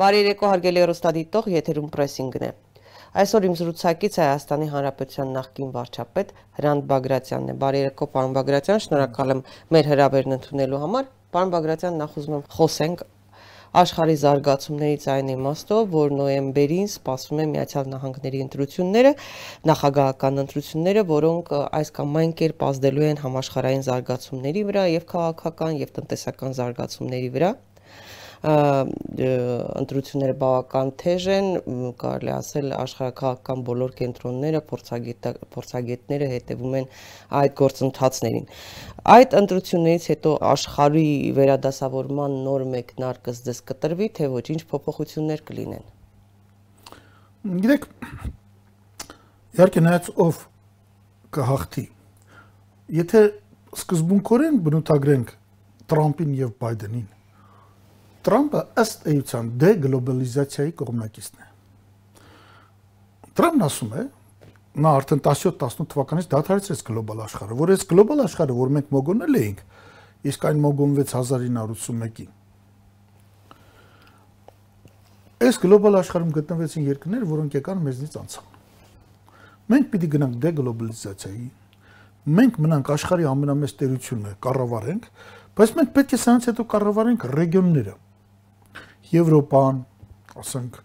Բարի երեկո հարգելի հեռուստադիտող, եթերում պրեսինգն է։ Այսօր իմ զրուցակից Հայաստանի Հանրապետության նախկին վարչապետ Հրանտ Բագրատյանն է։ Բարի երեկո, պարոն Բագրատյան, շնորհակալ եմ մեր հրավերն ընդունելու համար։ Պարոն Բագրատյան, նախ ուզում եմ խոսենք աշխարհի զարգացումներից այն իմաստով, որ նոյեմբերին սպասվում է Միացյալ Նահանգների ընտրությունները, նախագահական ընտրությունները, որոնք այս կամ այն կերպ ազդելու են համաշխարհային զարգացումների վրա եւ քաղաքական եւ տնտեսական զարգացումների վրա ընտրությունները բավական թեժ են, կարելի ասել աշխարհակաղակական բոլոր կենտրոնները, փորձագետները հետևում են այդ գործընթացներին։ Այդ ընտրություններից հետո աշխարհի վերադասավորման նոր մեկնարկը դες կտրվի, թե ոչ ինչ փոփոխություններ կլինեն։ Գիտեք, իհարկե նայած ով կհաղթի։ Եթե սկզբունքորեն բնութագրենք Տրամպին եւ Բայդենին, Տրամպը ըստ էության դեգլոբալիզացիայի կողմնակիցն է։ Տրամպն ասում է, նա արդեն 17-18 թվականից դադարեցրեց գլոբալ աշխարհը, որ այս գլոբալ աշխարհը, որ մենք մոգոնել էինք, իսկ այն մոգոնվեց 1981-ին։ Այս գլոբալ աշխարհում գտնվեցին երկրներ, որոնք եկան մեզնից անցան։ Մենք պիտի գնանք դեգլոբալիզացիայի, մենք մնանք աշխարհի ամենամեծ տերությունը կառավարենք, բայց մենք պետք է սրանից հետո կառավարենք ռեգիոնները Եվրոպան, ասենք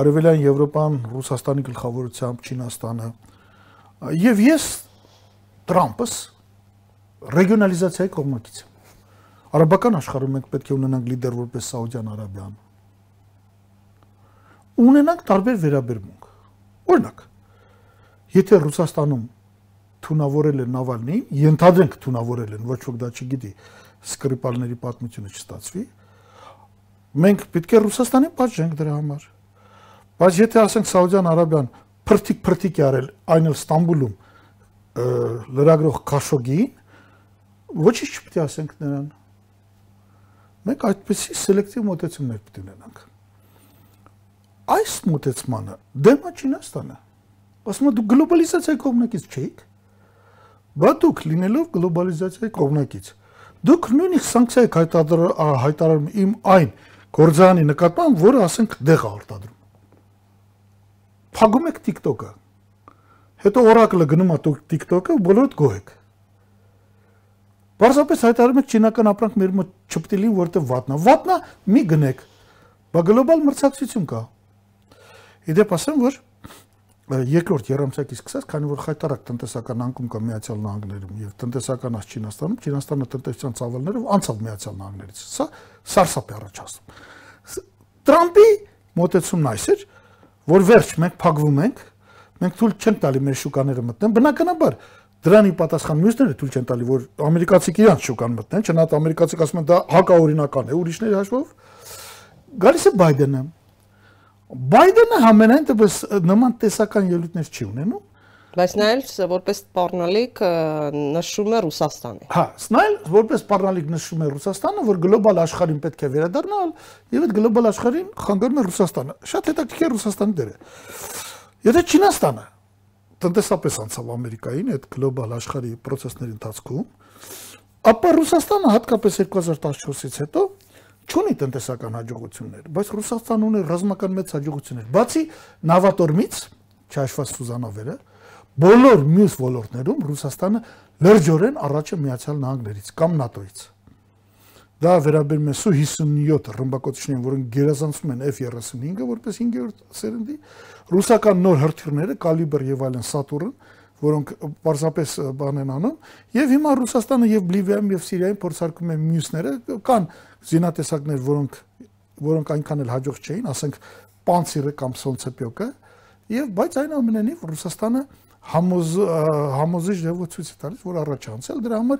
Արևելյան Եվրոպան, Ռուսաստանի գլխավորությամբ Չինաստանը։ Եվ ես Տրամպս ռեգիոնալիզացիայի կողմնակից եմ։ Արաբական աշխարհում մենք պետք է ունենանք լիդեր որպես Սաուդյան Արաբիան։ Ունենանք տարբեր վերաբերմունք։ Օրինակ, եթե Ռուսաստանում թունավորել են Նավալնին, ենթադրենք թունավորել են, ոչ ոք դա չգիտի, սկրիպալների պատմությունը չստացվի, մենք պետք է Ռուսաստանին պատժենք դրա համար։ Բայց եթե ասենք Սաուդյան Արաբիան փրթիկ-փրթիկ է արել այն էլ Ստամբուլում լրագրող Քաշոգիին, ոչինչ չպետք է ասենք նրան։ Մենք այդպեսի սելեկտիվ մոտեցումներ պետք է ունենանք։ Այս մոտեցմանը դեմ է Չինաստանը։ Ասում եմ դու գլոբալիզացիայի կողմնակից չէիք։ Բա դուք լինելով գլոբալիզացիայի կողմնակից, դուք նույնիսկ սանկցիա եք հայտարարում իմ այն գործարանի նկատմամբ, որը ասենք դեղ արտադրում։ Փագում եք TikTok-ը։ Հետո Oracle-ը գնում է TikTok-ը, բոլորդ գոհ եք։ Պարզապես հայտարարում եք չինական ապրանք մեր մոտ է որտեղ վատնա։ Վատնա մի գնեք։ Բա գլոբալ մրցակցություն կա։ Իդեպ ասեմ, որ երկրորդ երամսակից սկսած, քանի որ խայտարակ տնտեսական անկում կա Միացյալ Նահանգներում եւ տնտեսական աս Չինաստանում, Չինաստանը տնտեսության ծավալներով անցավ Միացյալ Նահանգներից։ Սա սարսափ է առաջացնում։ Տրամպի մոտեցումն այս էր, որ վերջ մենք փակվում ենք, մենք թույլ չենք տալի մեր շուկաները մտնեն, բնականաբար դրանի պատասխան մյուսները թույլ չեն տալի, որ ամերիկացիք իրանց շուկան մտնեն, չնայած ամերիկացիք ասում են դա հակաօրինական է, ուրիշների հաշվով։ Գալիս է Բայդենը, Բայդենը համենայն դեպս նման տեսական ելույթներ չի ունենում, բայց նա էլ որպես սպառնալիք նշում է Ռուսաստանը։ Հա, նա էլ որպես սպառնալիք նշում է Ռուսաստանը, որ գլոբալ աշխարհին պետք է վերադառնալ, եւ այդ գլոբալ աշխարհին խանգարում է Ռուսաստանը։ Շատ հետաքրքիր Ռուսաստանի դերը։ Եթե Չինաստանը տնտեսապես անցավ Ամերիկային այդ գլոբալ աշխարհի process-ների ընթացքում, ապա Ռուսաստանը հատկապես 2014-ից հետո չունի տնտեսական հաջողություններ, բայց Ռուսաստանը ունի ռազմական մեծ հաջողություններ։ Բացի նավատորմից, չհաշված Սուզանավերը, բոլոր մյուս ոլորտներում Ռուսաստանը լրջորեն առաջ է Միացյալ Նահանգներից կամ ՆԱՏՕ-ից։ Դա վերաբերում է Su-57 ռմբակոծիչներին, որոնք գերազանցում են F-35-ը որպես 5-րդ սերնդի, ռուսական նոր հրթիռները կալիբր եւ այլն Saturn, որոնք պարզապես բան են անում, եւ հիմա Ռուսաստանը եւ Լիվիայում եւ Սիրիայում փորձարկում են մյուսները, կան զինատեսակներ, որոնք որոնք այնքան էլ հաջող չէին, ասենք Պանցիրը կամ Սոնցեպյոկը, եւ բայց այնուամենայնիվ Ռուսաստանը համոզ համոզիչ դեպոցից է տալիս, որ առաջ անցել դրա համար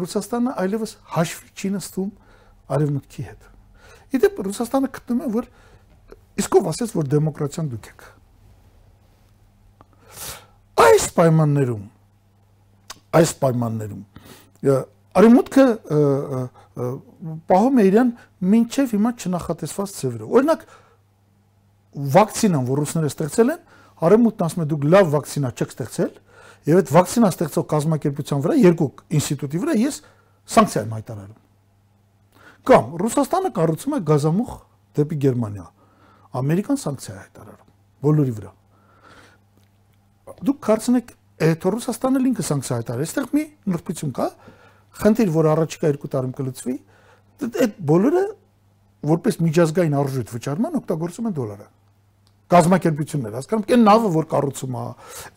Ռուսաստանը այլևս հաշվի չի նստում արևմուտքի հետ։ Իդեպ Ռուսաստանը գտնում է, որ իսկ ով ասեց, որ դեմոկրատիան դուք եք։ Այս պայմաններում այս պայմաններում արևմուտքը պահում է իրեն մինչև հիմա չնախատեսված ծևերը։ Օրինակ վակցինան, որ ռուսները ստեղծել են, արևմուտքն ասում է դուք լավ վակցինա չեք ստեղծել, եւ այդ վակցինա ստեղծող կազմակերպության վրա երկու ինստիտուտի վրա ես սանկցիա եմ հայտարարում։ Կամ Ռուսաստանը կառուցում է գազամուխ դեպի Գերմանիա, Ամերիկան սանկցիա է հայտարարում բոլորի վրա։ Դուք կարծնեք, այդ Ռուսաստանը ինքը սանկցիա հայտարարել, այստեղ մի նրբություն կա, խնդիր, որ առաջիկա 2 տարում կլուծվի, այդ բոլորը որպես միջազգային արժույթ վճարման օգտագործում են դոլարը կազմակերպություններ, հասկանում այն նավը, որ կառուցում է,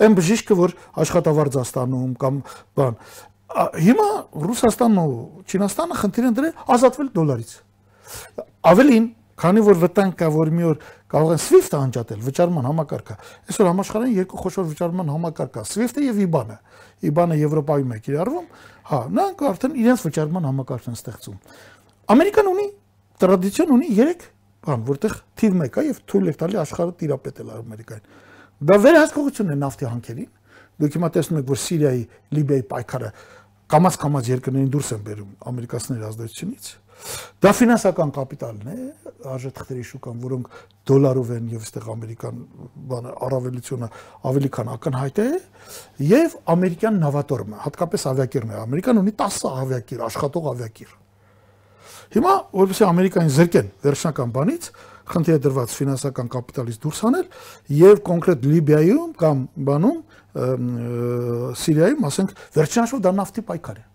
այն բժիշկը, որ աշխատավարձ է ստանում կամ բան։ Հիմա Ռուսաստանն ու Չինաստանը խնդիր են դրել ազատվել դոլարից։ Ավելին, քանի որ վտանգ կա, որ մի օր կարող են SWIFT-ը անջատել, վճարման համակարգը։ Այսօր համաշխարհային երկու խոշոր վճարման համակարգ կա, SWIFT-ը եւ IBAN-ը։ IBAN-ը Եվրոպայում է կիրառվում, հա, նրանք արդեն իրենց վճարման համակարգ են ստեղծում։ Ամերիկան ունի տրադիցիոն ունի 3 բան, որտեղ թիվ 1 է եւ թույլ է տալի աշխարհը տիրապետել Ամերիկային։ Դա վերահսկողություն է նավթի հանքերին։ Դուք հիմա տեսնում եք, որ Սիրիայի, Լիբիայի պայքարը կամած-կամած երկրներին դուրս են բերում ամերիկացիների ազդեցությունից։ Դա ֆինանսական կապիտալն է, արժեթղթերի շուկան, որոնք դոլարով են եւ այստեղ ամերիկան բանը առավելությունը ավելի քան ակնհայտ է եւ ամերիկյան նավատորմը, հատկապես ավիակիրն է։ Ամերիկան ունի 10 ավիակիր, աշխատող ավիակիր Հիմա որովհետեւ Ամերիկային զրկեն վերջնական բանից, խնդրի է դրված ֆինանսական կապիտալից դուրս հանել եւ կոնկրետ Լիբիայում կամ բանում Սիրիայում, ասենք, վերջնաշով դա նավթի պայքար է։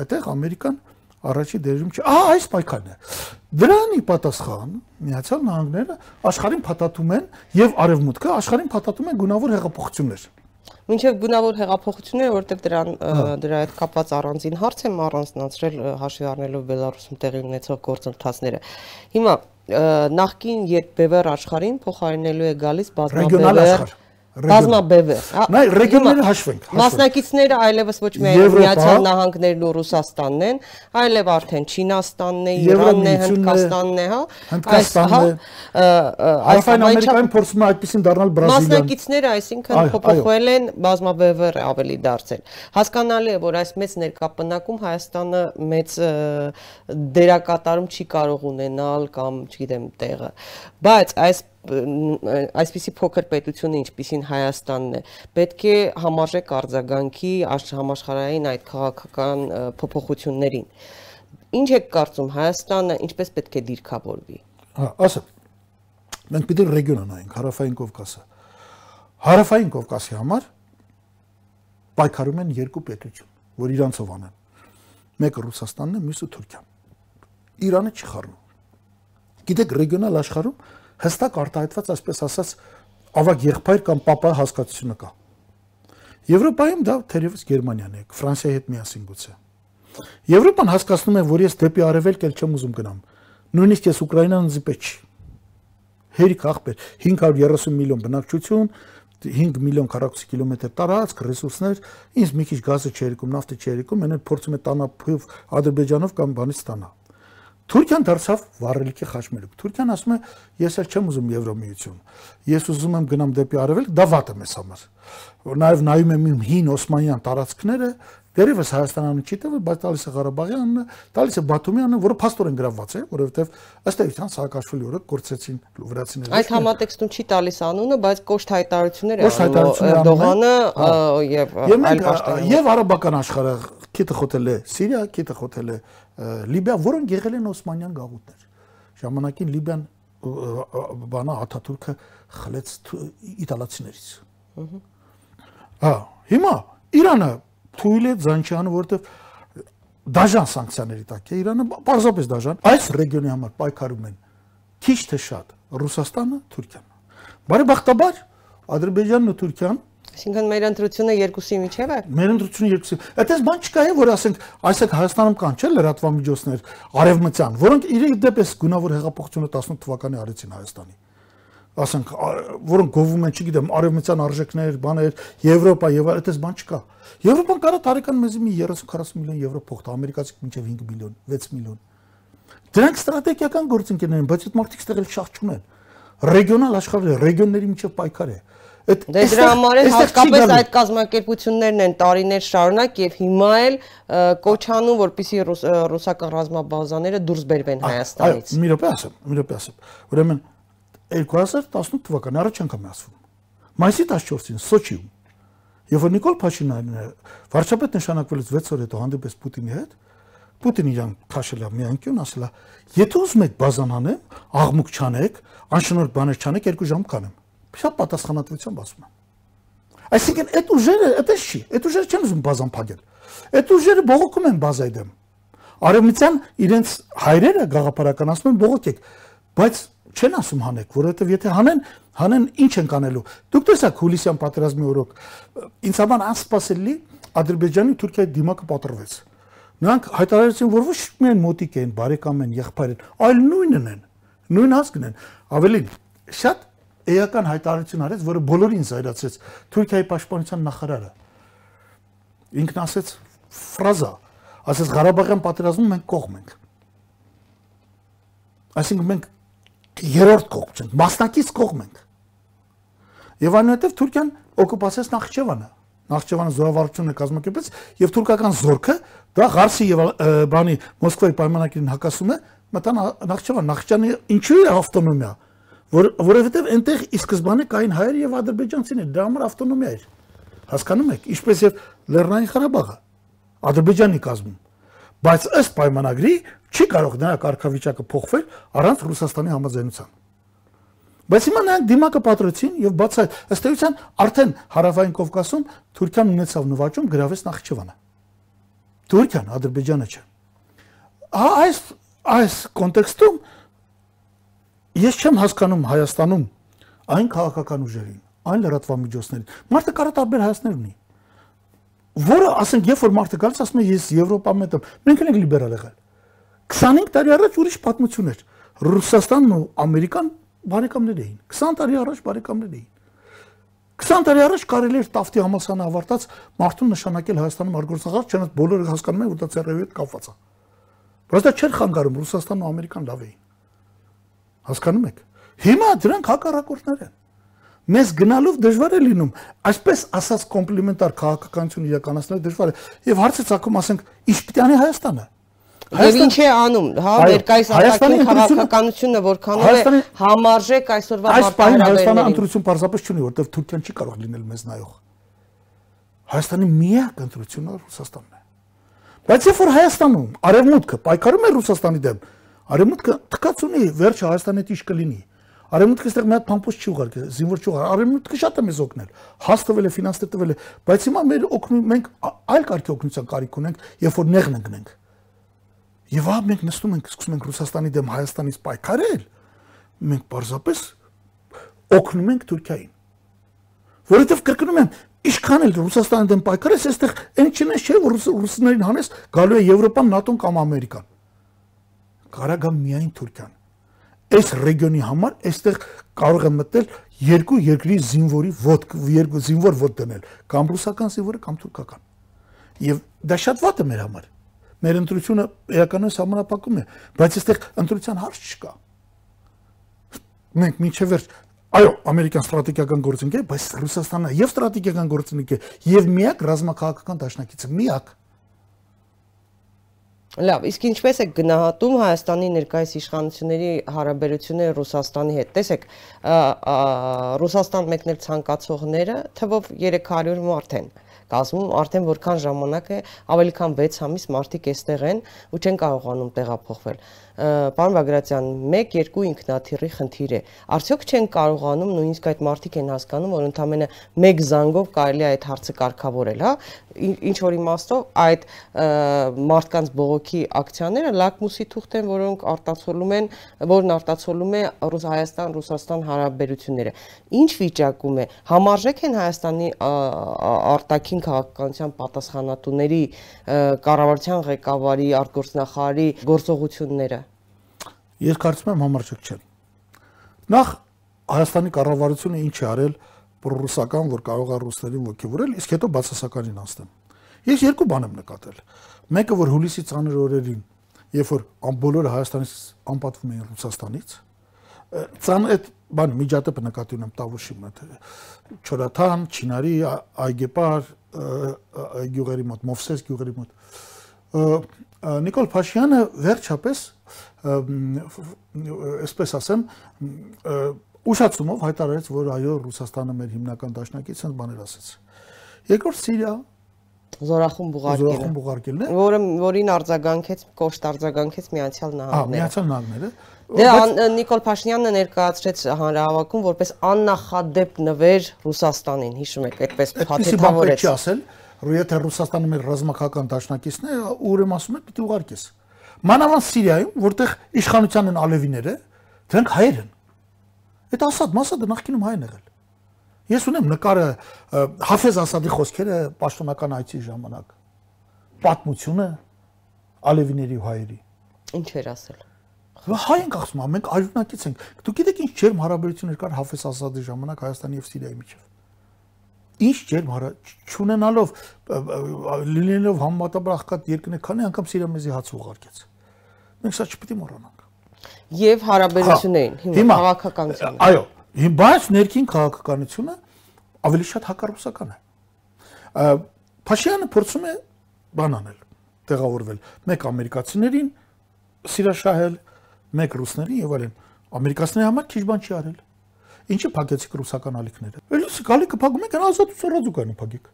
Այդտեղ Ամերիկան առաջի դերում չի։ Ահա այս պայքարն է։ Դրանի պատասխան Միացյալ Նահանգները աշխարհին փաթաթում են եւ արևմուտքը աշխարհին փաթաթում են գունավոր հեղափոխություններ Մինչև գունավոր հեղափոխությունները, որտեղ դրան դրա հետ կապված առանձին հարց եմ առանձնացրել հաշվի առնելով Բելարուսում տեղի ունեցող գործընթացները։ Հիմա նախքին երբ Բևեր աշխարհին փոխարինելու է գալիս բազմաբևեր Բազմաբևեր։ Նայ ռեգիոնները հաշվենք։ Մասնակիցները այլևս ոչ միայն Միացյալ Նահանգներն ու Ռուսաստանն են, այլև արդեն Չինաստանն է, Իրանն է, Հնդկաստանն է, հա։ Հնդկաստանն է։ Այս Ամերիկայում փորձում է այդպեսին դառնալ Բրազիլիան։ Մասնակիցները, այսինքն փոփոխվել են, բազմաբևեր ավելի դարձել։ Հասկանալի է, որ այս մեծ ներկապնակում Հայաստանը մեծ դերակատարում չի կարող ունենալ կամ, չգիտեմ, տեղը։ Բայց այս այսպիսի փոքր պետությունը ինչպիսին Հայաստանն է պետք է համարժեք արձագանքի համաշխարհային այդ քաղաքական փոփոխություններին ինչ եք կարծում Հայաստանը ինչպես պետք է դիրքավորվի հա ասա մենք պիտի ռեգիոն անայինք հարավային Կովկասը հարավային Կովկասի համար պայքարում են երկու պետություն որ իրանցով անեն մեկը Ռուսաստանն է մյուսը Թուրքիան Իրանը չի խառնում գիտեք ռեգիոնալ աշխարհում հստակ արտահայտված, այսպես ասած, ավագ եղբայր կամ papa հասկացությունը կա։ Եվրոպայում դա թերևս Գերմանիան է, Ֆրանսիայի հետ միասին գուցե։ Եվրոպան հասկացնում է, որ ես դեպի արևելք էլ չեմ ուզում գնամ։ Նույնիսկ ես Ուկրաինան զիպեչ։ Հերիք ախպեր 530 միլիոն բնակչություն, 5 միլիոն քառակուսի կիլոմետր տարածք, ռեսուրսներ, ինձ մի քիչ գազը չերիկում, նավթը չերիկում, մենը փորձում է տանա փիվ Ադրբեջանով կամ բանից տանա։ Թուրքիան դարձավ վառելիքի խաչմերուկ։ Թուրքիան ասում է, ես էլ չեմ ուզում Եվրոմիություն։ Ես ուզում եմ գնամ դեպի արևելք, դա վատ է մեզ համար։ Նաև նայում եմ իմ հին Օսմանյան տարածքները, դերևս Հայաստանանը չի տվել, բայց տալիս է Ղարաբաղյանն, տալիս է Բաթումյանը, որը փաստորեն գրավված է, որովհետև ըստ էության Սաակաշվիլի օրը կորցեցին վրացիները։ Այդ համատեքստում չի տալիս անունը, բայց կոշտ հայտարարություններ է Էրդողանը եւ այլ պաշտոնյաներ։ Եվ արաբական աշխարհը քիթը խոթել է Սիրիա, քիթը խոթել է Լիբիա, որոնք եղել են Օսմանյան գաղութներ։ Ժամանակին Լիբիան բանա Աթաթուրքը խլեց իտալացիներից։ Հա, հիմա Իրանը թույլ է Զանչյանը, որովհետև դաժան սանկցիաների տակ է Իրանը, պարզապես դաժան։ Այս ռեգիոնի համար պայքարում են քիչ թե շատ Ռուսաստանը, Թուրքիան։ Բարեբախտաբար Ադրբեջանն ու Թուրքիան Այսինքն մեր ընտրությունը երկուսի միջև է։ Մեր ընտրությունը երկուսի։ Այդպես բան չկա է, որ ասենք, այսեք Հայաստանում կան չէ լրատվամիջոցներ արևմտյան, որոնք իրենք դեպս գունավոր հեղափոխությունը 18 թվականի արեցին Հայաստանի ասենք որոնք գովում են, չգիտեմ, արևմտյան արժեքներ, բաներ, Եվրոպա եւ այլպես բան չկա։ Եվրոպան կարա տարեկան մեզի մի 30-40 միլիոն եվրո փոխտա, ամերիկացիք մինչեւ 5 միլիոն, 6 միլիոն։ Դրանք ստրատեգիական գործընկերներ են, բայց այդ մարդիկ ստեղել շահ չունեն։ Ռեգիոնալ աշխարհը, ռեգիոնների միջև պայքար է։ Դե դրա համար էլ հատկապես այդ կազմակերպություններն են տարիներ շարունակ եւ հիմա էլ կոչանում, որպիսի ռուսական ռազմաբազաները դուրս բերվեն Հայաստանից։ Այո, մի րոպե ասեմ, մի րոպե ասեմ։ Ուրեմն 2018 թվականի առաջ անգամ ասվում։ Մայիսի 14-ին Սոչիում որ Նիկոլ Փաշինյանն վարչապետ նշանակվելուց 6 օր հետո հանդիպես Պուտինի հետ, Պուտինը իրան քաշել է մի անկյուն, ասել է, եթե ուզում եք բազանանեմ, աղմուկ չանեք, անշնորհ բաներ չանեք, երկու ժամ կանեմ։ Շատ պատասխանատվությամբ ասում եմ։ Այսինքն այդ ուժերը, այդպես չի, այդ ուժերը չեն ուզում բազան փակել։ Այդ ուժերը բողոքում են բազայի դեմ։ Արևմտյան իրենց հայրերը գաղափարականացնում են բողոքեք, բայց չեն ասում հանեք, որովհետև եթե հանեն, հանեն ինչ են կանելու։ Դուք տեսաք հուլիսյան պատերազմի օրոք ինձ համար անսպասելի Ադրբեջանի Թուրքիայի դիմակը պատրվեց։ Նրանք հայտարարեցին, որ ոչ միայն մոտիկ են, բարեկամ են, եղբայր են, այլ նույնն են, նույն ազգն են։ Ավելին, շատ էական հայտարարություն արեց, որը բոլորին զայրացրեց. Թուրքիայի պաշտպանության նախարարը։ Ինքն ասեց ֆրազա, ասեց Ղարաբաղյան պատերազմում մենք կողմ ենք։ Այսինքն մենք երրորդ կողմ չենք, մասնակից կողմ ենք։ Եվ այնուհետև Թուրքիան օկուպացիաց Նախճեվանը։ Նախճեվանը զորավարությունը կազմակերպեց եւ թուրքական զորքը դա Ղարսի եւ բանի Մոսկվայի պայմանագրին հակասում է մտան Նախճեվան։ Նախճանի ինչու է ավտոնոմիա, որ որովհետեւ այնտեղ ի սկզբանե կային հայեր եւ ադրբեջանցիներ, դրա համար ավտոնոմիա էր։ Հասկանում եք, ինչպես եւ Լեռնային Ղարաբաղը Ադրբեջանի կազմում։ Բայց ըստ պայմանագրի չի կարող նրա կարգավիճակը փոխվել առանց Ռուսաստանի համաձայնության։ Բայց հիմա նրանք դիմակը պատրեցին եւ բացայ ըստ էության արդեն հարավային Կովկասում Թուրքիան ունեցավ նվաճում գրավեց Նախճեվանը։ Թուրքիան, Ադրբեջանը չէ։ Այս այս կոնտեքստում ես չեմ հասկանում Հայաստանում այն քաղաքական ուժերին, այն լրատվամիջոցներին։ Մարդը կարող տարբեր հայացքներ ունի որը ասենք երբ որ մարդը գալիս ասում է ես Եվրոպա մետ եմ մենք ենք լիբերալ եղել 25 տարի առաջ ուրիշ պատմություն էր Ռուսաստանն ու Ամերիկան բարեկամներ էին 20 տարի առաջ բարեկամներ էին 20 տարի առաջ կարելի էր Տավտի համալսարանը ավարտած մարդուն նշանակել Հայաստանում արգորցախառ չնայած բոլորը հասկանում են որ դա ծերևի հետ կապված է բայց դա չէր խանգարում Ռուսաստանն ու Ամերիկան լավ էին հասկանում եք հիմա դրանք հակառակորդներ են մեզ գնալով դժվար է լինում այսպես ասած կոմպլիմենտար քաղաքականություն իրականացնել դժվար է եւ հարցը ցակում ասենք ինչ պիտի անի Հայաստանը Եվ ինչ է անում, հա, ներկայիս արտաքին քաղաքականությունը որքանով է համարժեք այսօրվա մարտահրավերներին։ Այս Հայաստանը ընտրություն պարզապես չունի, որտեղ Թուրքիան չի կարող լինել մեզ նայող։ Հայաստանի միակ ընտրությունը Ռուսաստանն է։ Բայց երբ որ Հայաստանում արևմուտքը պայքարում է Ռուսաստանի դեմ, արևմուտքը թքած ունի, վերջը Հայաստանի դիշ կլինի։ Արևմուտքը այստեղ մի հատ փամփուշ չի ուղարկել, զինվոր չի ուղարկել։ Արևմուտքը շատ է մեզ օգնել։ Հաս տվել է, ֆինանս տվել է, բայց հիմա մեր օգնում մենք այլ կարգի օգնության կարիք ունենք, երբ որ նեղն ընկնենք։ Եվ ահա մենք նստում ենք, սկսում ենք Ռուսաստանի դեմ Հայաստանից պայքարել, մենք պարզապես օգնում ենք Թուրքիային։ Որովհետև կրկնում եմ, ինչքան էլ Ռուսաստանի դեմ պայքարես, այստեղ այն չնես չէ, որ ռուսներին հանես, գալու է Եվրոպան, ՆԱՏՕ-ն կամ Ամերիկան։ Կարա գա միայն Թուրքիան այս ռեգիոնի համար այստեղ կարող է մտնել երկու երկրի զինվորի ոտ երկու զինվոր ոտ դնել կամ ռուսական զինվորը կամ թուրքական եւ դա շատ վատ է մեր համար մեր ընտրությունը իրականում համանապակում է բայց այստեղ ընտրության հարց չկա մենք միջև վերջ այո ամերիկյան ստրատեգիական գործընկեր բայց ռուսաստանը եւ ստրատեգիական գործընկեր եւ միակ ռազմաքաղաքական դաշնակիցը միակ Լավ, իսկ ինչպես է գնահատում Հայաստանի ներկայիս իշխանությունների հարաբերությունները Ռուսաստանի հետ։ Տեսեք, Ռուսաստան մեկնել ցանկացողները թվով 300 մարդ են կազմում, արդեն որքան ժամանակ է, ավելի քան 6 ամիս մարդիկ էստեղ են ու չեն կարողանում տեղափոխվել պարոն Բագրատյան, 1-2 ինքնաթիռի խնդիր է։ Արդյոք չեն կարողանում նույնիսկ այդ մարդիկ են հասկանում, որ ընդամենը 1 զանգով կարելի է այդ հարցը կարգավորել, հա։ Ինչ որ իմաստով այդ մարդկանց բողոքի ակցիաները լակմուսի թուղթ են, որոնք արտացոլում են, որն արտացոլում է Հայաստան-Ռուսաստան հարաբերությունները։ Ինչ վիճակում է։ Համարժեք են Հայաստանի արտաքին քաղաքականության պատասխանատուների կառավարության ղեկավարի, արտգործնախարարի գործողությունները Ես կարծում եմ համարժեք չեն։ Նախ Հայաստանի կառավարությունը ինչ է արել պրոռուսական, որ կարող է ռուսներին ոգևորել, իսկ հետո բացասականին անցնեմ։ Ես երկու բան եմ նկատել։ Մեկը որ հուլիսի ցաներ օրերին, երբ որ բոլորը Հայաստանից անպատվում էին Ռուսաստանից, ցան այդ բան միջատեպը նկատի ունեմ Տավուշի մոտ Չորաթան, Չինարի, Այգեպար, գյուղերի մոտ, Մովսես գյուղերի մոտ Նիկոլ Փաշյանը վերջապես այսպես ասեմ ուշացումով հայտարարեց, որ այո Ռուսաստանը մեր հիմնական դաշնակիցն բաներ ասեց։ Երկրորդ Սիրիա Զորախումբ ուղարկելը։ Զորախումբ ուղարկելն է։ Որը որին արձագանքեց, կոշտ արձագանքեց Միացյալ Հա, Նահանգները։ Միացյալ Նահանգները։ Դե Նիկոլ Փաշինյանը ներկայացրեց հանրահավաքում որպես աննախադեպ նվեր Ռուսաստանին, հիշում եք, այդպես փաթեթավորեց։ չի ասել, եթե Ռուսաստանը մեր ռազմական դաշնակիցն է, ուրեմն ասում է պիտի ուղարկես։ Մանավանդ Սիրիայում, որտեղ իշխանության են ալևիները, դրանք հայեր են։ Այդ Ասադ Մասադը նախկինում հայ են եղել։ Ես ունեմ նկարը Հաֆեզ Ասադի խոսքերը պաշտոնական այցի ժամանակ։ Պատմությունը ալևիների ու հայերի։ Ինչ էր ասել։ Հա, Հայ ենք ասում, մենք այժմնակից ենք։ Դուք գիտեք ինչ ջերմ հարաբերություններ կար Հաֆեզ Ասադի ժամանակ Հայաստանի եւ Սիրիայի միջև։ Ինչ ջերմ հարա չունենալով լինելով համատաբար աղքատ երկրներ, քանի անգամ Սիրիա մեզի հաց ուղարկեց։ Մենք սա չպիտի մոռանանք։ Եվ հարաբերություններին, Հա, հիմա քաղաքականությունը։ Այո, բայց ներքին քաղաքականությունը ավելի շատ հակառուսական է։ Ա, Փաշինյանը փորձում է բան անել, տեղավորվել մեկ ամերիկացիներին սիրաշահել, մեկ ռուսներին եւ այլն։ Ամերիկացիների համար քիչ բան չի արել։ Ինչի փակեցիք ռուսական ալիքները։ Էլիս գալիքը փակում եք, ազատություն ռադիկալը փակեք։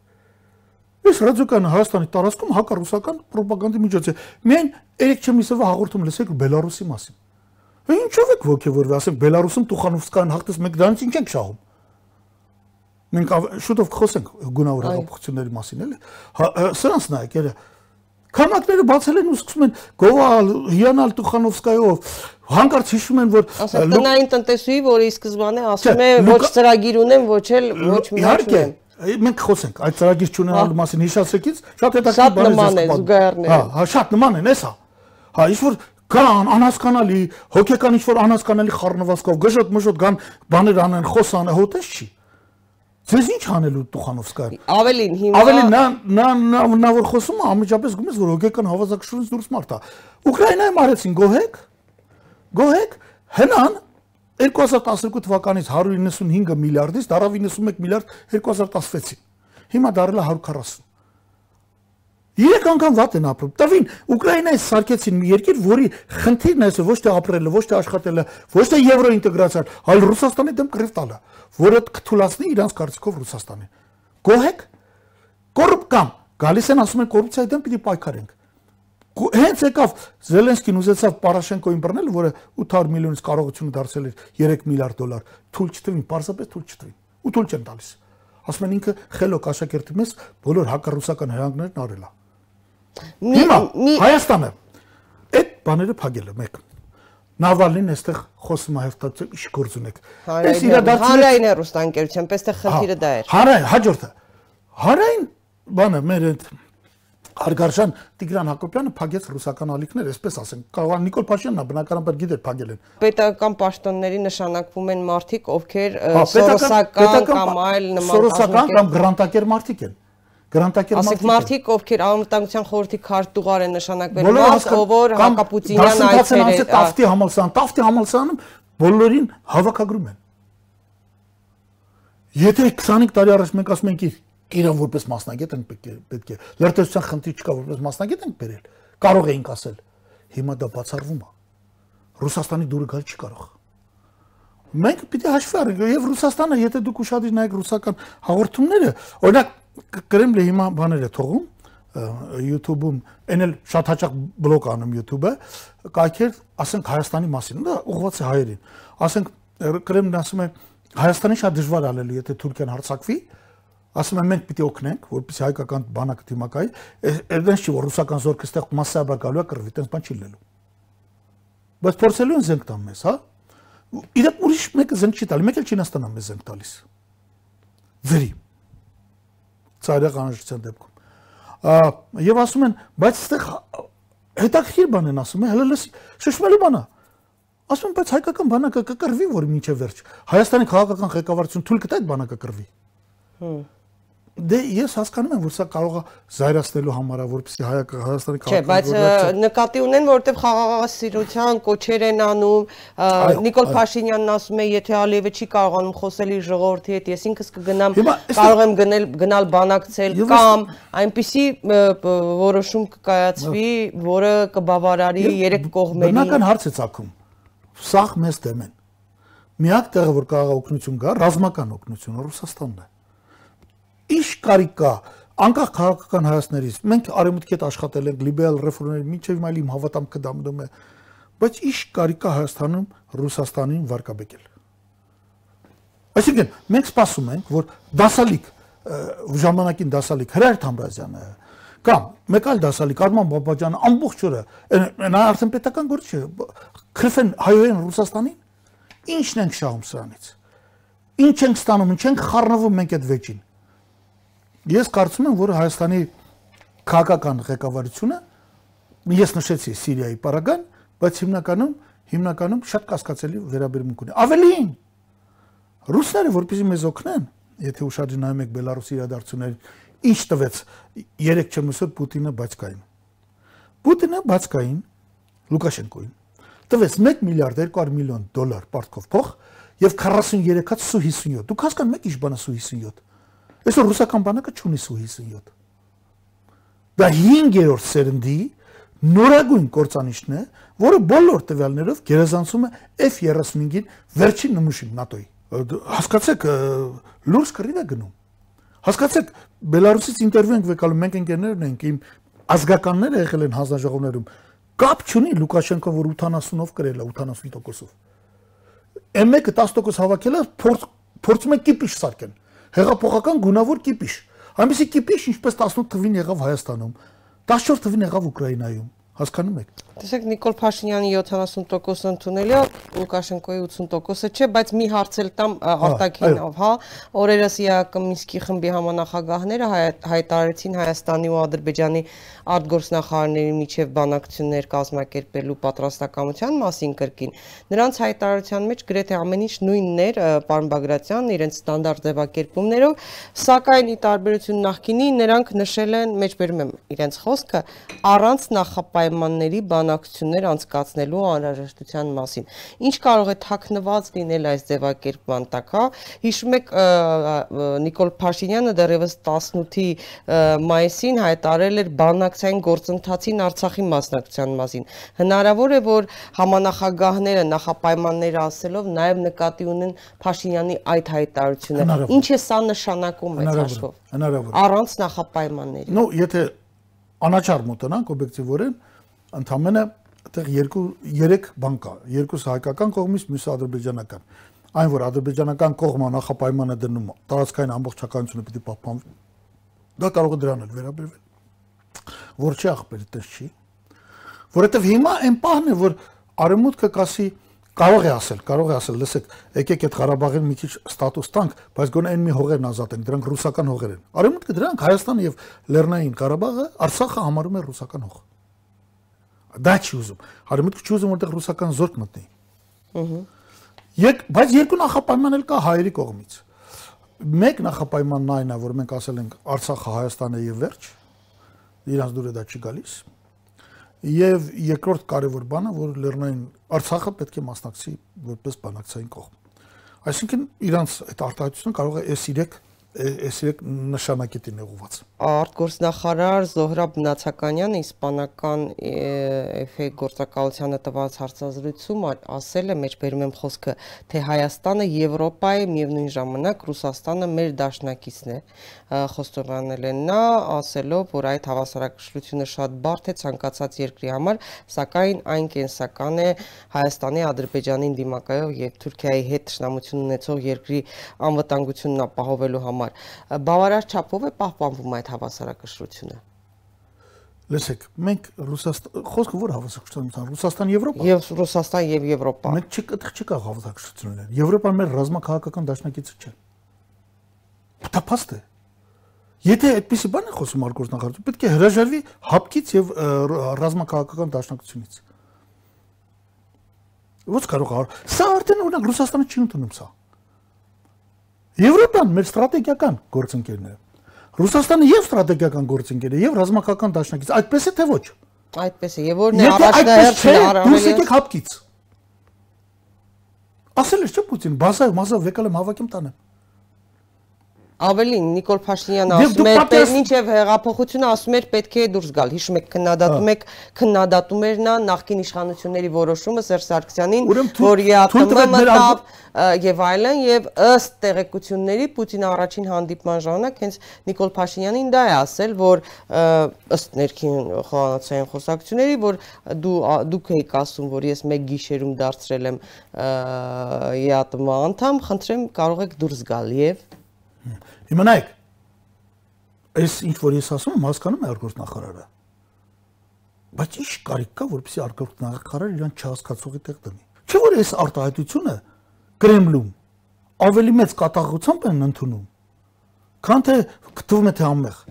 Այս ռադիկալը Հայաստանի տարածքում հակառուսական ռոպագանդի միջոց է։ Միայն երեք չմիսովը հաղորդում լսեք Բելարուսի մասին։ Ինչով եք ողջևորվել, ասենք Բելարուսում Տուխանովսկան հաղթես մեկ դրանից ինչ ենք շահում։ Մենք շուտով կխոսենք գունավոր հեղափոխությունների մասին, էլի։ Հա, ը, Սրանց նայեք, ելը։ Քամակները բացել են ու սկսում են գովալ, հիանալ Տուխանովսկայով։ Հանկարծ հիշում են, որ տնային տնտեսուհի, որի սկզբանե ասում է ոչ ծրագիր ունեմ, ոչ էլ ոչ մի բան Իհարկե, մենք խոսենք այդ ծրագիր չունենալու Հա։ մասին հիշացրեցից, շատ հետաքրքիր Շատ բաներ նման է զուգահեռները։ Հա, շատ նման են, էսա։ Հա, ինչ որ կան անհասկանալի, հոգեկան ինչ որ անհասկանալի խառնվածքով գժոտ մժոտ կան բաներ անեն, խոսան, հոտես չի։ Ձեզ ինչ անելու Տուխանովսկան։ Ավելին հիմա Ավելի նա նա նա նա որ խոսում է, անմիջապես գումես որ հոգեկան հավասարակշռությունից դուրս մարդ է։ Ուկրաինայում արեցին գոհեք։ Գոհեք հնան 2012 թվականից 195 միլիարդից դարավ 91 միլիարդ 2016-ին։ Հիմա դարել է 140։ Երեք անգամ վատ են ապրում։ Տվին Ուկրաինայից սարքեցին մի երկիր, որի խնդիրն է ոչ թե ապրելը, ոչ թե աշխատելը, ոչ թե եվրոինտեգրացիան, այլ Ռուսաստանի դեմ կռիվ տալը, որը կթուլացնի իրանց կարծիքով Ռուսաստանին։ Գոհեք կոռուպ կամ գալիս են ասում են կոռուպցիայի դեմ պիտի պայքարենք։ Հենց եկավ Զելենսկին ուզեցավ Պարաշենկոին բռնել, որը 800 միլիոնից կարողությունը դարձել էր 3 միլիարդ դոլար։ Թույլ չտվին, պարզապես թույլ չտվին։ Ու թույլ չեն տալիս։ Ասում են ինքը խելոք աշակերտի մեզ բոլոր հակառուսական հրանգներն արել է։ մի Հիմա Հայաստանը այդ բաները փակել է մեկ։ Նավալին այստեղ խոսում է հերթացել ինչ գործ ունեք։ Այս իրադարձությունները հանրային հեռուստաընկերության, պես թե խնդիրը դա էր։ Հարայն, հաջորդը։ Հարայն բանը մեր այդ Հարգարժան Տիգրան Հակոբյանը փակեց ռուսական ալիքներ, այսպես ասենք։ Կարող է Նիկոլ Փաշինյանն է բնականաբար գիտեր փակել են։ Պետական պաշտոնների նշանակվում են մարդիկ, ովքեր սորոսական կամ այլ նման սորոսական կամ գրանտակեր մարդիկ են։ Գրանտակեր Ասեք մարդիկ են։ մարդիկ, ովքեր անվտանգության խորհրդի քարտուղար են նշանակվել, Բոլորը մարդ, հասկան- ով որ կամ հակապուտինյան դասընթացն այցեր անցել Տավտի համալսարան, Տավտի համալսարանում բոլորին հավաքագրում են։ Եթե 25 տարի առաջ մենք ասում ենք իր իրան որպես մասնագետ ենք պետք է պետք է լրտեսության խնդիր չկա որպես մասնագետ ենք բերել կարող էինք ասել հիմա դա բացառվում է Ռուսաստանի դուրը գալ չի կարող մենք պիտի հաշվի առնենք եւ Ռուսաստանը եթե դուք ուշադիր նայեք ռուսական հաղորդումները օրինակ Կրեմլը հիմա բաներ է թողում YouTube-ում այն էլ շատ հաճախ բլոկ անում YouTube-ը կայքեր ասենք Հայաստանի մասին դա ուղղված է հայերին ասենք Կրեմլն ասում է Հայաստանի շատ դժվար ալելու եթե Թուրքիան հարձակվի ասում են մենք պիտի օգնենք որպեսզի հայկական բանակը դիմակայի այդպես չի որ ռուսական զորքը ստեղ massաբար գալու է կռվի տես բան չի լինելու բայց փորձելու են զենք տան մեզ հա իրաք ուրիշ մեկը զենք չի տալի մեկ էլ Չինաստանն է մեզ զենք տալիս ձերի ցարեղ անհրաժեշտության դեպքում եւ ասում են բայց այստեղ հետաքրիր բան են ասում հələ լսի շշմելու բան է ասում են բայց հայկական բանակը կկռվի որ մինչև վերջ հայաստանի քաղաքական ղեկավարություն թույլ կտա այդ բանակը կռվի Դե ես հասկանում եմ, որ սա կարող է զայրացնելու համար, որպեսզի հայական Հայաստանի Չէ, բայց նկատի ունեն, որովհետև խաղաղասիրության կոչեր են անում, Նիկոլ Փաշինյանն ասում է, եթե Ալիևը չի կարողանում խոսել իր ժողովրդի հետ, ես ինքս կգնամ, կարող եմ գնել գնալ բանակցել կամ այնպիսի որոշում կկայացվի, որը կբավարարի երեք կողմերի Բնական հարց է ցակում։ Սաղ մեզ դեմ են։ Միակ տեղը, որ կարող է օգնություն գա, ռազմական օգնությունը Ռուսաստանն է։ Ինչ կարիք կա անկախ քաղաքական հայացքներից մենք արեմուտքի հետ աշխատել ենք լիբերալ ռեֆորմների մինչև հիմա իմ հավատամքը դամնում է բայց ի՞նչ կարիք կա Հայաստանում Ռուսաստանին վարկաբեկել Այսինքն մենք սպասում ենք որ դասալիկ ժամանակին դասալիկ Հրայր Թամրազյանը կամ մեկ այլ դասալիկ Արման Բաբաջյանը ամբողջ օրը նա արդեն պետական գործ չէ քրֆեն հայերեն Ռուսաստանին ինչն ենք շահում սրանից ինչ ենք ստանում ինչ ենք խառնվում մենք այդ վեճին ես կարծում եմ որ Հայաստանի քաղաքական ղեկավարությունը ես նշեցի Սիրիայի պարագան բայց հիմնականում հիմնականում շատ կասկածելի վերաբերմունք ունի ավելին ռուսները որպեսզի մեզ օգնեն եթե ուշադրի նայում եք Բելարուսի իրադարձություններին, ինչ տվեց 3 չմսոր Պուտինը բացկային։ Պուտինը բացկային Լուկաշենկոին տվեց 1 միլիարդ 200 միլիոն դոլար պարտքով փող եւ 43-ած սու 57։ Դուք հասկանում եք ինչ բան է սու 57։ Այսօր ռուսական բանակը չունի սու 57։ Դա 5-րդ սերնդի նորագույն կորցանիչն է, որը բոլոր տվյալներով գերազանցում է F-35-ին վերջին նմուշին ՆԱՏՕ-ի հասկացեք լուրջ կռիվ է գնում հասկացեք բելարուսից ինտերվյու ենք վեկալում մենք ընկերներն ենք իմ ազգականները եղել են հանձնաժողովներում կապ չունի լուկաշենկոն որ 80-ով կրել է 80%-ով M1-ը 10% հավաքել է փորձ փորձում է կիպիշ սարքեն հեղափոխական գունավոր կիպիշ այնպեսի կիպիշ ինչպես 18 թվին եղավ Հայաստանում 14 թվին եղավ Ուկրաինայում հասկանում եք Տեսեք Նիկոլ Փաշինյանի 70% ընդունելի է, Լուկաշենկոյի 80%-ը չէ, բայց մի հարց էլ տամ արտաքինով, հա, օրերս ԵԱԿ Մինսկի խմբի համանախագահները հայտարարեցին Հայաստանի ու Ադրբեջանի արտգործնախարարների միջև բանակցություններ կազմակերպելու պատրաստակամության մասին կրկին։ Նրանց հայտարարության մեջ գրեթե ամեն ինչ նույնն էր, պարոն Բագրատյան, իրենց ստանդարտ ձևակերպումներով, սակայն ի տարբերություն նախկինի նրանք նշել են, մեջբերում եմ իրենց խոսքը, առանց նախապայմանների բան բանակցություններ անցկացնելու անհրաժեշտության մասին։ Ինչ կարող է թաքնված լինել այս ձևակերպման տակ, հա։ Հիշում եք Նիկոլ Փաշինյանը դեռևս 18-ի մայիսին հայտարարել էր բանակցային գործընթացին Արցախի մասնակցության մասին։ Հնարավոր է, որ համանախագահները նախապայմանները ասելով նաև նկատի ունեն Փաշինյանի այդ հայտարարությունը։ Ինչ է սա նշանակում այդ հաշվով։ Հնարավոր։ Առանց նախապայմանների։ Ну, եթե անաչառ մոտենանք օբյեկտիվորեն, ընդամենը այդտեղ երկու 3 բան կա, երկուսը հայկական կողմից, մյուսը ադրբեջանական։ Այն որ ադրբեջանական կողմը նախապայմանը դնում տարածքային ամբողջականությունը պիտի պահպանվի։ Դա կարող է դրան էլ վերաբերվել։ Որ չի ախպերը տես չի։ Որովհետև հիմա այն պահն է, որ արեմուտքը կասի կարող է ասել, կարող է ասել, լսեք, եկեք այդ Ղարաբաղին մի քիչ ստատուս տանք, բայց գոնե այն մի հողերն ազատենք, դրանք ռուսական հողեր են։ Արեմուտքը դրանք Հայաստանը եւ Լեռնային Ղարաբաղը, Արցախը համարում է ռուսական հող դա չի ուզում։ Հարմուտքը չի ուզում որտեղ ռուսական զորք մտնի։ Ահա։ Եկ, բայց երկու նախապայման էլ կա հայերի կողմից։ Մեկ նախապայմանն այն է, որ մենք ասել ենք Արցախը Հայաստանը եւ վերջ։ Իրանց դուրը դա չի գալիս։ Եվ երկրորդ կարևոր բանը, որ Լեռնային Արցախը պետք է մասնակցի որպես բանակցային կողմ։ Այսինքն իրանց այդ արտահայտությունը կարող է S3 այս երեք նշանակետին ուղված։ Արտգործնախարար Զոհրաբ Նացականյանը իսպանական էֆե գործակալությանը տված հարցազրույցում ասել է, մեջբերում եմ խոսքը, թե Հայաստանը Եվրոպայի միևնույն ժամանակ Ռուսաստանը մեր դաշնակիցն է։ Խոստովանել է նա, ասելով, որ այդ հավասարակշռությունը շատ բարդ է ցանկացած երկրի համար, սակայն այն կենսական է Հայաստանի, Ադրբեջանին դիմակայող եւ Թուրքիայի հետ ճշնամություն ունեցող երկրի անվտանգությունն ապահովելու համար համար բավարար չափով է պահպանվում այդ հավասարակշռությունը Լսեք, մենք Ռուսաստան խոսքը որ հավասարակշռություն, Ռուսաստան, Եվրոպա։ Եվ Ռուսաստան եւ Եվրոպա։ Մենք չի այդտեղ չի կարող հավասարակշռություն ունենալ։ Եվրոպան մեր ռազմաքաղաքական դաշնակիցը չէ։ Տափաստ է։ Եթե այդպեսի բան է խոսում արգորտնախարարությունը, պետք է հրաժարվի հապկից եւ ռազմաքաղաքական դաշնակցությունից։ Ո՞ց կարող է։ Սա արդեն օրինակ Ռուսաստանը չի ընդունում սա։ Եվրոպան մեր ստրատեգիական գործընկերն է։ Ռուսաստանը եւ ստրատեգիական գործընկեր է եւ ռազմական դաշնակից։ Այդպես է թե ոչ։ Այդպես է, եւ որն է առաջնահերթը առավել։ Դուք եկեք հապկից։ Ասել էր չէ Պուտին, բազա մազա վեկալեմ հավաքեմ տանեմ։ Ավելին Նիկոլ Փաշինյանը ասում էր, պատես... մինչև հեղափոխությունը ասում էր պետք է դուրս գալ։ Հիշում եք քննադատում եք քննադատում էր նա նախկին իշխանությունների որոշումը Սերժ Սարգսյանին, որ ԵԱՏՄ մտավ եւ այլն եւ ըստ տեղեկությունների Պուտինի առաջին հանդիպման ժամանակ հենց Նիկոլ Փաշինյանին դա է ասել, որ ըստ ներքին խոհանոցային խոսակցությունների, որ դու դուք եք ասում, որ ես մեկ գիշերում դարձրել եմ ԵԱՏՄ անդամ, խնդրեմ կարող եք դուրս գալ եւ Հիմա նայեք, այս ինչ որ ես ասում եմ, հասկանում եմ արգորտ նախարարը։ Բայց ի՞նչ կարիք կա, որպեսզի արգորտ նախարարը իրան չհասկացողի տեղ դնի։ Չէ՞ որ այս արտահայտությունը Կրեմլում ավելի մեծ կատաղությամբ են ընդունում, քան թե գտվում է թե ամեղ։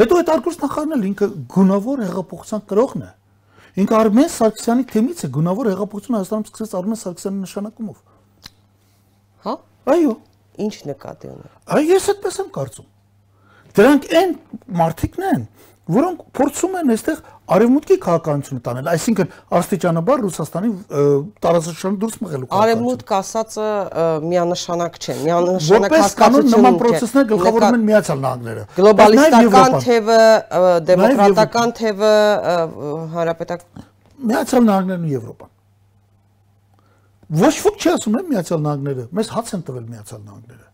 Հետո այդ արգորտ նախարարն էլ ինքը գունավոր հեղափոխության կրողն է։ Ինքը Արմեն Սարգսյանի թեմից է գունավոր հեղափոխությունը Հայաստանում սկսեց Արմեն Սարգսյանի նշանակումով։ Հա։ Այո ինչ նկատի ունի։ Այ ես այդպես եմ կարծում։ Դրանք այն մարդիկն են, որոնք փորձում են այստեղ արևմուտքի քաղաքականությունը տանել, այսինքն աստիճանաբար Ռուսաստանի տարածաշրջանը դուրս մղելու քաղաքականություն։ Արևմուտք ասածը միանշանակ չէ, միանշանակ հասկացություն չէ։ Նման process-ներ գլխավորում են Միացյալ Նահանգները։ Գլոբալիստական թևը, դեմոկրատական թևը, հանրապետական Միացյալ Նահանգներն ու Եվրոպան։ Ոչ ոք չի ասում եմ Միացյալ Նահանգները, մեզ հաց են տվել Միացյալ Նահանգները։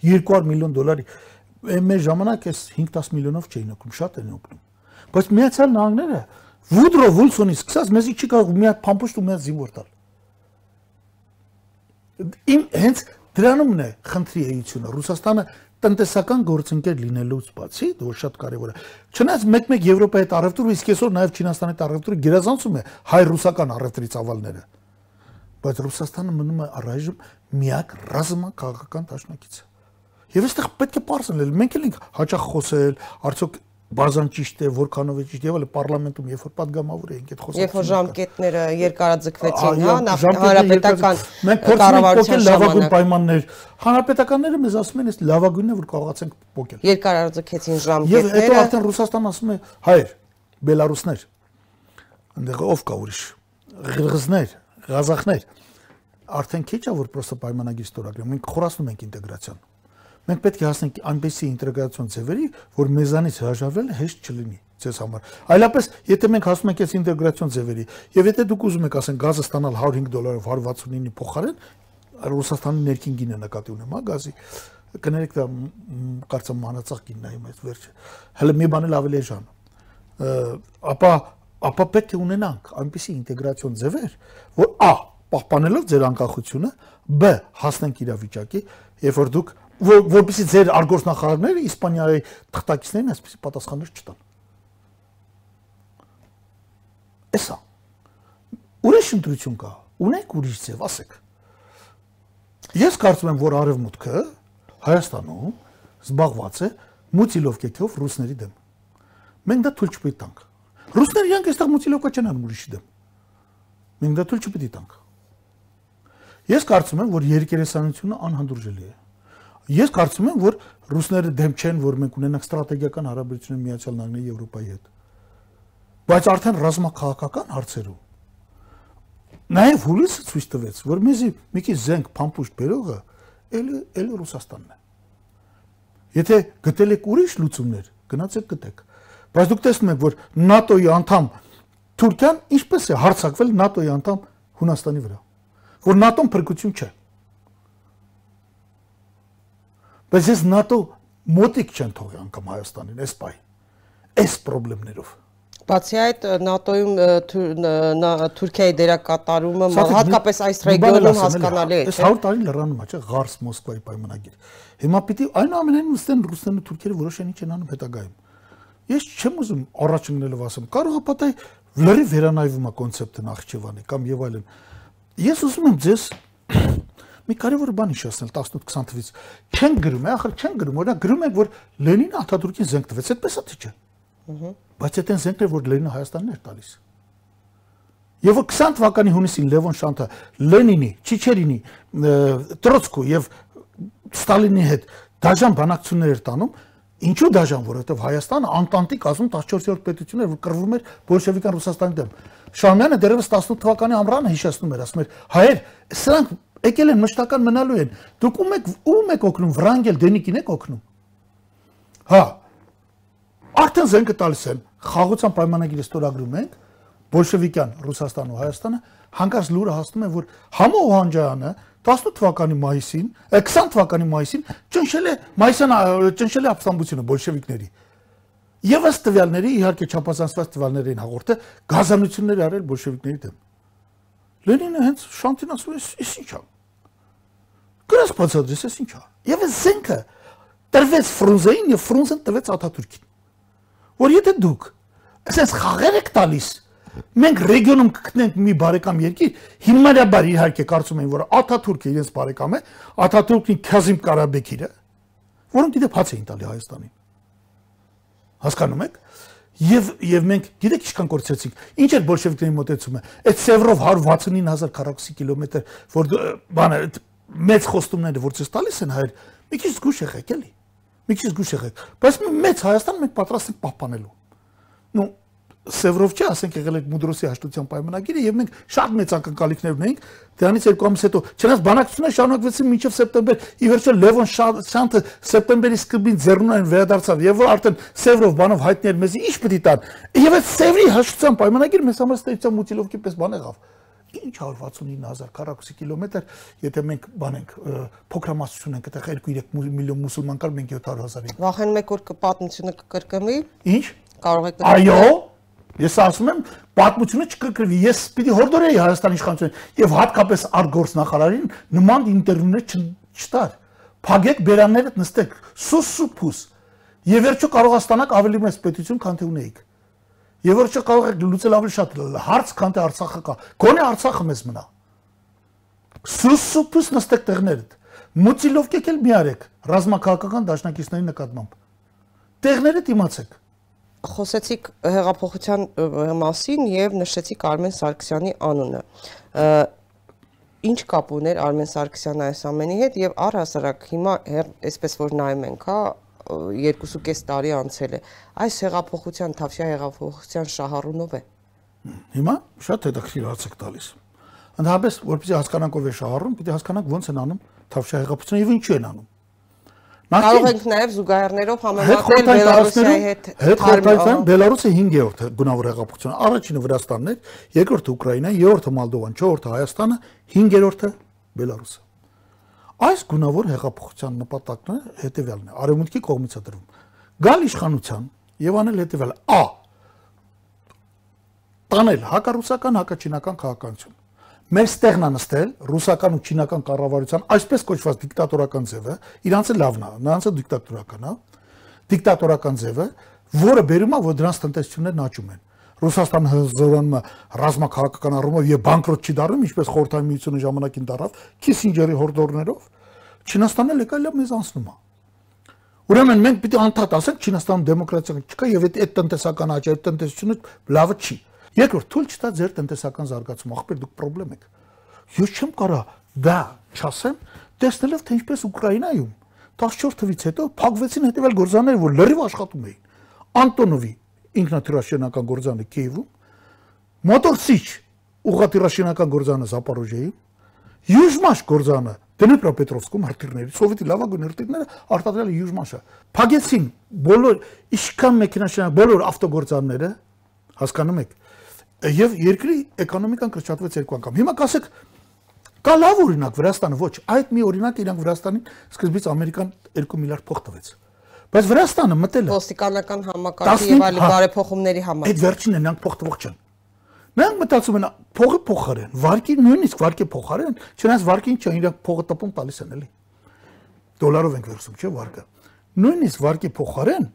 200 միլիոն դոլարի մեր ժամանակ էս 5-10 միլիոնով չէին օգնում, շատ են օգնում։ Բայց Միացյալ Նահանգները Վուդրո Վուլսոնից սկսած մեզի չի կարող մի հատ փամփուշտ ու մի հատ զինվոր տալ։ Իմ հենց դրանումն է խնդրի էությունը։ Ռուսաստանը տնտեսական գործընկեր լինելուց բացի, դա շատ կարևոր է։ Չնայած մեկ-մեկ Եվրոպայի հետ առևտուրը, իսկ այսօր նաև Չինաստանի հետ առևտուրը գերազանցում է հայ-ռուսական առևտրի ծավալները բայց Ռուսաստանը մնում է առայժմ միակ ռազմական դաշնակիցը։ Եվ այստեղ պետք է པարզնել, մենք էլ ենք հաճախ խոսել, արդյոք բարձրան ճիշտ է, որքանով է ճիշտ, եւ էլ parlamentum երբ որ падգամավոր էինք այդ խոսքը։ Երբ որ ժամկետները երկարաձգվեցին, հա, հանրապետական մենք փորձենք փոկել լավագույն պայմաններ։ Հանրապետականները մեզ ասում են, «Էս լավագույնն է, որ կարողացենք փոկել»։ Երկարաձգեցին ժամկետները։ Եվ հետո արդեն Ռուսաստանը ասում է, «Հայր, Բելարուսներ»։ Այնտեղ ով կա ուրիշ։ Ղրղզներ, Ղազախներ արդեն քիչ է որ պրոստը պայմանագիր ստորագրում։ Մենք խորացնում ենք ինտեգրացիան։ Մենք պետք է հասնենք այնպեսի ինտեգրացիոն ձևերի, որ մեզանից հրաժարվելը հեշտ չլինի ձեզ համար։ Այլապես, եթե մենք հասնում ենք այս ինտեգրացիոն ձևերի, եւ եթե դուք ուզում եք ասեն գազը ստանալ 105 դոլարով 169-ի փոխարեն, Ռուսաստանի ներքին գինը նկատի ունեմ, հա, գազի կներեք դա կարծեմ մանածախ գինն է այս վերջը։ Հələ մի բան էլ ավելի էժան։ Ապա ապա պետք է ունենանք այնպիսի ինտեգրացիոն ձևեր, որ ա պահպանելով ձեր անկախությունը, բ հասնենք իրավիճակի, երբ որ դուք որ, որպեսի ձեր արգոսնախարարները Իսպանիայի թղթակիցներին այսպեսի պատասխաններ չտան։ Էսա։ Ուրիշ ընտրություն կա։ Ունեք ուրիշ ձև, ասեք։ Ես կարծում եմ, որ արևմուտքը Հայաստանում զբաղված է մուտիլովկեքով ռուսների դեմ։ Մենք դա թույլ չպետք տանք։ Ռուսները իրանք այստեղ մուտիլովկա չեն անում ուրիշի դեմ։ Մենք դա թույլ չպետք տանք։ Ես կարծում եմ, որ երկերեսանությունը անհանդուրժելի է։ Ես կարծում եմ, որ ռուսները դեմ չեն, որ մենք ունենանք ստրատեգիական հարաբերություններ Միացյալ Նահանգների Եվրոպայի հետ։ Բայց արդեն ռազմաքաղաքական հարցերում նաև հուլիսը ցույց տվեց, որ մեզի մի քիչ զենք փամփուշտ բերողը էլի էլի Ռուսաստանն է։ Եթե գտել եք ուրիշ լուծումներ, գնացեք գտեք։ Բայց դուք տեսնում եք, որ ՆԱՏՕ-ի անդամ Թուրքիան ինչպես է հարցակվել ՆԱՏՕ-ի անդամ Հունաստանի վրա, որ ՆԱՏՕ-ն փրկություն չէ։ Բայց ես ՆԱՏՕ մոտիկ չեն թողի անգամ Հայաստանին այս պահին։ Այս խնդիրներով։ Բացի այդ ՆԱՏՕ-ում Թուրքիայի դերակատարումը հատկապես այս ռեգիոնում հասկանալի է, չէ՞։ Այս 100 տարի լրանում է, չէ՞, Ղարս Մոսկվայի պայմանագիր։ Հիմա պիտի այնուամենայնիվ ուստեն ռուսներն ու թուրքերը որոշեն ինչ են անում հետագայում։ Ես չեմ ուզում առաջ ընկնելով ասեմ, կարող է պատահի լրի վերանայվում է կոնցեպտը Նախճեվանի կամ եւ այլն։ Ես ուզում եմ ձեզ մի կարևոր բան հիշեցնել 18-20 թվից։ Չեն գրում, ախր չեն գրում, օրինակ գրում են, որ Լենինը Աթաթուրքին զենք տվեց, այդպես է թե չէ։ Ահա։ Բայց այդ այն զենքն էր, որ Լենինը Հայաստանն էր տալիս։ Եվ 20 թվականի հունիսին Լևոն Շանթը Լենինի, Չիչերինի, Տրոցկու եւ Ստալինի հետ դաժան բանակցություններ էր տանում, Ինչու դաժան, որովհետև Հայաստանը Անտանտի կազմում 14-րդ պետություն էր, որ կռվում էր բոլշևիկյան Ռուսաստանի դեմ։ Շահումյանը դեռևս 18 թվականի ամռանը հիշեցնում էր, ասում էր. հայեր, սրանք Եկել են մշտական մնալու են։ Դուք ում եք ում եք օգնում, Վրանգել Դենիկին եք օգնում։ Հա։ Արդեն զենքը տալիս են, խաղաղության պայմանագիրը ստորագրում ենք, բոլշևիկյան Ռուսաստանը ու Հայաստանը հանկարծ լուրը հասնում է, որ Համո Օհանջյանը 18 թվականի մայիսին, 20 թվականի մայիսին ճնշել է մայիսյան ճնշել է ապստամբությունը բոլշևիկների։ Եվ ըստ տվյալների, իհարկե չափազանցված տվյալներին հաղորդը գազանություններ արել բոլշևիկների դեմ։ Լենինը հենց շանտին ասում է, «Իս ի՞նչ է»։ Գրած բացադրես, «Իս ի՞նչ է»։ Եվ այս զենքը տրվեց Ֆրունզեին եւ Ֆրունզեն տվեց Աթաթուրքին։ Որ եթե դուք այսպես խաղեր եք տալիս, մենք ռեգիոնում կգտնենք մի բարեկամ երկիր, հիմնարաբար իհարկե կարծում են, որ Աթաթուրքը իրենց բարեկամ է, Աթաթուրքին Քազիմ Կարաբեկիրը, որոնք դիտե փաց էին տալի Հայաստանին։ Հասկանում եք։ Եվ եւ մենք գիտեք ինչքան կորցրեցինք։ Ինչ էր բոլշևիկների մոտեցումը։ Այդ Սևրով 169000 քառակուսի կիլոմետր, որ բանը մեծ խոստումները որ ցես տալիս են հայր, մի քիչ զգուշ եղեք էլի։ Մի քիչ զգուշ եղեք։ Բայց մեծ Հայաստան մենք պատրաստ ենք պահպանելու։ Ну, Սևրով չէ, ասենք եղել է Մուդրոսի հաշտության պայմանագիրը եւ մենք շատ մեծ ակնկալիքներ ունեինք դրանից երկու ամիս հետո։ Չնայած բանակցությունները շարունակվեցին մինչև սեպտեմբեր, ի վերջո Լևոն Շանթը սեպտեմբերի սկզբին ձեռնունայն վերադարձավ եւ որ արդեն Սևրով բանով հայտնել մեզի ինչ է տան։ Եվ այդ Սևրի հաշտության պայմանագիրը մեզ համար ստեյցիա մուտիլովկի պես բան եղավ ինչ 169000 քառակուսի կիլոմետր, եթե մենք բանենք փոքրամասնություն ենք, այդտեղ 2-3 միլիոն մուսուլման կար, մենք 700.000 ենք։ Վախենում եք որ պատմությունը կկրկնվի։ Ինչ։ Կարող եք Այո, Ես ասում եմ, պատմությունը չկրկնվի։ Ես պիտի հորդորեի Հայաստանի իշխանությունը եւ հատկապես արտգործ նախարարին նման ինտերվյուներ չտար։ Փագեք բերանները նստեք, սուս սուփուս։ Եվ վերջո կարող աստանաք ավելի մեծ պետություն, քան թե ունեիք։ Եվ վերջո կարող եք լուծել ավելի շատ հարց, քան թե Արցախը կա։ Գոնե Արցախը մեզ մնա։ Սուս սուփուս նստեք տեղներդ։ Մուտիլով կեկել մի արեք ռազմաքաղաքական դաշնակիցների նկատմամբ։ Տեղները դիմացեք խոսեցիք հեղափոխության մասին եւ նշեցիք Արմեն Սարգսյանի անունը։ Ինչ կապ ուներ Արմեն Սարգսյանը այս ամենի հետ եւ առհասարակ հիմա այսպես որ նայում ենք, հա, երկուսուկես տարի անցել է։ Այս հեղափոխության, Թավշյա հեղափոխության շահառունով է։ Հիմա շատ հետաքրքիր հարց եք տալիս։ Ընդհանրապես, որպեսզի հասկանանք ով է շահառուն, պիտի հասկանանք ոնց են անում Թավշյա հեղափոխությունը եւ ինչու են անում։ Կարող ենք նաև զուգահեռներով համեմատել Բելարուսիայի հետ։ Հետ խորհրդային Բելարուսը 5-րդ գունավոր հեղափոխությունը, առաջինը Վրաստանն էր, երկրորդը Ուկրաինան, երրորդը Մոլդովան, չորրորդը Հայաստանը, 5-րդը Բելարուսը։ Այս գունավոր հեղափոխության նպատակն է հետևյալն է. արևմուտքի կողմից է դրվում։ Գալ իշխանության եւ անել հետևյալը. Ա. տանել հակառուսական հակաչինական քաղաքականություն մեր ստեղն է նստել ռուսական ու չինական կառավարության այսպես կոչված դիկտատորական ձևը, իրանցը լավն է, նրանցը դիկտատորական է, դիկտատորական ձևը, որը բերում է, որ դրանց տնտեսություններն աճում են։ Ռուսաստանը հզորանում է ռազմաքաղաքական առումով եւ բանկրոտ չի դառնում, ինչպես խորհրդային միությունը ժամանակին դարավ, Քիսինջերի հորդորներով, Չինաստանը լեկալիա մեզ անցնում է։ Ուրեմն մենք պիտի անդադ ասենք Չինաստանում դեմոկրատիա չկա եւ այդ տնտեսական աճը, այդ տնտեսությունը լավը չի։ Երկրորդ, թույլ չտա ձեր տնտեսական զարգացումը, ախպեր դուք խնդրեմ եք։ Ես չեմ կարա դա չասեմ, տեսնելով թե ինչպես Ուկրաինայում 14 թվից հետո փակվեցին հետեւյալ գործանները, որ լրիվ աշխատում էին։ Անտոնովի ինքնաթիռաշինական գործանը Կիևում, Մոտորսիչ ուղղաթիռաշինական գործանը Զապորոժիեում, Յուժմաշ գործանը Դնեպրոպետրովսկում հրթիռների, սովետի լավագույն հրթիռները արտադրել Յուժմաշը։ Փակեցին բոլոր իշքան մեքենաշինական բոլոր ավտոգործանները, հասկանում եք, եւ երկրի էկոնոմիկան կրճատվեց երկու անգամ։ Հիմա կասեք կա լավ օրինակ Վրաստանը, ոչ, այդ մի օրինակ իրանք Վրաստանին սկզբից Ամերիկան 2 միլիարդ փող տվեց։ Բայց Վրաստանը մտել է ոստիկանական համակարգի եւ այլ բարեփոխումների համար։ Այդ վերջինն նրանք փող տվող չեն։ Նրանք մտածում են փողը փոխարեն, վարկի նույնիսկ վարկի փոխարեն, չնայած վարկին չէ, իրանք փողը տպում տալիս են էլի։ Դոլարով ենք վերցում, չէ՞ վարկը։ Նույնիսկ վարկի փոխարեն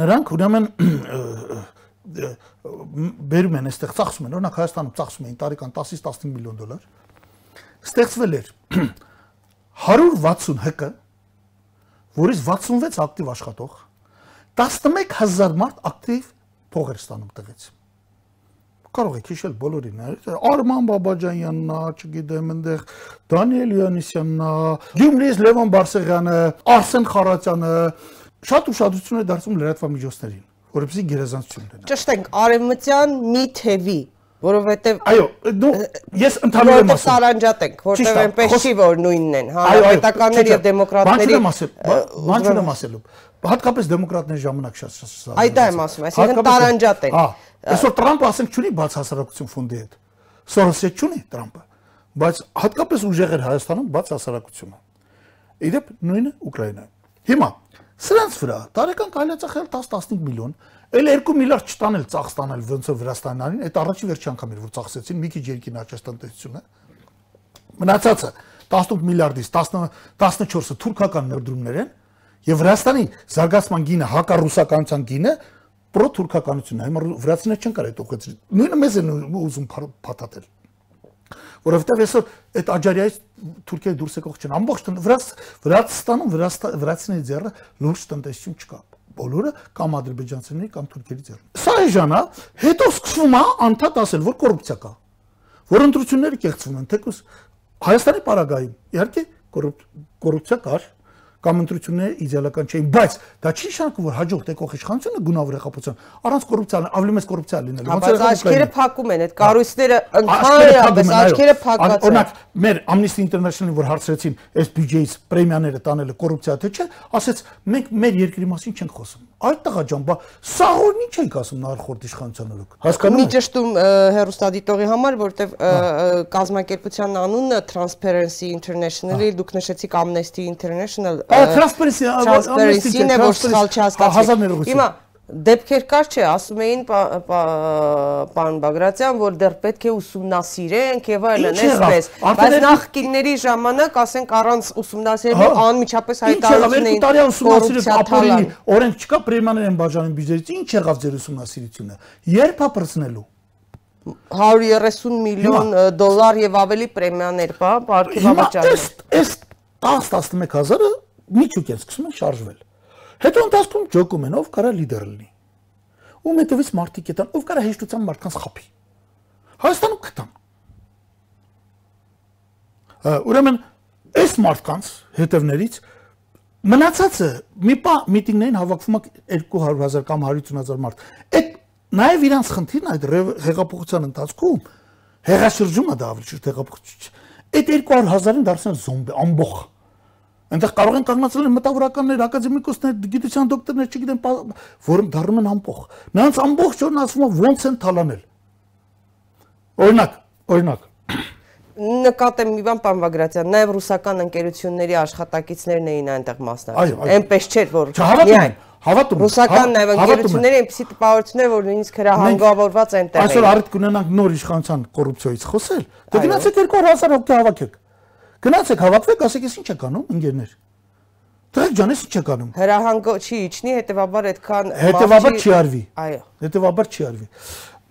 նրանք ուրեմն բերում են այստեղ ծախսում են, օրինակ Հայաստանում ծախսում էին տարեկան 10-ից 15 միլիոն դոլար, ստեղծվել էր 160 ՀԿ, որից 66 ակտիվ աշխատող, 11000 մարդ ակտիվ փող էր ստանում տվեց։ Կարող եք հիշել բոլորին, Արման Բաբաջանյանն չգիտեմ, այնտեղ Դանիել Յանիսյանն Գյումրիից Լևոն Բարսեղյանը, Արսեն Խարատյանը, շատ ուշադրություն է դարձում լրատվամիջոցներին որովհետեւ գերազանցություն ունենա։ Ճշտենք արևմտյան մի թևի որովհետև Այո, դու ես ընդհանուր եմ ասում։ տարանջատ ենք, որտեղ այնպես չի որ նույնն են, ճիշտ է, եւ դեմոկրատների Բան չեմ ասել, բան չեմ եմ- ասելու։ Հատկապես դեմոկրատների ժամանակ շատ շատ։ Այ դա եմ ասում, այսինքն տարանջատ են։ Հա, այսօր Տրամպը ասենք չունի բաց հասարակություն ֆոնդի հետ։ Սորոսը չունի Տրամպը, բայց հատկապես ուժեղ էր Հայաստանում բաց հասարակությունը։ Իդեպ նույնը Ուկրաինա։ Հիմա սրանց վրա տարեկան կարելի է ծախել 10-15 միլիոն, էլ 2 միլիարդ չտանել ծախ ստանել ոնց որ Վրաստանյանին, այդ առաջի վերջի անգամ էր որ ծախսեցին մի քիչ երկին աճեց տնտեսությունը։ Մնացածը 18 միլիարդից 10 14-ը թուրքական ներդրումներ են եւ Վրաստանի զարգացման գինը հակառուսականության գինը պրո-թուրքականությունն է։ Հիմա վրացիները չեն կարող այդ ուղղեցրի։ Նույնը մեզ են ուզում փա- փաթաթել որովհետև այսօր այդ Աջարիայից Թուրքիայի դուրս եկող չեն ամբողջ վրաց Վրացստանում վրացիների ձեռը լուրջ տնտեսություն չկա բոլորը կամ ադրբեջանցիների կամ թուրքերի ձեռն սա էժանա հետո սկսվում է անդադ ասել որ կոռուպցիա կա որ ընտրությունները կեղծվում են թեկուզ Հայաստանի պարագայում իհարկե կոռուպ- կոռուպցիա կար կամ ընտրությունները իդեալական չէին, բայց դա չի նշանակում, որ հաջող եկող իշխանությունը գունավոր եղապության առանց կոռուպցիա ավելի մեծ կոռուպցիա լինելու։ Ոնց բայց եղավ աչքերը փակում են, այդ կառույցները ընդհանրապես աչքերը փակված են։ Օրինակ, մեր Amnesty International-ին որ հարցրեցին, այս բյուջեից պրեմիաները տանելը կոռուպցիա թե չէ, ասեց, մենք մեր երկրի մասին չենք խոսում։ Այդ տղա ջան, բա սաղորն ինչ եք ասում նախորդ իշխանության օրոք։ Հասկանում Մի եք։ ճշտում հերոստադիտողի համար, որտեվ կազմակերպության անունը Transparency International-ի դուք նշեցիք Amnesty International Transparency, Transparency-ն է, որ սխալ չհասկացի։ Հազար ներողություն։ Հիմա դեպքեր կար չէ, ասում էին պա- պա- պարոն Բագրատյան, որ դեռ պետք է ուսումնասիրենք եւ այլն, այսպես։ Բայց նախկինների ժամանակ, ասենք, առանց ուսումնասիրելու անմիջապես Ինչ եղավ, հայտարարություն երկու տարի ուսումնասիրել ապօրինի, օրենք չկա պրեմիաներ են բաժանում բյուջեից, ինչ եղավ ձեր ուսումնասիրությունը։ Երբ է պրծնելու։ 130 միլիոն դոլար եւ ավելի պրեմիաներ, բա, Հիմա ապարքեվավճար։ այս այս 10-11000-ը միջուկ են սկսում են շարժվել։ Հետո ընթացքում ջոկում են, ով կարա լիդեր լինի։ Ում հետևից մարդիկետան, ով կարա հեշտությամբ մարդկանց խփի։ Հայաստանում կտան։ Ուրեմն այս մարդկանց հետևներից մնացածը մի պա միտինգներին հավաքվում է 200.000 կամ 150.000 մարդ։ Այդ նաև իրանց խնդիրն այդ հեղափոխության ընթացքում հեղաշրջումը դա ավելի շուտ հեղափոխություն։ Այդ 200.000-ին դարձնել զոմբի ամբողջ Այնտեղ կարող են կանգնացնել մտավորականներ, ակադեմիկոսներ, գիտության դոկտորներ, չգիտեմ, որոնք դառնում են ամբողջ։ Նրանց ամբողջ օրն ասվում է ոնց են թալանել։ Օրինակ, օրինակ, Նկատեմ մի բան, պարոն Բագրատյան, նաև ռուսական ընկերությունների աշխատակիցներն էին այնտեղ մասնակցում։ Այնպես չէր, որ միայն հավատում Ռուսական նաև ընկերությունների այնպեսի տպավորություններ, որ նույնիսկ հրահանգավորված այնտեղ Այսօր առիթ կունենանք նոր իշխանության կոռուպցիայից խոսել։ Դե գնացեք 200.000 հոգի հավաքեք։ Գնացեք հավաքվեք, ասեք, ես ինչ եք անում, ընկերներ։ Դրեք ջան, ես ինչ եք անում։ Հրահանգո չի իջնի, հետեւաբար այդքան մարդի- չի արվի։ Այո։ Հետևաբար չի արվի։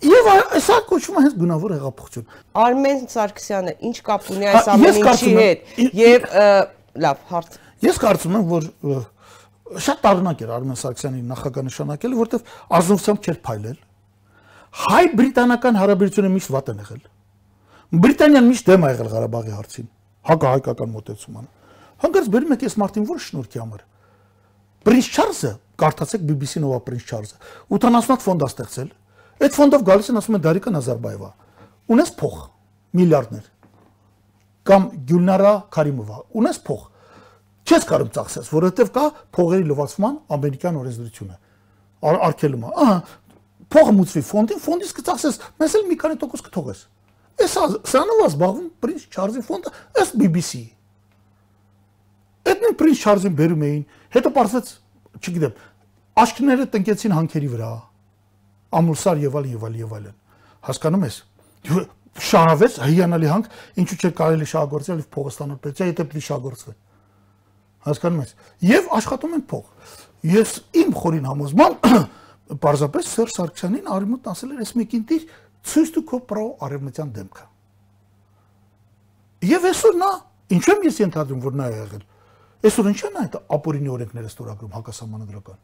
Եվ ա- սա կոչվում է հենց գունավոր հեղափոխություն։ Արմեն Սարգսյանը ինչ կապ ունի այս ամեն ինչի հետ։ Եվ լավ, հարց Ես կարծում եմ, որ շատ տարօրինակ էր Արմեն Սարգսյանի նախագահ նշանակելը, որտեվ ազնվությամբ չէր փայլել։ Հայ-բրիտանական հարաբերությունը միշտ վատ են եղել։ Բրիտանիան միշտ դեմ է եղել Ղարաբաղի հարցին, հակահայկական մոտեցումանը։ Հանկարծ բերում եք այս մարտին որ շնորհքի համար։ Պրինց Չարլզը, կարդացեք BBC-ն ով է Պրինց Չարլզը, 80-ատ ֆոնդ է ստեղծել։ Այդ ֆոնդով գալիս են ասում են Դարիկա Նազարբաևա։ Ունես փող, միլիարդներ կամ Գյուլնարա Քարիմովա, ունես փող։ Չես կարող ծախսես, որովհետև կա փողերի լվացման ամերիկյան օրենսդրությունը։ Ար- Արգելումը։ Ահա, փողը մուծվի ֆոնդին, ֆոնդից կծախսես, մեզ էլ մի քանի տոկոս կթողես։ Էս սրանով է զբաղվում Պրինց Չարլզի ֆոնդը, ըստ BBC։ Այդ նույն Պրինց Չարլզին բերում էին, հետո parcets, չգիտեմ, աշկները տնկեցին հանքերի վրա։ Ամուլսար եւ այլն եւ այլն եւ այլն։ Հասկանում ես։ Շահավեց հիանալի հանք, ինչու՞ չէ կարելի շահագործել եւ փողը ստանալ պետք է, եթե պիտի շահագործվի։ Հասկանում ես։ Եվ աշխատում են փող։ Ես իմ խորին համոզմամբ պարզապես Սերժ Սարգսյանին արիմուտ ասել էր, ես մեկին դիր ցույց տու քո պրո արևմտյան դեմքը։ Եվ այսօր նա, ինչու եմ ես ենթադրում, որ նա է եղել։ Այսօր ինչու են այդ ապօրինի օրենքները ստորագրում հակասահմանադրական։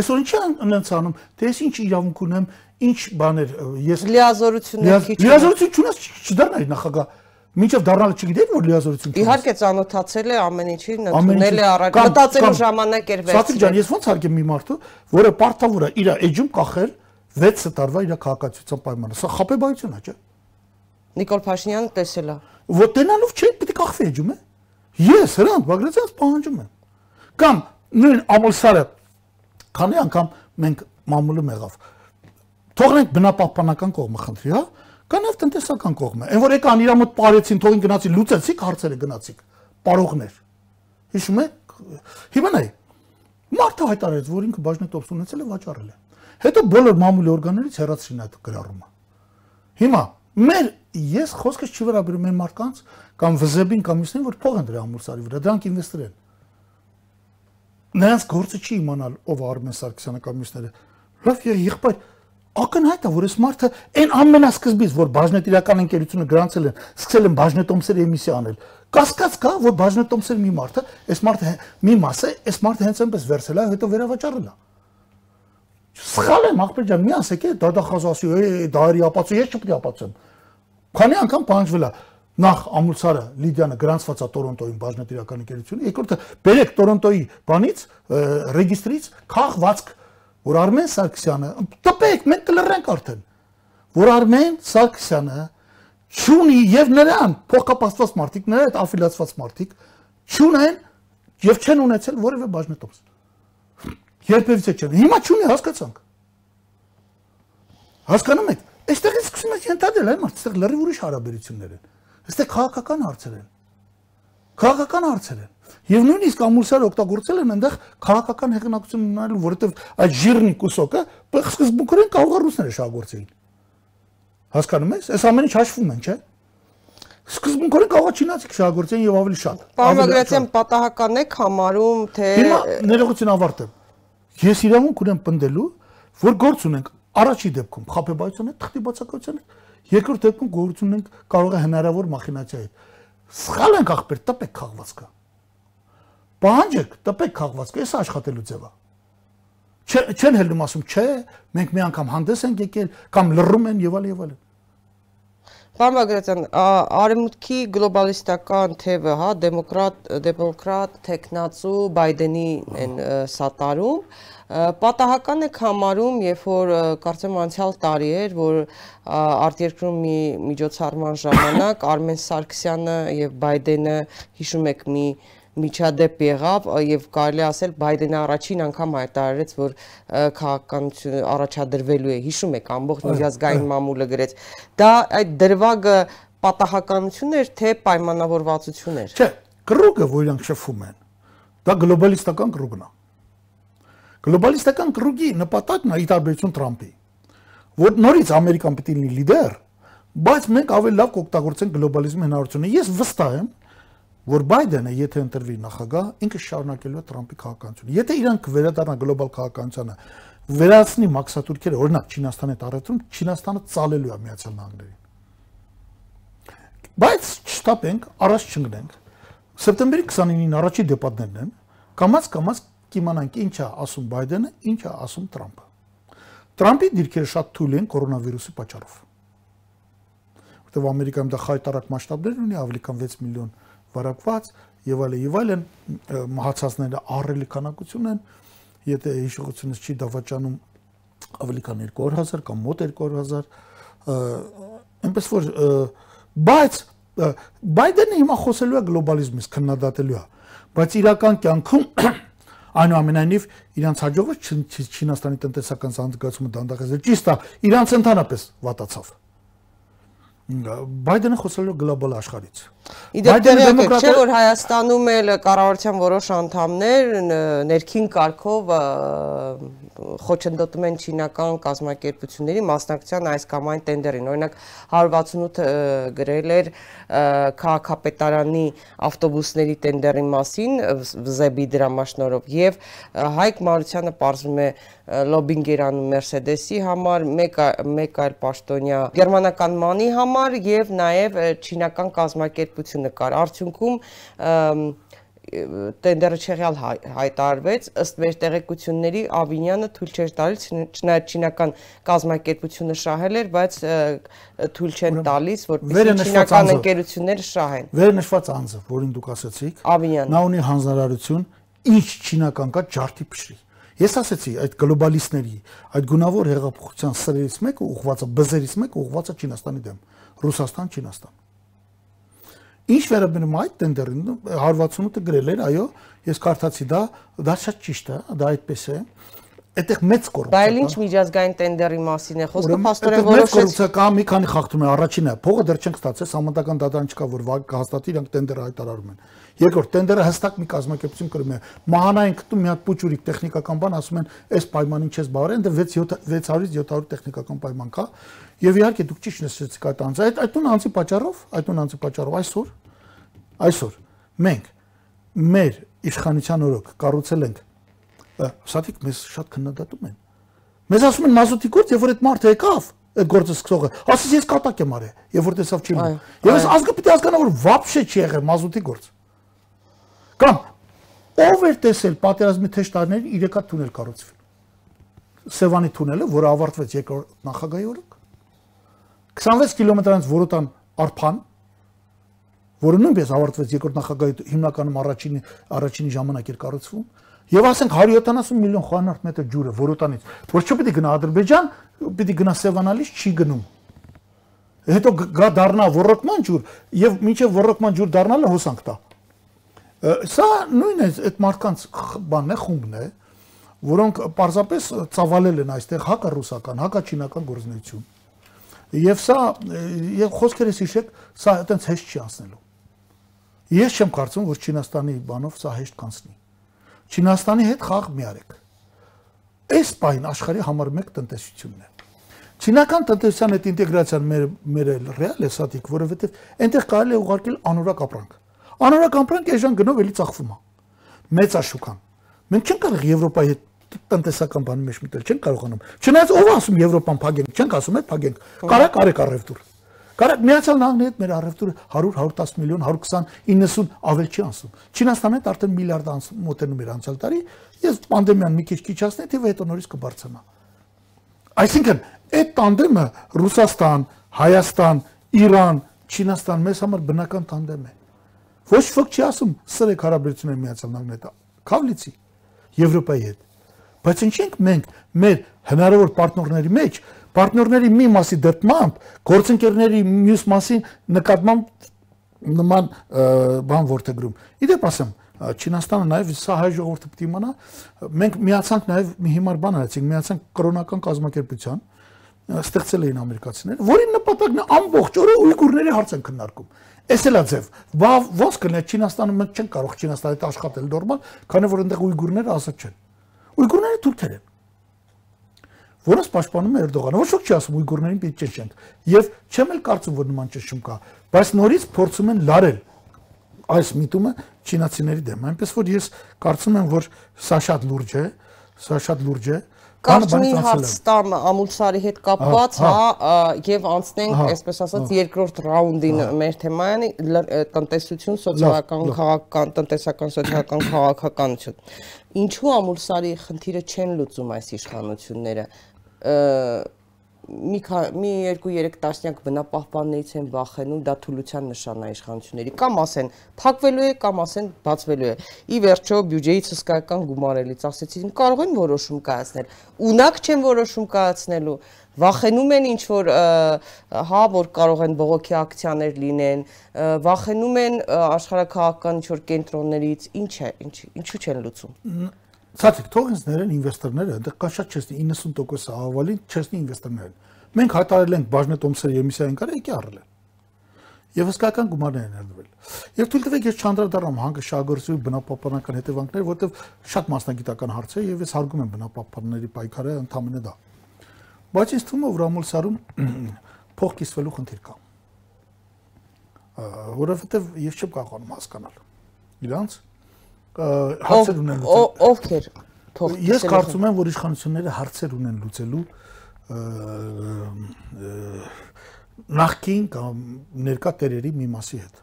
Այսօր ինչ են անց անում, թե ես ինչ իրավունք ունեմ, ինչ բաներ ես լիազորություններ քիչ։ լիազորություն չունես չդառնայի նախագահ Մինչև դառնալը չգիտեք որ լիազորություն չունես։ Իհարկե ծանոթացել է ամեն ինչին, ընդունել է Կամ- մտածելու ժամանակ էր Սաթիկ ջան, վերցրել։ ես ոնց հարգեմ մի մարդու, որը պարտավոր է իր էջում կախել 6 տարվա իր քաղաքացիության պայմանը։ Սա խապեբայություն է, չէ՞։ Նիկոլ Փաշինյանը տեսել է։ Որ տենալով չէ, պետք է կախվի էջում է։ Ես հրանտ Բագրատյանց պահանջում եմ։ Կամ նույն ամուսարը քանի անգամ մենք մամուլը մեղավ։ Թողնենք բնապահպանական կողմը խնդրի, հա։ Կանավ տնտեսական կողմը։ Այն որ եկան իր մոտ ապարեցին, թողին գնացի լուծեցիք հարցերը գնացիք։ Պարողներ։ Հիշում եք։ Հիմա նայ։ Մարդը հայտարարեց, որ ինքը բաժնետոպս ունեցել է վաճառել է։ Հետո բոլոր մամուլի օրգաններից հեռացրին այդ գրառումը։ Հիմա մեր ես խոսքս չի վերաբերում այն մարդկանց կամ վզեբին կամ մյուսներին, որ փող են դրել ամուրսարի վրա, դրանք ինվեստոր են։ Նրանց գործը չի իմանալ ով Արմեն Սարգսյանը կամ մյուսները։ Լավ, եղբայր, ակնհայտ է, որ այս մարդը այն ամենասկզբից, որ բաժնետ իրական ընկերությունը գրանցել են, սկսել են բաժնետոմսեր էմիսիա անել, կասկած կա, որ բաժնետոմսեր մի մարդը, այս մարդը մի մասը, այս մարդը հենց այնպես վերցել է, հետո վերավաճառել է։ Սխալ եմ, ախպեր ջան, մի ասեք, դա դա խազասի, դա արի ապացույց, ես չպետք է ապացուցեմ։ Քանի անգամ պահանջվել է նախ ամուսարը Լիդիանը գրանցված է Տորոնտոյին բաժնետիրական ընկերությունը, երկրորդը բերեք Տորոնտոյի բանից ռեգիստրից քաղվածք, որ Արմեն Սարգսյանը տպեք, մենք կլռենք արդեն, որ Արմեն Սարգսյանը ճունի եւ նրան փոխկապակցված մարդիկ, նրա հետ աֆիլիացված մարդիկ ճունեն եւ չեն ունեցել որևէ բաժնետոմս։ Երբևիցե չեն։ Հիմա ճունի հասկացանք։ Հասկանում եք, այստեղից սկսում եք ենթադրել, այ մարդ, այստեղ լրիվ ուրիշ հարաբերություններ են։ Այստեղ քաղաքական հարցեր են։ Քաղաքական հարցեր են։ Եվ նույնիսկ ամուսարը օգտագործել են այնտեղ քաղաքական հեղինակություն ունենալու, որովհետև այդ ժիրնի կուսոկը սկզբունքորեն կարող է ռուսները շահագործեին։ Հասկանում ես։ Այս ամենը հաշվում են, չէ՞։ Սկզբունքորեն կարող է չինացիք շահագործեն եւ ավելի շատ։ Պարմագրատյան պատահական է համարում, թե Հիմա ներողություն ավարտեմ։ Ես իրավունք ունեմ պնդելու, որ գործ ունենք առաջի դեպքում խափեբայություն է, թղթի բացակայություն է, երկրորդ դեպքում գործ ունենք կարող է հնարավոր մախինացիա է։ Սխալ ենք ախպեր, տպեք քաղվածքը։ Պահանջեք, տպեք քաղվածքը, այս աշխատելու ձևը։ Չեն հելնում ասում, չէ, մենք մի անգամ հանդես ենք եկել կամ լռում են եւ այլ եւ այլն։ Պարոն Բագրատյան, արևմուտքի գլոբալիստական թևը, հա, դեմոկրատ, դեմոկրատ, տեխնացու Բայդենի են սատարում, պատահական է համարում, երբ որ կարծեմ անցյալ տարի էր, որ արտերկրում մի միջոցառման ժամանակ Արմեն Սարգսյանը եւ Բայդենը հիշում եք մի միջադեպ եղավ եւ կարելի ասել Բայդենը առաջին անգամ հայտարարեց, որ քաղաքականություն առաջադրվելու է։ Հիշում եք, ամբողջ միջազգային մամուլը գրեց։ Դա այդ դրվագը պատահականություն էր, թե պայմանավորվածություն էր։ Չէ, կրուգը, որ իրանք շփվում են, դա գլոբալիստական կրուգն է։ Գլոբալիստական կրուգի նպատակն է ի տարբերություն Թրամփի, որ նորից Ամերիկան պետք է լինի լիդեր, բայց մենք ավելի լավ կօգտագործենք գլոբալիզմի հնարավորությունը։ Ես վստահ եմ, որ Բայդենը եթե ընտրվի նախագահ, ինքը շարունակելու է Թրամփի քաղաքականությունը։ Եթե իրանք վերադառնա գլոբալ քաղաքականությանը, վերացնի մաքսատուրքերը, օրինակ Չինաստանի հետ առեթում, Չինաստանը ծալելու է Միացյալ Նահանգներին։ Բայց չստապենք, առաջ չընկնենք։ Սեպտեմբերի 29-ին առաջի դեպատներն են, կամած կամած կիմանանք ինչ է ասում Բայդենը, ինչ է ասում Թրամփը։ Թրամփի դիրքերը շատ թույլ են կորոնավիրուսի պատճառով։ Որտեւ Ամերիկայում դա խայտարակ մասշտաբներ ունի, ավելի քան 6 միլիոն վարակված եւ այլն եւ այլն մահացածները ահռելի քանակություն են եթե հիշողությունս չի դավաճանում ավելի քան 200.000 կամ մոտ 200.000 այնպես որ բայց Բայդենը հիմա խոսելու է գլոբալիզմից քննադատելու է բայց իրական կյանքում այնուամենայնիվ իրանց հաջողը Չինաստանի տնտեսական զարգացումը դանդաղեցել ճիշտ է իրանց ընդհանրապես վատացավ Բայդենը խոսել է գլոբալ աշխարհից։ Իդեպ տեղյակ չէ որ Հայաստանում էլ կառավարության որոշ անդամներ ներքին կարգով խոչընդոտում են չինական կազմակերպությունների մասնակցության այս կամ այն տենդերին։ Օրինակ 168 գրել էր քաղաքապետարանի ավտոբուսների տենդերի մասին Զեբի դրամաշնորով եւ Հայկ Մարությանը ողջում է լոբինգ էր անում Mercedes-ի համար, մեկ մեկ այլ պաշտոնյա գերմանական ՄԱՆ-ի համար եւ նաեւ չինական կազմակերպությունը կար։ Արդյունքում տենդերը չեղյալ հայտարարվեց ըստ մեր տեղեկությունների Ավինյանը թույլ չէր տալիս չնայած չինական կազմակերպությունը շահել էր բայց թույլ չեն տալիս որպեսզի չինական ընկերությունները շահեն վեր նշված անձը որին դուք ասացիք Ավինյանը նա ունի հանձնարարություն ինչ չինական կա ջարդի փշրի Ես ասացի, այդ գլոբալիստների, այդ գունավոր հեղափոխության սրերից մեկը ուղղված է բզերից մեկը ուղղված է Չինաստանի դեմ։ Ռուսաստան, Չինաստան։ Ինչ վերաբերում այդ տենդերին 168-ը գրել էր, այո, ես կարդացի դա, դա շատ ճիշտ է, դա այդպես է այդտեղ մեծ կոռուպցիա կա։ Բայց ինչ միջազգային տենդերի մասին է խոսքը, փաստորեն որոշեց։ Մեծ կոռուպցիա կա, մի քանի խախտում է, առաջինը, փողը դեռ չենք ստացել, համանդական դատարան չկա, որ կհաստատի իրանք տենդերը հայտարարում են։ Երկրորդ, տենդերը հստակ մի կազմակերպություն կրում է։ Մահանային գտում մի հատ փուճուրիկ տեխնիկական բան, ասում են, այս պայմանին չես բարեն, դե 600-ից 700 տեխնիկական պայման կա։ Եվ իհարկե դուք ճիշտ նշեցիք այդ անձը, այդ այդ տուն անձի պատճառով, այդ տուն անձի պատճառով այսօր այսօր մենք մեր իշխանության օրոք կառուցել ենք սաթիկ մեզ շատ քննադատում են։ Մեզ ասում են մազութի գործ, երբ որ այդ մարդը եկավ, այդ գործը սկսողը, ասես ես կատակ եմ արել, երբ որ տեսավ չի լինում։ Եվ ես ազգը պիտի հասկանա, որ վապշե չի եղել մազութի գործ։ Կամ ով էր տեսել պատերազմի թեժ տարիներին իրեկա թունել կառուցվել։ Սևանի թունելը, որը ավարտվեց երկրորդ նախագահի օրոք 26 կիլոմետրանից Որոտան Արփան, որը նույնպես ավարտվեց երկրորդ նախագահի հիմնականում առաջինի առաջինի ժամանակ էր կառուցվում, Եվ ասենք 170 միլիոն խոհանարդ մետր ջուրը Որոտանից, որ չպիտի գնա Ադրբեջան, պիտի գնա Սևանալից, չի գնում։ Հետո գա դառնա ռոռոկման ջուր եւ մինչեւ ռոռոկման ջուր դառնալը հոսանք տա։ Սա նույնն է այդ մարդկանց բանն է, խումբն է, որոնք պարզապես ծավալել են այստեղ հակա ռուսական, հակա չինական գործունեություն։ Եվ սա եւ խոսքերս հիշեք, սա այտենց հեշտ չի անցնելու։ Ես չեմ կարծում, որ Չինաստանի բանով սա հեշտ կանցնի։ Չինաստանի հետ խաղ մի արեք։ Այս պայն աշխարհի համար 1 տնտեսությունն է։ Չինական տնտեսության հետ ինտեգրացիան մեր մեր ռեալ է սատիկ, որովհետև այնտեղ կարելի է ուղարկել անորակ ապրանք։ Անորակ ապրանք այժմ գնով էլի ծախվում է։ Մեծ աշուկան։ Մենք չենք կարող Եվրոպայի հետ տնտեսական բանի մեջ մտել, չենք կարողանում։ Չնայած ով ասում Եվրոպան փագենք, չենք ասում է փագենք։ Կարա կարեք առևտուր։ Կարակ Միացյալ Նահանգների հետ մեր առևտուրը 100-110 միլիոն, 120-90 ավել չի անցնում։ Չինաստանը արդեն միլիարդ մոտենում էր անցյալ տարի, ես պանդեմիան մի քիչ քիչացնի, թիվը հետո նորից կբարձրանա։ Այսինքն այդ տանդեմը Ռուսաստան, Հայաստան, Իրան, Չինաստան մեզ համար բնական տանդեմ է։ Ոչ ոք չի ասում սրեք հարաբերությունները Միացյալ Նահանգների հետ, Քավլիցի Եվրոպայի հետ։ Բայց ինչ ենք մենք մեր հնարավոր պարտներների մեջ Պարտներների մի մասի դրտմամբ, գործընկերների մյուս մասի նկատմամբ նման բան ворթեգրում։ Իդեպ ասեմ, Չինաստանը նաև սա հայ ժողովուրդը պետք է իմանա, մենք միացանք նաև մի հիմար բան արեցինք, միացանք կրոնական կազմակերպության, ստեղծել էին ամերիկացիները, որին նպատակն է ամբողջ օրը ուйգուրների հարց են քննարկում։ Էս էլա ձև։ Բա ո՞նց կլինի Չինաստանը մենք չենք կարող Չինաստանի հետ աշխատել նորմալ, քանի որ այնտեղ ուйգուրները ազատ չեն։ Ուйգուրները թուրքեր են որոնց պաշտպանում է Էրդողանը։ Ոչ ոք չի ասում ուйգուրներին պիտի ճնշենք։ Եվ չեմ էլ կարծում, որ նման ճնշում կա, բայց նորից փորձում են լարել այս միտումը չինացիների դեմ։ Այնպես որ ես կարծում եմ, որ սա շատ լուրջ է, սա շատ լուրջ է։ Կարճ մի հարց տամ ամուլսարի հետ կապված, հա, եւ անցնենք, այսպես ասած, երկրորդ ռաունդին մեր թեման տնտեսություն, սոցիալական, քաղաքական, տնտեսական, սոցիալական քաղաքականություն։ Ինչու ամուլսարի խնդիրը չեն լուծում այս իշխանությունները մի մի 2-3 տասնյակ բնապահպաններից են վախենում, դա թուլության նշան է իշխանությունների։ Կամ ասեն, փակվելու է, կամ ասեն, բացվելու է։ Ի վերջո բյուջեից հսկայական գումար էլի ծախսեցին, կարող են որոշում կայացնել։ Ունակ չեն որոշում կայացնելու, վախենում են ինչ որ հա որ կարող են բողոքի ակցիաներ լինեն, վախենում են աշխարհակահաղական ինչ որ կենտրոններից, ինչ է, ինչ ինչու չեն լուծում։ Ցածիկ թող ինձ ներեն ինվեստորները, այնտեղ կա շատ չեսնի 90% ավալին չեսնի ինվեստորներ։ Մենք հայտարարել ենք բաժնետոմսեր եմիսիային կարը եկի առել Եվ հսկայական գումարներ են ներդրվել։ Եվ թույլ տվեք ես չանդրադառնամ հանգը շահգործի բնապահպանական հետևանքներ, որտեղ շատ մասնագիտական հարց է եւ ես հարգում եմ բնապահպանների պայքարը ընդամենը դա։ Բայց ինձ թվում է որ ամուլսարում փող կիսվելու խնդիր կա։ Որովհետեւ ես չեմ կարողանում հասկանալ իրանց հարցեր ունեն լուծել։ Ովքեր թող Ես կարծում եմ, որ իշխանությունները հարցեր ունեն լուծելու նախքին կամ ներկա տերերի մի մասի հետ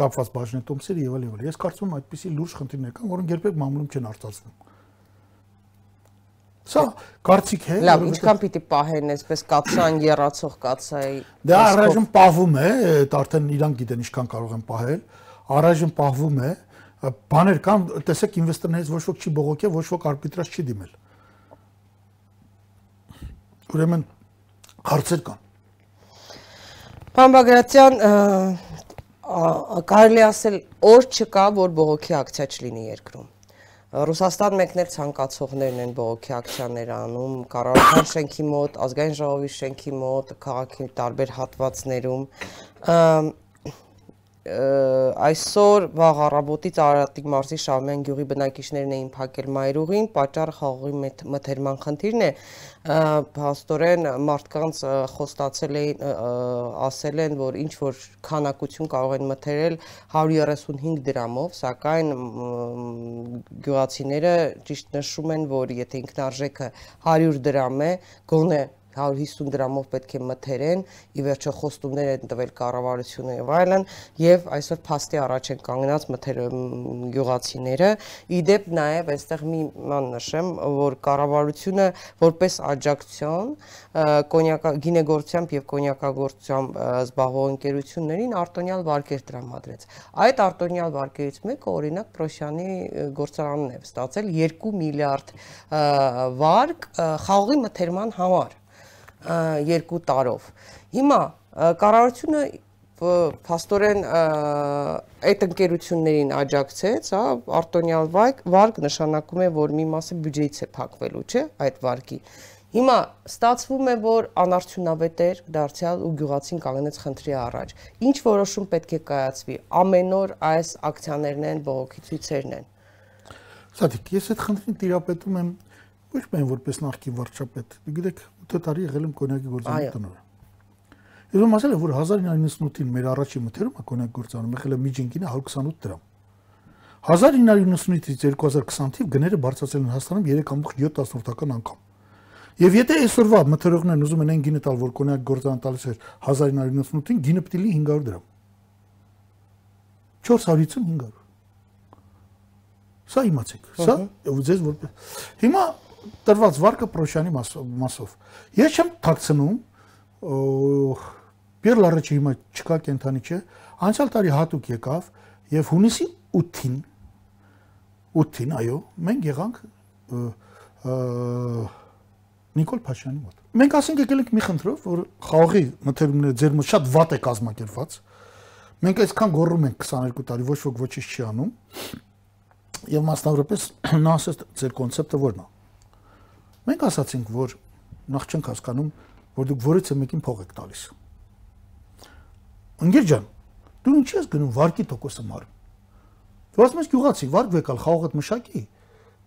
կապված բաժնետոմսերի եւ այլ եւ այլ։ Ես կարծում եմ այդպիսի լուրջ խնդիրներ կան, որոնք երբեք մամուլում չեն արտացվում։ Սա կարծիք է։ Լավ, ինչքան պիտի պահեն այսպես կացան երացող կացայի։ Դա դե առայժմ պահվում է, արդեն իրանք գիտեն ինչքան կարող են պահել։ Առայժմ պահվում է, բաներ կան, տեսեք ինվեստորներից ոչ ոք չի բողոքել, ոչ ոք արբիտրաժ չի դիմել։ Ուրեմն հարցեր կան։ Պարոն Բագրատյան, կարելի ասել օր չկա, որ բողոքի ակցիա չլինի երկրում։ Ռուսաստան մեկներ ցանկացողներն են բողոքի ակցիաներ անում կառավարության շենքի մոտ, ազգային ժողովի շենքի մոտ, քաղաքի տարբեր հատվածներում այսօր վաղ առավոտից Արարատիկ մարզի Շահումյան գյուղի բնակիչներն էին փակել մայրուղին, պատճառը խաղողի մթերման խնդիրն է։ Փաստորեն մարդկանց խոստացել էին ասել են, որ ինչ որ քանակություն կարող են մթերել 135 դրամով, սակայն գյուղացիները ճիշտ նշում են, որ եթե ինքնարժեքը 100 դրամ է, գոնե 150 դրամով պետք է մթերեն, ի վերջո խոստումներ են տվել կառավարությունը եւ այլն, եւ այսօր փաստի առաջ են կանգնած մթեր գյուղացիները։ Իդեպ նաեւ այստեղ մի ման նշեմ, որ կառավարությունը որպես աջակցություն կոնյակա գինեգործությամբ եւ կոնյակագործությամբ զբաղվող ընկերություններին արտոնյալ վարկեր տրամադրեց։ Այդ արտոնյալ վարկերից մեկը օրինակ Պրոշյանի գործարանն է ստացել 2 միլիարդ վարկ խաղողի մթերման համար երկու տարով։ Հիմա կառավարությունը փաստորեն այդ ընկերություններին աջակցեց, հա, արտոնյալ վարկ, վարկ նշանակում է, որ մի մասը բյուջեից է փակվելու, չէ, այդ վարկի։ Հիմա ստացվում է, որ անարդյունավետ էր դարձյալ ու գյուղացին կանգնեց խնդրի առաջ։ Ինչ որոշում պետք է կայացվի։ Ամեն օր այս ակցիաներն են, բողոքի ցույցերն են։ Սաթիկ, ես այդ խնդրին տիրապետում եմ ոչ միայն որպես նախկին վարչապետ։ Գիտեք, 8 տարի եղել եմ կոնյակի գործարանի տնօրեն։ Ես ում ասել եմ, որ 1998-ին մեր առաջի մթերումը կոնյակ գործարանում եղել է միջինքինը 128 դրամ։ 1995-ից 2020 թիվ գները բարձրացել են Հայաստանում 3.7%-ական անգամ։ Եւ եթե այսօրվա մթերողներն ուզում են այն գինը տալ, որ կոնյակ գործարան տալիս էր 1998-ին, գինը է լինի 500 դրամ։ 450 500 Սա իմացեք։ Սա ձեզ որպես Հիմա տրված վարկը Պրոշյանի մասով։ Ես չեմ ཐակցնում Պիեր Լարեչը հիմա չկա կենթանի չէ, անցյալ տարի հատուկ եկավ եւ հունիսի 8-ին 8-ին, այո, մենք եղանք Նիկոլ Փաշյանի մոտ։ Մենք ասենք եկել ենք մի խնդրով, որ խաղողի մթերումները ձեր մոտ շատ վատ է կազմակերպված։ Մենք այսքան գոռում ենք 22 տարի, ոչ ոք ոչինչ չի անում։ Եվ մասնավորապես նա ասեց ձեր կոնցեպտը ո՞րն է։ Մենք ասացինք, որ նախ չենք հասկանում, որ դուք որից է մեկին փող եք տալիս։ Ընկեր ջան, դու ինչի ես գնում վարկի տոկոսը մարում։ Դու ասում ես գյուղացի, վարկ վեկալ խաղողդ մշակի։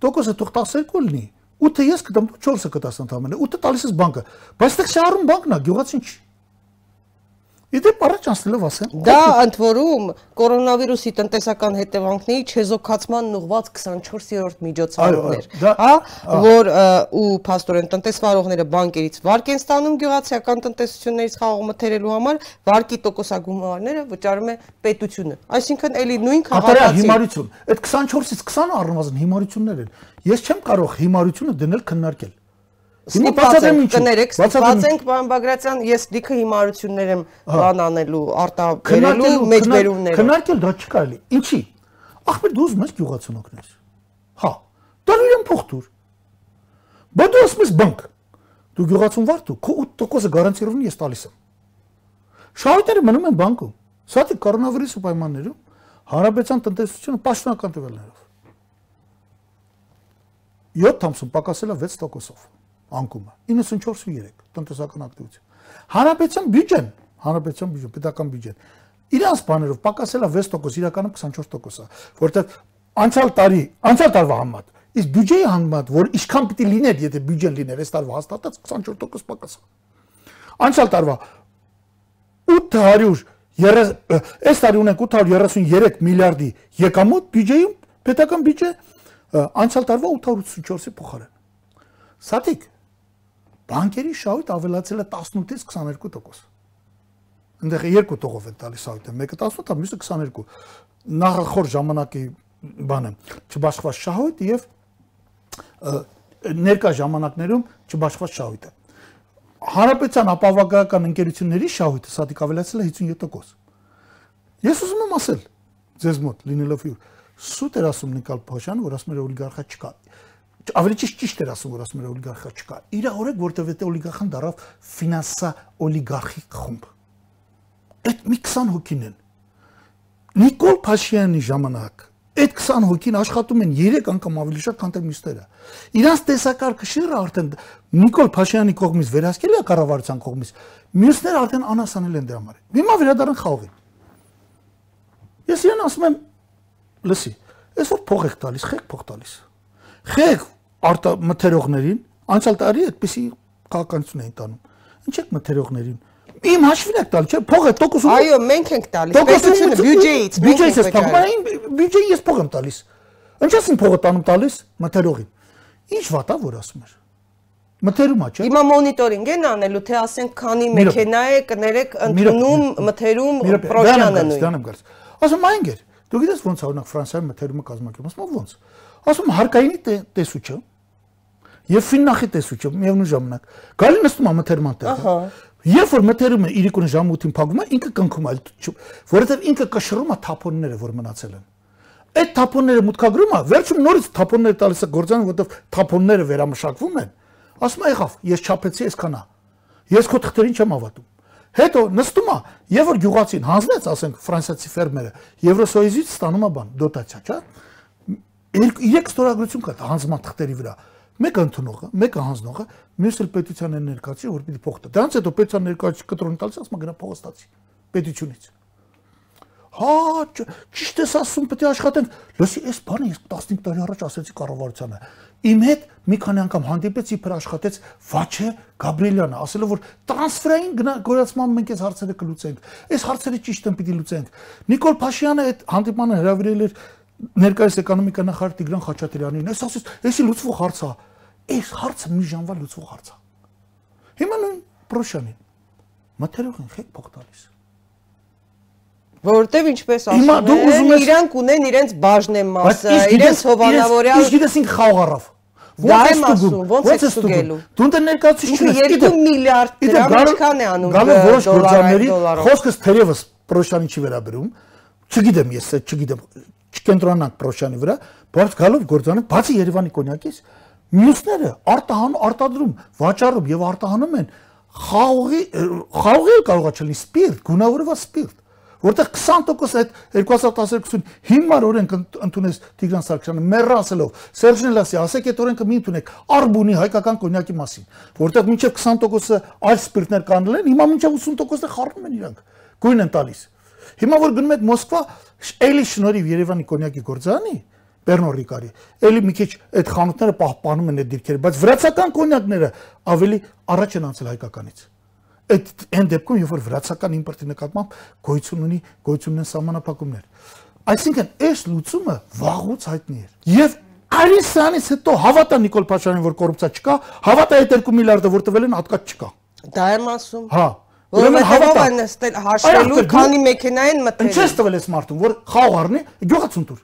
Տոկոսը թող 12 լինի, 8-ը ես կտամ, դու 4-ը կտաս ընդամենը, 8-ը տալիս ես բանկը։ Բայց դեռ շարում բանկն է, գյուղացին չի։ Իդեպ առաջ անցնելով ասեմ։ Դա ընդ որում կորոնավիրուսի տնտեսական հետևանքների չեզոքացման ուղված 24-րդ միջոցառումն էր, հա, որ ու փաստորեն տնտեսվարողները բանկերից վարկ են ստանում գյուղացիական տնտեսություններից խաղող մթերելու համար, վարկի տոկոսագումարները վճարում է պետությունը։ Այսինքն էլի նույն քաղաքացի հիմարություն։ Այդ 24-ից 20-ը առնվազն հիմարություններ են։ Ես չեմ կարող հիմարությունը դնել քննարկել Հիմա բացատրեմ ինչ կներեք, բացենք պարոն Բագրատյան, ես լիքը հիմարություններ եմ բան անելու, արտաբերելու, մեջբերումներ։ Քննարկել դա չի կարելի։ Ինչի։ Ախպեր դու ուզում ես գյուղացուն օգնես։ Հա։ Դա իրեն փող տուր։ Բա դու ասում ես բանկ։ Դու գյուղացուն վարդու, քո 8%-ը գարանտիրովն ես տալիս եմ։ Շահույթները մնում են բանկում։ Սա դի կորոնավիրուսի պայմաններում հարաբեցան տնտեսությունը պաշտոնական տվյալներով 7 ամսում պակասել է 6%-ով անկումը 94.3 տնտեսական ակտիվություն հանրապետության բյուջեն հանրապետության բյուջեն պետական բյուջեն իրանց բաներով պակասել է 6% իրականում 24% է որտեղ անցյալ տարի անցյալ տարվա համեմատ իսկ բյուջեի համեմատ որ ինչքան պիտի լիներ եթե բյուջեն լիներ այս տարվա հաստատած 24% պակաս անցյալ տարվա 800 այս տարի ունենք 833 միլիարդի եկամուտ բյուջեում պետական բյուջե անցյալ տարվա 884-ի փոխարեն Սաթիկ Բանկերի շահույթ ավելացել է 18-ից 22%։ Այնտեղ երկու տողով են տալիս շահույթը, մեկը 18, մյուսը 22։ Նախախոր ժամանակի բանը չբաշխված շահույթ եւ ներկա ժամանակներում չբաշխված շահույթը։ Հանրապետության ապահովական ընկերությունների շահույթը սատիկ ավելացել է 57%։ Ես ուզում եմ ասել ձեզ մոտ լինելով հյուր Սուտ էր ասում Նիկոլ Փաշյանը, որ ասում էր օլիգարխա չկա ավելի ճիշտ ճիշտ էր ասում որ ասում էր օլիգարխա չկա իր օրեք որտեվ այդ օլիգարխան դարավ ֆինանսա օլիգարխիկ խումբ այդ մի 20 հոգին են Նիկոլ Փաշյանի ժամանակ այդ 20 հոգին աշխատում են 3 անգամ ավելի շատ քան մյուսները իրանց տեսակարգը շիրը արդեն Նիկոլ Փաշյանի կողմից վերահսկել է կառավարության կողմից մյուսները արդեն անասանել են դրա համար հիմա վերադառն խաղին ես իրեն ասում եմ լսի այսօր փող եք տալիս խեք փող տալիս խեք արտա մթերողներին անցյալ տարի այդպեսի քաղաքականություն էին տանում ինչ եք մթերողներին Իմ հաշվին եք տալ, չէ՞, փողը տոկոսում։ Այո, մենք ենք տալիս, պետությունը բյուջեից, բյուջեից ես փոխում, բյուջեի ես փող եմ տալիս։ Ինչ ասին փողը տանում տալիս մթերողին։ Ինչ վատա որ ասում էր։ Մթերումա, չէ՞։ Հիմա մոնիտորինգ են անելու, թե ասենք քանի մեքենա է կներեք ընդունում, մթերում պրոժյանը նույն։ Դրանեմ գալիս։ Ասում այնգեր։ Դու գիտես ոնց օրինակ Ֆրանսիայում մթերումը կազմակերպում, ասում ոնց։ Ասում հարկայինի տեսուչը եւ ֆիննախի տեսուչը միևնույն ժամանակ։ Գալի նստում է մթերման տեղը։ Երբ որ մթերումը իրիկուն ժամ 8-ին փակում է, ինքը կնքում այլ որովհետև ինքը կշռում է թափոնները, որ մնացել են։ Այդ թափոնները մուտքագրում է, վերջում նորից թափոնները տալիս է գործան, որովհետև թափոնները վերամշակվում են։ Ասում է, եղավ, ես չափեցի այսքանա։ Ես քո թղթերին չեմ հավատում։ Հետո նստում է, եւ որ գյուղացին հանձնեց, ասենք ֆրանսիացի ֆերմերը, Եվրոսոյուզից ստանում է բան, դոտացիա, չէ՞։ Երեք ստորագրություն կա հանձնման թղթերի վրա մեկը ընդունողը, մեկը հանձնողը, մյուսը պետության են ներկայացի, որ պիտի փող տա։ Դրանց հետո պետության ներկայացի կտրոնի տալիս, ասում գնա փողը ստացի պետությունից։ Հա, ճիշտ ես ասում, պետք է աշխատենք։ Լսի, այս բանը ես 15 տարի առաջ ասեցի կառավարությանը։ Իմ հետ մի քանի անգամ հանդիպեց իբր աշխատեց Վաչե Գաբրիելյանը, ասելով որ տրանսֆերային գորացման մենք այս հարցերը կլուծենք։ Այս հարցերը ճիշտ են պիտի լուծենք։ Նիկոլ Փաշյանը այդ հանդիպանը հրավիրել էր ներկայիս էկոնոմիկա նախարար Տիգրան Խաչատրյանին, այս ասես, էսի լուծվող հարց է։ Այս հարցը մի ժամվա լուծվող հարց է։ Հիմա նույն Պրոշյանին մթերող են խեք փող տալիս։ Որտեւ ինչպես ասում են, իրանք ունեն իրենց բաժնեմ մասը, իրենց հովանավորյալ։ Իսկ գիտես ինք խաղ առավ։ Դա եմ ասում, ո՞նց է ստուգելու։ Դու դեռ ներկայացուցիչ չես։ 2 միլիարդ դրամ ինչքան է անում դոլարի։ Որոշ գործարների խոսքս թերևս Պրոշյանի չի վերաբերում։ Չգիտեմ ես, չգիտեմ, չկենտրոնանանք Պրոշյանի վրա, բայց գալով գործանը բացի Երևանի կոնյակից, մյուսները արտահան արտադրում, վաճառում եւ արտահանում են խաղողի խաղողի կարողա չլինի սպիրտ, գունավորված սպիրտ որտեղ 20% այդ 2012-ին հիմար օրենք ընդունեց Տիգրան Սարգսյանը մեռասելով Սերժին Լասի ասեք այդ օրենքը մի ընդունեք արբունի հայկական կոնյակի մասին որտեղ մինչև 20%-ը այլ սպիրտներ կանել են հիմա մինչև 80%-ը խառնում են իրանք գույն են տալիս Հիմա որ գնում եք Մոսկվա, էլի շնորհիվ Երևանի կոնյակի գործանի, Պերնո Ռիկարի, էլի մի քիչ այդ խանութները պահպանում են այդ դիրքերը, բայց վրացական կոնյակները ավելի առաջ են անցել հայկականից։ Այդ այն դեպքում, երբ որ վրացական իմպորտի նկատմամբ գոյություն ունի, գոյություն ունեն սահմանափակումներ։ Այսինքն այս լուծումը վաղուց հայտնի էր։ Եվ Արիսյանից հետո հավատա Նիկոլ Փաշյանին, որ կոռուպցիա չկա, հավատա այդ 2 միլիարդը, որ տվել են, հատկած չկա։ Դա եմ ասում։ Հա, Որովհետև ով են նստել հաշվելու, քանի մեքենա են մտել։ Ինչ ես տվել ես մարդուն, որ խաղ առնի, գյուղացուն տուր։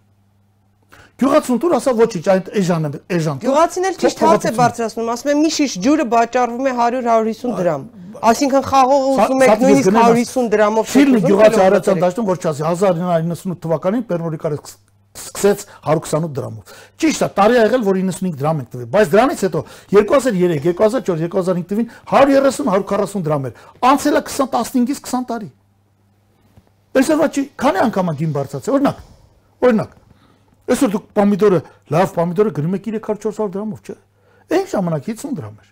Գյուղացուն տուր, ասա ոչինչ, այդ էժանը, էժան։ Գյուղացին էլ ճիշտ հաց է բարձրացնում, ասում եմ մի շիշ ջուրը վաճառվում է 100-150 դրամ։ Այսինքն խաղողը ուզում եք նույնիսկ 150 դրամով։ Ֆիլմի գյուղացի արարածան դաշտում որ չասի 1998 թվականին Պերնորիկարը սկսեց 128 դրամով։ Ճիշտ է, տարի ա եղել, որ 95 դրամ ենք տվել, բայց դրանից հետո 2003, 2004, 2005 թվին 130-140 դրամ էր։ Անցել է 2015-ից 20 տարի։ Այսօրվա չի, քանի անգամ է գին բարձրացել։ Օրինակ, օրինակ, այսօր դուք պոմիդորը, լավ պոմիդորը գնում եք 300-400 դրամով, չէ՞։ Այն ժամանակ 50 դրամ էր։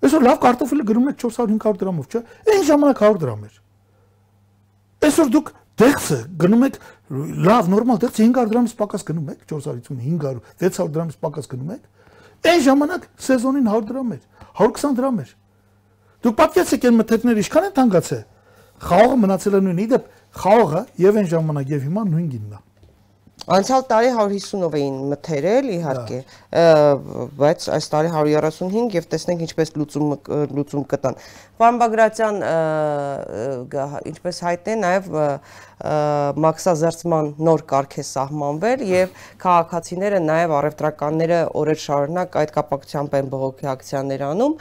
Այսօր լավ կարտոֆիլը գնում եք 400-500 դրամով, չէ՞։ Այն ժամանակ 100 դրամ էր։ Այսօր դուք դեղցը գնում եք լավ նորմալ դեղց 500 դրամից պակաս գնում եք 450 500 600 դրամից պակաս գնում եք այն ժամանակ սեզոնին 100 դրամ էր 120 դրամ էր դուք պատկերացեք այն մթերքները ինչքան են թանկացել խաղողը մնացել է նույնն իդեպ խաղողը եւ այն ժամանակ եւ հիմա նույն գինն է Անցյալ տարի 150-ով էին մթերել, իհարկե, բայց այս տարի 135 եւ տեսնենք ինչպես լուծում լուծում կտան։ Պարոն Բագրատյան, ինչպես հայտնի է, նաեւ մաքսազերծման նոր կարգ է սահմանվել եւ քաղաքացիները նաեւ առևտրականները օրեր շարունակ այդ կապակցությամբ են բողոքի ակցիաներ անում,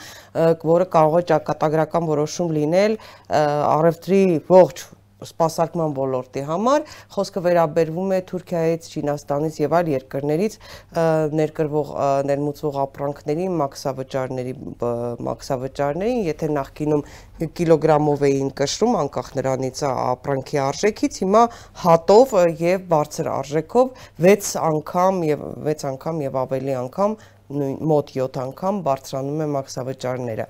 որը կարող է ճակատագրական որոշում լինել առևտրի ողջ սպասարկման ոլորտի համար խոսքը վերաբերվում է Թուրքիայից, Չինաստանից եւ այլ երկրներից ներկրվող ներմուծվող ապրանքների մաքսավճարների մաքսավճարներին, եթե նախկինում կիլոգրամով էին կշռում անկախ նրանից ապրանքի արժեքից, հիմա հատով եւ բարձր արժեքով 6 անգամ եւ 6 անգամ եւ ավելի անգամ մոտ 7 անգամ բարձրանում է մաքսավճարները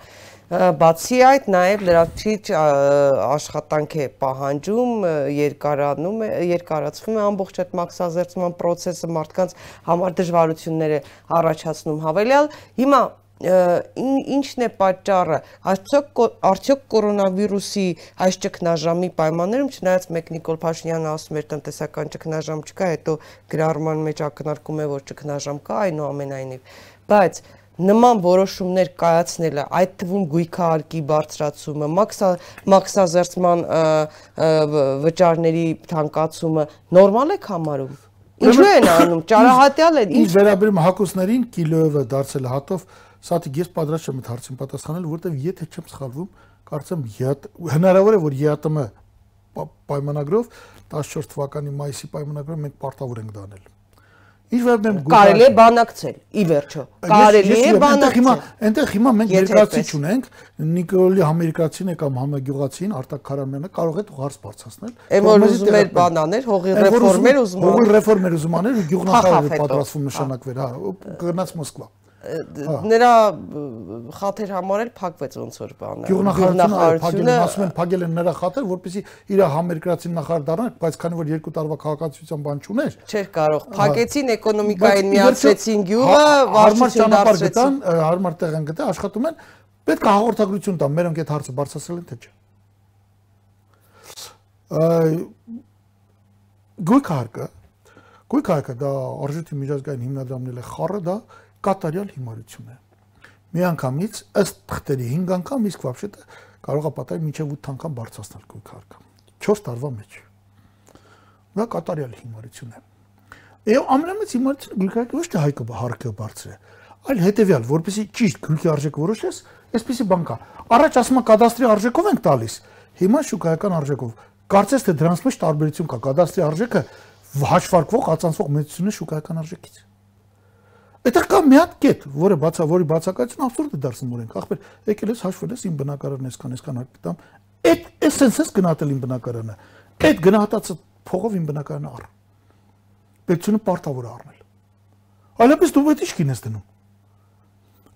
բացի այդ նաև լրացիչ աշխատանք է պահանջում, երկարանում է, երկարացվում է ամբողջ այդ մաքսազերծման process-ը մարդկանց համար դժվարություններ է առաջացնում հավելյալ։ Հիմա ինչն է պատճառը արդյոք արդյոք կորոնավիրուսի այս ճգնաժամի պայմաններում չնայած մեկ Նիկոլ Փաշինյանը ասում էր տնտեսական ճգնաժամ չկա հետո գրառման մեջ ակնարկում է որ ճգնաժամ կա այնուամենայնիվ բայց նման որոշումներ կայացնելը, այդ թվում գույքահարկի բարձրացումը, մաքսա մաքսազերծման վճարների թանկացումը նորմալ է համարում։ Ինչու են անում։ Ճարահատյալ են։ Ինչ վերաբերում հակոսներին կիլոյովը դարձել հատով, սա դե ես պատրաստ եմ այդ հարցին պատասխանել, որովհետև եթե չեմ սխալվում, կարծեմ հնարավոր է որ ԵԱՏՄ պայմանագրով 14 թվականի մայիսի պայմանագրով մենք պարտավոր ենք դանել Ինչ վերաբերում կարելի է բանակցել, ի վերջո։ Կարելի է բանակցել։ Հիմա այնտեղ հիմա մենք երկրացի չունենք, Նիկոլի ամերիկացին է կամ համագյուղացին Արտակ Քարամյանը կարող է հարց բարձրացնել։ Այն որ ուզում էր բանաներ, հողի ռեֆորմեր ուզում։ Հողի ռեֆորմեր ուզում անել ու գյուղնախարարը պատրաստվում նշանակվեր, հա, գնաց Մոսկվա նրա խաթեր համարել փակվեց ոնց որ բանը գյուղնախարարությունը ասում են փակել են նրա խաթեր որպեսզի իր համերկրացին նախարար դառնա բայց քանի որ երկու տարվա քաղաքացիության բան չուներ չէր կարող փակեցին էկոնոմիկային միացրեցին գյուղը վարչություն դարձրեցին հարմար տեղ են գտել աշխատում են պետք է հաղորդագրություն տան մերոնք այդ հարցը բարձրացրել են թե չէ գույքարկը գույքարկը դա արժույթի միջազգային հիմնադրամն է խառը դա կատարյալ հիմարություն է։ Մի անգամից ըստ թղթերի 5 անգամ, իսկ վաբշետը կարող է պատահել մինչև 8 անգամ բարձրացնել գույք հարկը։ 4 տարվա մեջ։ Դա կատարյալ հիմարություն է։ Եվ ամենամեծ հիմարությունը գույքարկը ոչ թե հայկը հարկը բարձր է, այլ հետևյալ, որպեսի ճիշտ գույքի արժեքը որոշես, այսպեսի բան կա։ Առաջ ասում է կադաստրի արժեքով ենք տալիս, հիմա շուկայական արժեքով։ Կարծես թե դրանց մեջ տարբերություն կա, կադաստրի արժեքը հաշվարկվող, ածանցվող մեծությունը շուկայական արժեքից։ Այդտեղ կա մի հատ կետ, որը բացա, որի բացակայությունը абսուրդ է դարձնում օրենք։ Ախպեր, եկել ես հաշվել ես իմ բնակարանը այսքան այսքան հարկտամ։ Այդ էսենս էս գնահատել իմ բնակարանը։ Այդ գնահատածը փողով իմ բնակարանը առ։ Պետությունը պարտավոր է առնել։ Այլապես դու այդ ի՞նչ կինես դնում։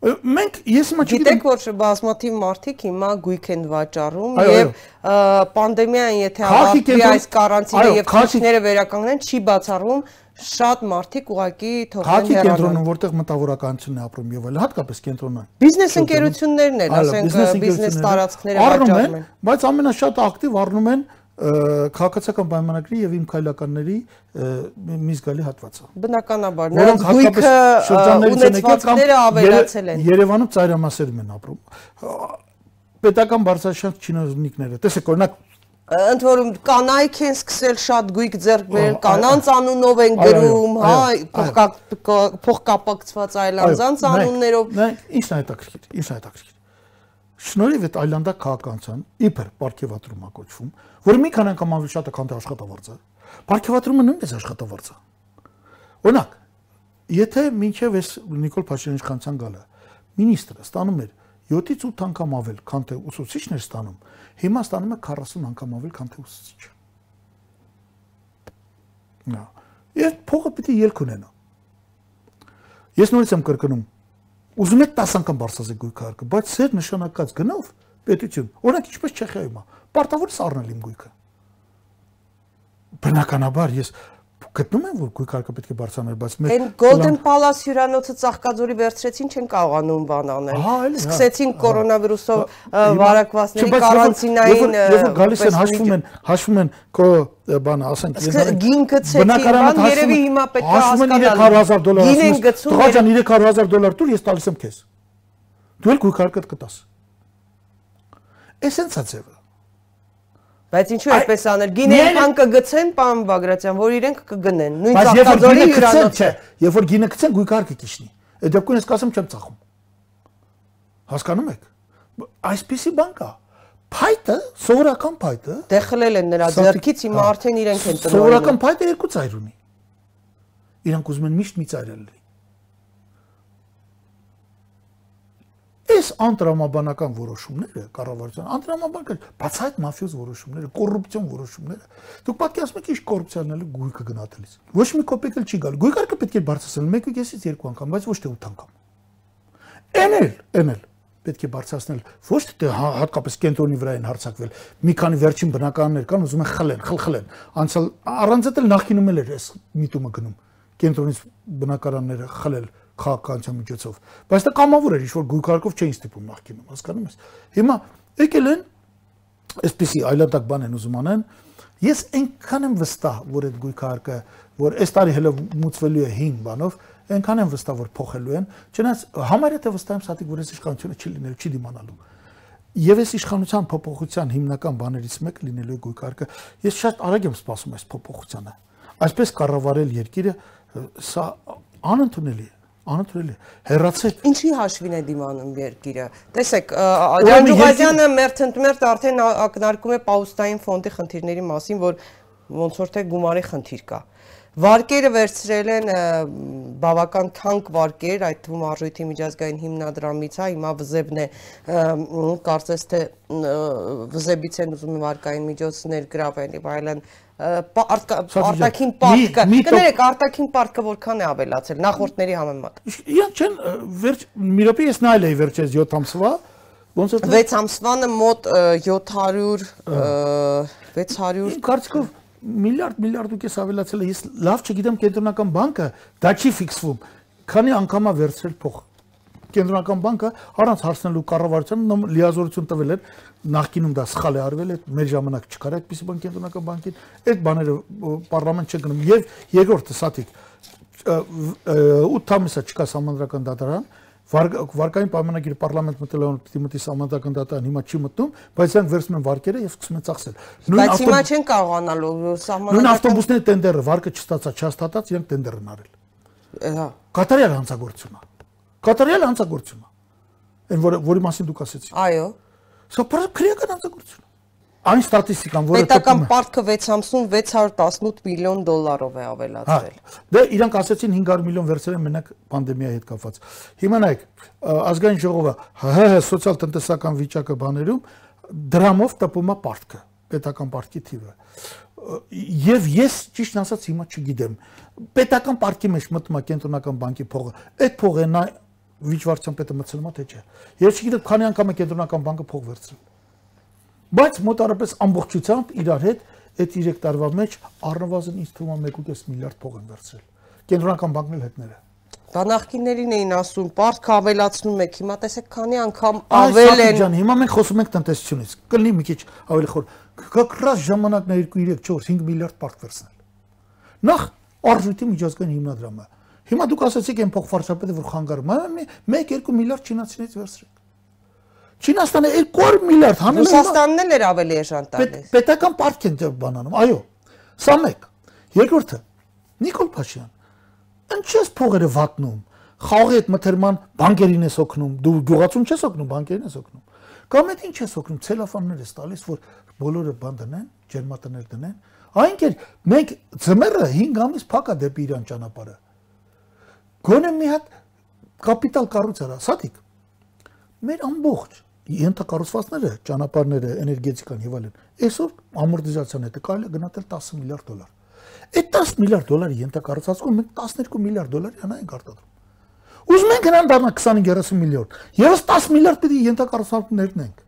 Մենք ես հիմա չգիտեմ Գիտեք որ բազմաթիվ մարդիկ հիմա գույք են վաճառում եւ պանդեմիան եթե ավարտվի այս կարանտինը եւ քաշները վերականգնեն չի բացառվում շատ մարդիկ ուղակի թողնեն հեռանալ։ Հատի կենտրոնում, որտեղ մտավորականությունն է ապրում եւ այլ, հատկապես կենտրոնը։ Բիզնես ընկերություններն են, ասենք բիզնես տարածքները վաճառում են, բայց ամենաշատ ակտիվ առնում են քաղաքացիական պայմանագրի եւ իմ քայլականների մի զգալի հատվածը։ Բնականաբար, նրանց գույքը ունեցվածքները ավելացել են։ Երևանում ծայրամասերում են ապրում։ Պետական բարձրաշանց չինովնիկները, տեսեք, օրինակ ընդ որում կանայք են սկսել շատ գույք ձեռք բերել, կանանց անունով են գրում, հա, փոխկապակցված այլ անձանց անուններով։ է հետաքրքիր, է հետաքրքիր։ Շնորհիվ այդ այլանդակ քաղաքացիան իբր ապարքեվատրում է կոչվում, որը մի քան անգամ ավելի շատ է, քան թե աշխատավարձը։ Ապարքեվատրումը նույնպես աշխատավարձ է։ Օրինակ, եթե մինչև այս Նիկոլ Փաշինյանի իշխանության գալը մինիստրը ստանում էր 7-ից 8 անգամ ավել, քան թե ուսուցիչն էր ստանում, հիմա ստանում է 40 անգամ ավել, քան թե ուսուցիչը։ Նա։ Ես փողը պիտի ելք ունենա։ Ես նորից եմ կրկնում։ Ուզում եք 10 անգամ բարձրացնել գույքարկը, բայց ծեր նշանակած գնով պետություն, օրինակ ինչպես Չեխիայում է, պարտավոր է առնել իմ գույքը։ Բնականաբար ես գտնում են որ գույքարկը պետք է բարձրանալ, բայց մենք Այն Golden Palace հյուրանոցը ծաղկաձորի վերցրեցին, չեն կարողանում բան անել։ հա, Սկսեցին կորոնավիրուսով վարակվածների կարանտինային Երբ գալիս են հաշվում են, հաշվում են քո բանը, ասենք, գին գցեցին, բան երևի հիմա պետք է հասկանալ։ 300000 դոլար ասում ես, տղա ջան 300000 դոլար տուր, ես տալիս եմ քեզ։ Դու էլ գույքարկդ կտաս։ Էսենցա ձևը Բայց ինչու այդպես անել։ Գինեն ան կգցեն, պարոն Բագրատյան, որ իրենք կգնեն։ Նույն ծաղկաձորի հյուրանոցը։ Երբ որ գինը գցեն, գույքարկը կիշնի։ Այդ դեպքում ես կասեմ չեմ ծախում։ Հասկանում եք։ Այսպեսի բան կա։ Փայտը Սովորական փայտը Դե խլել են նրա ձեռքից, հիմա արդեն իրենք են տնօրինում։ Սովորական փայտը երկու ծայր ունի։ Իրանք ուզում են միշտ մի ծայրել լինի։ Այս անտրամաբանական որոշումները կառավարության անտրամաբանական բացահայտ մաֆիոզ որոշումները, կոռուպցիոն որոշումները։ Դուք պատկերացնում եք ինչ կոռուպցիան էլ գույքը գնահատելիս։ Ոչ մի կոպեկ էլ չի գալ։ Գույքարկը պետք է բարձրացնել 1.5-ից 2 անգամ, բայց ոչ թե 8 անգամ։ Էնել, էնել պետք է բարձրացնել ոչ թե հա- հատկապես կենտրոնի վրա են հարցակվել մի քանի վերջին բնակարաններ կան ուզում են խլեն խլխլեն անցալ առանց էլ նախինում էլ էր այս միտումը գնում կենտրոնից բնակարանները խլել քաղաքականության միջոցով բայց դա կամավոր էր ինչ որ գույքարկով չէին ստիպում նախինում հասկանում ես հիմա եկել են այսպեսի այլանդակ բան են ուզում անեն ես այնքան եմ վստահ որ այդ գույքարկը որ այս տարի հələ մուծվելու է 5 բանով այնքան եմ վստահ որ փոխելու են չնայած համարյա թե վստահ եմ սատիկ որ այս իշխանությունը չի լինելու չի դիմանալու Եվ այս իշխանության փոփոխության հիմնական բաներից մեկը լինելու է գույքարկը։ Ես շատ արագ եմ սպասում այս փոփոխությանը։ Այսպես կառավարել երկիրը սա անընդունելի է անընդունելի հերացեք ինչի հաշվին է դիմանում երկիրը տեսեք Ջանջուղազյանը մերթ ընդմերթ արդեն ակնարկում է պաուստային ֆոնդի խնդիրների մասին որ ոնց որ թե գումարի խնդիր կա Վարկերը վերցրել են բավական թանկ վարկեր, այդ թվում արժույթի միջազգային հիմնադրամից, հա, հիմա վզեբն է, կարծես թե վզեբից են ուզում վարկային միջոցներ գրավել եւ այլն արտաքին պարտքը կներեք արտաքին պարտքը որքան է ավելացել նախորդների համեմատ իրանք չեն վերջ մի րոպե ես նայել էի վերջերս 7 ամսվա ոնց որ 6 ամսվանը մոտ 700 600 կարծիքով միլիարդ միլիարդ ու կես ավելացել է։ Ես լավ չգիտեմ կենտրոնական բանկը դա չի ֆիքսվում։ Քանի անգամա վերցրել փող։ Կենտրոնական բանկը առանց հարցնելու կառավարությանը լիազորություն տվել էր նախկինում դա սխալ է արվել, այդ մեր ժամանակ չկար այդպիսի բան կենտրոնական բանկին։ Այդ բաները պարլամենտ չգնում եւ երկրորդը սաթիկ 8 ամիսա չկա համանդրական դատարան, վարկային պայմանագիր պարլամենտ մտելավուն պիտի մտի սահմանադրական դատարան հիմա չի մտնում, բայց նրանք վերցնում են վարկերը եւ սկսում են ծախսել։ Բայց հիմա չեն կարողանալու սահմանադրական Նույն ավտոբուսների տենդերը վարկը չստացա, չհաստատած, իրենք տենդեր են արել։ Հա։ Կատարյալ հանցագործություն է։ Կատարյալ հանցագործություն է։ Այն որը որի մասին դուք ասեցիք։ Այո։ Սա քրեական հանցագործություն այն ստատիստիկան, որը պետական պարտքը 6 ամսում 618 միլիոն դոլարով է ավելացրել։ Հա, դե իրանք ասեցին 500 միլիոն վերցրել են մենակ պանդեմիայի հետ կապված։ Հիմա նայեք, ազգային ժողովը ՀՀ սոցիալ-տնտեսական վիճակը բաներում դրամով տպում է պարտքը, պետական պարտքի թիվը։ Եվ ես ճիշտ ասած հիմա չգիտեմ, պետական պարտքի մեջ մտնում է կենտրոնական բանկի փողը։ Այդ փողը նա վիճվարչության պետը մտցնում է թե չէ։ Ես չգիտեմ քանի անգամ է կենտրոնական բանկը փող վերցրել բայց մոտարապես ամբողջությամբ իրար հետ այդ 3 տարվա մեջ առնվազն ինձ թվում է 1.5 միլիարդ փող են վերցրել կենտրոնական բանկն էլ հետները Բանախկիներին էին ասում, պարտք ավելացնում եք, հիմա տեսեք քանի անգամ ավել են։ Ջան, հիմա մենք խոսում ենք տնտեսությունից։ Կլինի մի քիչ ավելի խոր։ Կկրած ժամանակն 2 3 4 5 միլիարդ պարտք վերցնել։ Նախ արժույթի միջազգային հիմնադրամը։ Հիմա դուք ասացիք այն փոխվարչապետը, որ խանգարում է, 1-2 միլիարդ չինացիներից վերցրեք։ Չինաստանը 200 միլիարդ հանել է։ Ռուսաստանն էլ էր ավելի էժան տալիս։ Պետական պարտք են բանանում, այո։ Սա մեկ։ Երկրորդը Նիկոլ Փաշյան։ Ինչ ես փողերը վատնում։ Խաղի այդ մթերման բանկերին ես օգնում, դու գյուղացում չես օգնում, բանկերին ես օգնում։ Կամ այդ ինչ ես օգնում, ցելոֆաններ ես տալիս, որ բոլորը բան դնեն, ջերմատներ դնեն։ Այնքեր մենք ձմեռը 5 ամիս փակա դեպի Իրան ճանապարհը։ Գոնե մի հատ կապիտալ կառուցարա, սատիկ։ Մեր ամբողջ ենթակառուցվածքները, ճանապարհները, էներգետիկան եւ այլն, այսօր ամորտիզացիան հետը կարելի է գնահատել 10 միլիարդ դոլար։ Այդ 10 միլիարդ դոլարի ենթակառուցվածքում մենք 12 միլիարդ դոլարի հնա ենք արտադրում։ Ուզում ենք հնան դառնա 25-30 միլիոն։ Եվս 10 միլիարդ պիտի ենթակառուցվածք ներդնենք։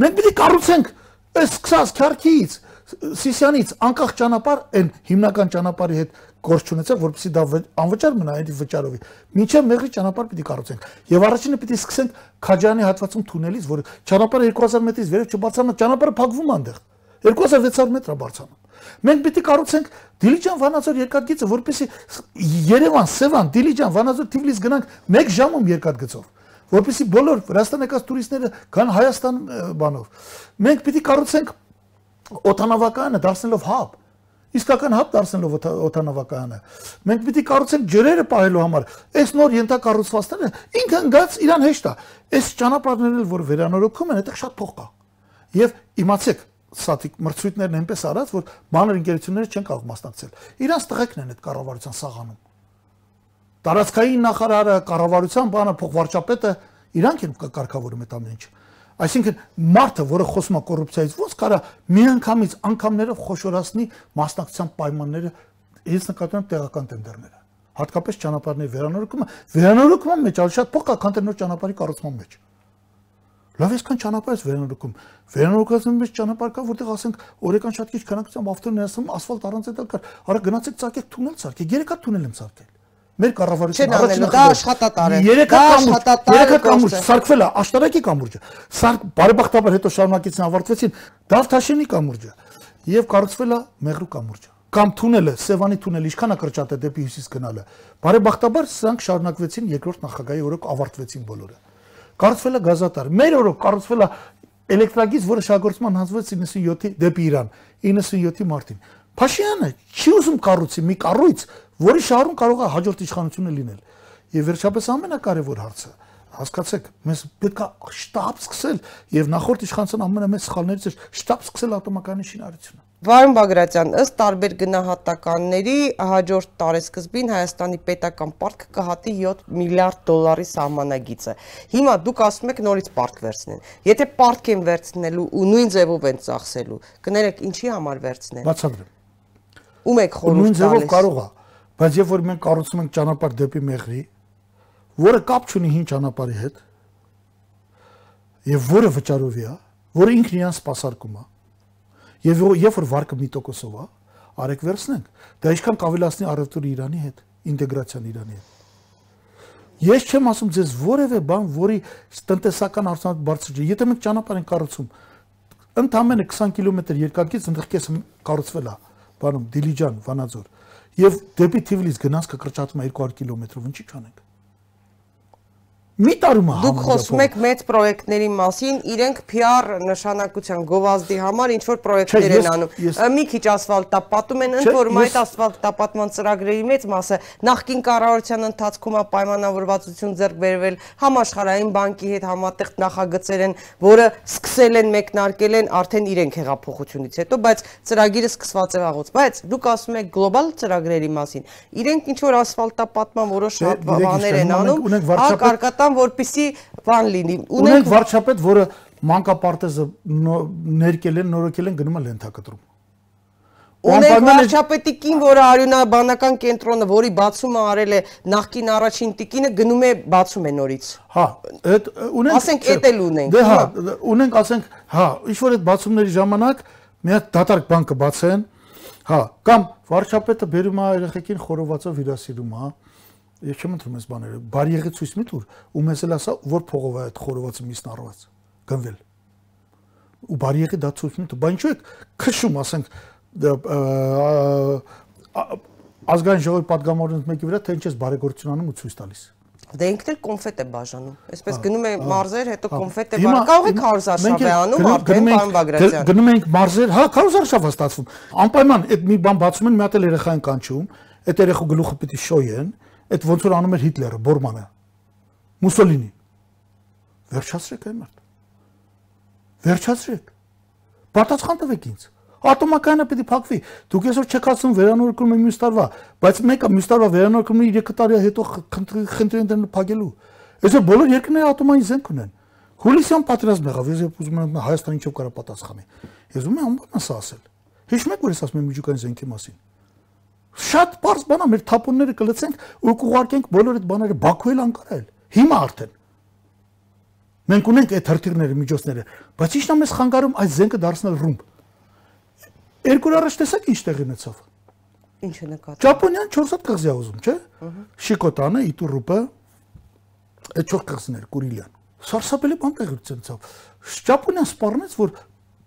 Մենք պիտի կառուցենք այս սկսած քարքից, Սիսյանից անկախ ճանապարհ այն հիմնական ճանապարհի հետ գործ չունեցավ, որպեսզի դա անվճար մնա այդ վճարովի։ Մինչև մեղրի ճանապարհ պիտի կառուցենք։ Եվ առաջինը պիտի սկսենք Քաջանի հատվածում թունելից, որ ճանապարհը 2000 մետրից վերև չբարձրանա, ճանապարհը փակվում այնտեղ։ 2600 մետր է բարձրանում։ Մենք պիտի կառուցենք Դիլիջան Վանաձոր երկաթգիծը, որպեսզի Երևան, Սևան, Դիլիջան, Վանաձոր, Թիֆլիս գնանք 1 ժամում երկաթգծով որպեսզի բոլոր Վրաստան եկած տուրիստները գան Հայաստան բանով։ Մենք պիտի կառուցենք օթանավակայանը դարձնելով հապ իսկական հապ դարձնելով օթանավակայանը մենք պիտի կառուցենք ջրերը պահելու համար այս նոր ենթակառուցվածքները ինքը ընկած իրան հեշտ է այս ճանապարհներն էլ որ վերանորոգում են այդտեղ շատ փող կա եւ իմացեք սատիկ մրցույթներն այնպես արած, որ բաներ ընկերությունները չեն կարող մասնակցել։ Իրանց տղեկն են այդ կառավարության սաղանում։ Տարածքային նախարարը, կառավարության բանը, փոխվարչապետը իրանք են կարգավորում այդ ամեն ինչը։ Այսինքն մարդը, որը խոսում է կոռուպցիայից, ո՞նց կարա միանգամից անգամներով խոշորացնի մասնակցության պայմանները, ես նկատում եմ տեղական տենդերները հատկապես ճանապարհների վերանորոգումը, վերանորոգումը մեջ ալ շատ փոք կա, քան նոր ճանապարհի կառուցման մեջ։ Լավ էսքան ճանապարհ է վերանորոգում։ Վերանորոգածն մեջ ճանապարհ կա, որտեղ ասենք օրական շատ քիչ քանակությամբ ավտոներ ասում ասֆալտ առանց էլ կար։ Արա գնացեք ցակեք թունել ցարկեք։ Երեք հատ թունել եմ ցարկել։ Մեր կառավարությունը առաջին դա աշխատատար է։ Երեք հատ կամուրջ, երեք հատ կամուրջ սարկվել է աշտարակի կամուրջը։ Սարք բարեբախտաբար հետո շարունակեցին ավարտվեցին Դավթաշենի կամուրջը եւ կառուցվել է Մեղրու կամուրջը կամ թունելը, Սևանի թունելը ինչքան է կրճատը դեպի հյուսիս գնալը։ Բարեբախտաբար սրանք շարունակվեցին երկրորդ նախագահի օրոք ավարտվեցին բոլորը։ Կառուցվել է գազատար։ Մեր օրոք կառուցվել է էլեկտրագիծ, որը շահգործման հանձնվեց 97-ի դեպի Իրան, 97-ի մարտին։ Փաշինյանը չի ուզում կառուցի մի կառույց, որի շահառուն կարող է հաջորդ իշխանությունը լինել։ Եվ վերջապես ամենակարևոր հարցը հասկացեք, մեզ պետք է շտապ սկսել եւ նախորդ իշխանության ամենամեծ սխալներից էր շտապ սկսել ատոմականի շինարարությունը։ Վարոն Բագրատյան, ըստ տարբեր գնահատականների, հաջորդ տարեսկզբին Հայաստանի պետական պարտքը կհատի 7 միլիարդ դոլարի սահմանագիծը։ Հիմա դուք ասում եք նորից պարտք վերցնեն։ Եթե պարտք են վերցնելու ու նույն ձևով են ծախսելու, կներեք ինչի համար վերցնեն։ Բացատրեմ։ Ում եք խորհուրդ տալիս։ Նույն ձևով կարող է, Բայց երբ որ մենք կառուցում ենք ճանապարհ դեպի մեղրի, որը կապ չունի հին ճանապարհի հետ, եւ որը վճարովի է, որը ինքն իրան սпасարկում է։ Եվ երբ որ վարկը մի տոկոսով է, արեք վերցնենք։ Դա ինչքան կավելացնի արևտուրի Իրանի հետ, ինտեգրացիան Իրանի հետ։ Ես չեմ ասում ձեզ որևէ բան, որի տնտեսական արդյունք բարձր չէ։ Եթե մենք ճանապարհ ենք կառուցում, ընդամենը 20 կիլոմետր երկակից ընդեղ կես կառուցվել է, բանում Դիլիջան, Վանաձոր Եվ դեպի Թիվլիս գնացքը կրճատում է 200 կիլոմետրով, ինչի չանենք մի տարում է Դուք խոսում եք մեծ պրոյեկտների մասին, իրենք PR նշանակության գովազդի համար ինչ որ պրոյեկտներ են անում։ Մի քիչ ասֆալտապատում են, ընդ որում այդ ասֆալտապատման ծրագրերի մեծ մասը նախկին կառավարության ընթացքում է պայմանավորվածություն ձեռք բերվել համաշխարհային բանկի հետ համատեղ նախագծեր են, որը սկսել են մեկնարկել են արդեն իրենք հեղափոխությունից հետո, բայց ծրագիրը սկսված է վաղուց, բայց դուք ասում եք գլոբալ ծրագրերի մասին։ Իրենք ինչ որ ասֆալտապատման որոշ բաներ են անում, հա կարկատան կան, որպիսի բան լինի։ Ունենք վարչապետ, որը մանկապարտեզը ներկել են, նորոգել են գնում է լենթակտրում։ Ունենք վարչապետի կին, որը արյունաբանական կենտրոնը, որի բացումը արել է նախկին առաջին տիկինը, գնում է բացում է նորից։ Հա, այդ ունենք Ասենք էդ էլ ունենք։ Դե հա, ունենք, ասենք, հա, ինչ որ այդ բացումների ժամանակ մի հատ դատարկ բան կբացեն, հա, կամ վարչապետը բերում է երեխեքին խորովածով հյուրասիրում, հա Ես չեմ ընդունում այս բաները։ Բարի եղի ցույց մի տուր ու մեզ էլ ասա որ փողով է այդ խորովածը միսն առված։ Գնվել։ Ու բարի եղի դա ցույց մի տուր։ Բա ինչու է քշում, ասենք ազգային ժողովի падգամավորներից մեկի վրա թե ինչ ես բարեգործություն անում ու ցույց տալիս։ Դե ինքն էլ կոնֆետ է բաժանում։ Այսպես հա, գնում է հա, մարզեր, հետո հա։ կոնֆետ է բաժանում։ Կարող է քարոզարշավ է անում արդեն պարոն Բագրատյան։ Գնում ենք մարզեր, հա, քարոզարշավ է ստացվում։ Անպայման այդ մի բան բացում են, մի հատ էլ երեխային կանչում, այդ երեխու գլուխը պիտի շոյեն, այդ ոնց որ անում էր Հիտլերը, Բորմանը, Մուսոլինի։ Վերջացրեք այն մարդ։ Վերջացրեք։ Պատասխան տվեք ինձ։ Ատոմակայանը պետք է փակվի։ Դուք այսօր չեք ասում վերանորոգում եմ մյուս տարվա, բայց մեկը մյուս տարվա վերանորոգում է 3 տարի հետո խնդրեն դեռ փակելու։ Այսօր բոլոր երկրները ատոմային զենք ունեն։ Հուլիսյան պատերազմ եղավ, ես ուզում եմ Հայաստանը ինչով կարա պատասխանի։ Ես ուզում եմ ասա ասել։ Հիշում եք որ ես ասում եմ միջուկային զենքի մասին։ Շատ բարձ բանա մեր թափոնները կլցենք ու կուղարկենք բոլոր այդ բաները Բաքու էլ Անկարայել։ Հիմա արդեն։ Մենք ունենք այդ հրթիռները, միջոցները, բայց ի՞նչն է մեզ խանգարում այդ զենքը դարձնել ռումբ։ Երկու օր առաջ տեսակ ինչ տեղի ունեցավ։ Ինչը նկատի։ Ճապոնիան 4 հատ կղզի ուզում, չէ։ Շիկոտանը, Իտուրուպը, այդ 4 կղզիներ, Կուրիլյան։ Սարսափելի բան տեղի ունեցավ։ Ճապոնիան սպառնեց, որ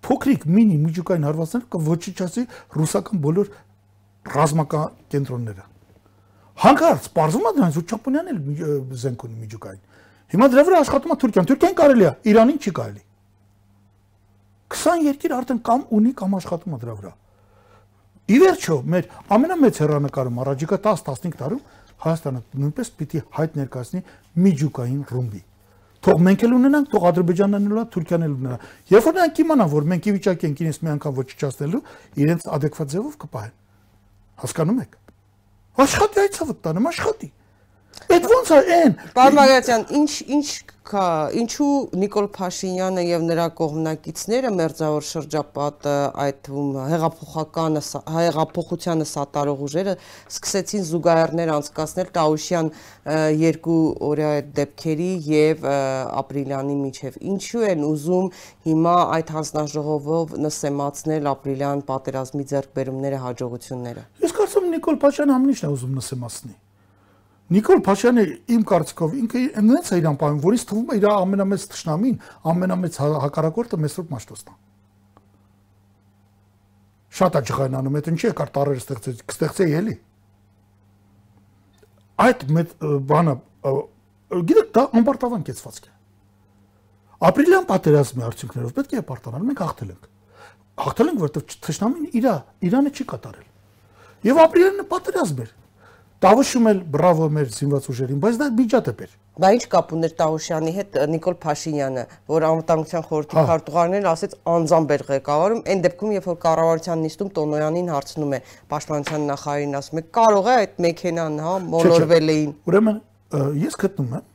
փոքրիկ մինի միջուկային հարվածները կոչիչացի ռուսական բոլոր ռազմական կենտրոնները։ Հանկարծ պարզվում է դրանից, որ Ճապոնիան էլ զենք ունի միջուկային։ Հիմա դրա վրա աշխատում է Թուրքիան։ Թուրքիան կարելի է, Իրանին չի կարելի։ 20 երկիր արդեն կամ ունի կամ աշխատում է դրա վրա։ Ի վերջո, մեր ամենամեծ հերանեկարում առաջիկա 10-15 տարում Հայաստանը նույնպես պիտի հայտ ներկայացնի միջուկային ռումբի։ Թող մենք էլ ունենանք, թող Ադրբեջանն էլ ունենա, Թուրքիան էլ ունենա։ Երբ որ նրանք իմանան, որ մենք ի վիճակի ենք իրենց մի անգամ ոչնչացնելու, իրենց adekvat ձևով կպահեն։ Հասկանում եք։ Աշխատի այցավը տանեմ, աշխատի։ Այդ ո՞նց է այն։ Պարոն Բագրատյան, ինչ ինչ կա, ինչու Նիկոլ Փաշինյանը եւ նրա կողմնակիցները մերձավոր շրջապատը այդ թվում հեղափոխականը հեղափոխությանը սատարող ուժերը սկսեցին զուգահեռներ անցկացնել Տաուշյան երկու օրյա դեպքերի եւ ապրիլյանի միջև։ Ինչու են ուզում հիմա այդ հանձնաժողովով նսեմացնել ապրիլյան պատերազմի ձեռքբերումները հաջողությունները։ Ես կարծում եմ Նիկոլ Փաշյանը ամենիշն է ուզում նսեմացնել Նիկոլ Փաշյանը իմ կարծիքով ինքը այնց է իրան պահում, որից թվում է իր ամենամեծ ճշնամին, ամենամեծ հա- հակառակորդը Մեսրոպ Մաշտոցն է։ Շատ աճղանանում է, ինչի է կար տարերը ստեղծել, կստեղծեի էլի։ Այդ մեծ բանը գիտեք, դա անպարտավան կեցվածք է։ Ապրիլյան պատերազմի արդյունքներով պետք է պարտանալ, մենք հաղթել ենք։ Հաղթել ենք, որովհետև թշնամին իր իրանը չի կատարել։ Եւ ապրիլյանը պատերազմ էր Տավուշում էլ բրավո մեր զինված ուժերին, բայց դա միջադեպ էր։ Բա ինչ կապ ուներ Տավուշյանի հետ Նիկոլ Փաշինյանը, որ անվտանգության խորհրդի քարտուղարներն ասեց անձամբ էր ղեկավարում, այն դեպքում երբ որ կառավարության նիստում Տոնոյանին հարցնում է պաշտպանության նախարարին ասում է կարող է այդ մեքենան, հա, մոլորվել էին։ Ուրեմն ես գտնում եմ,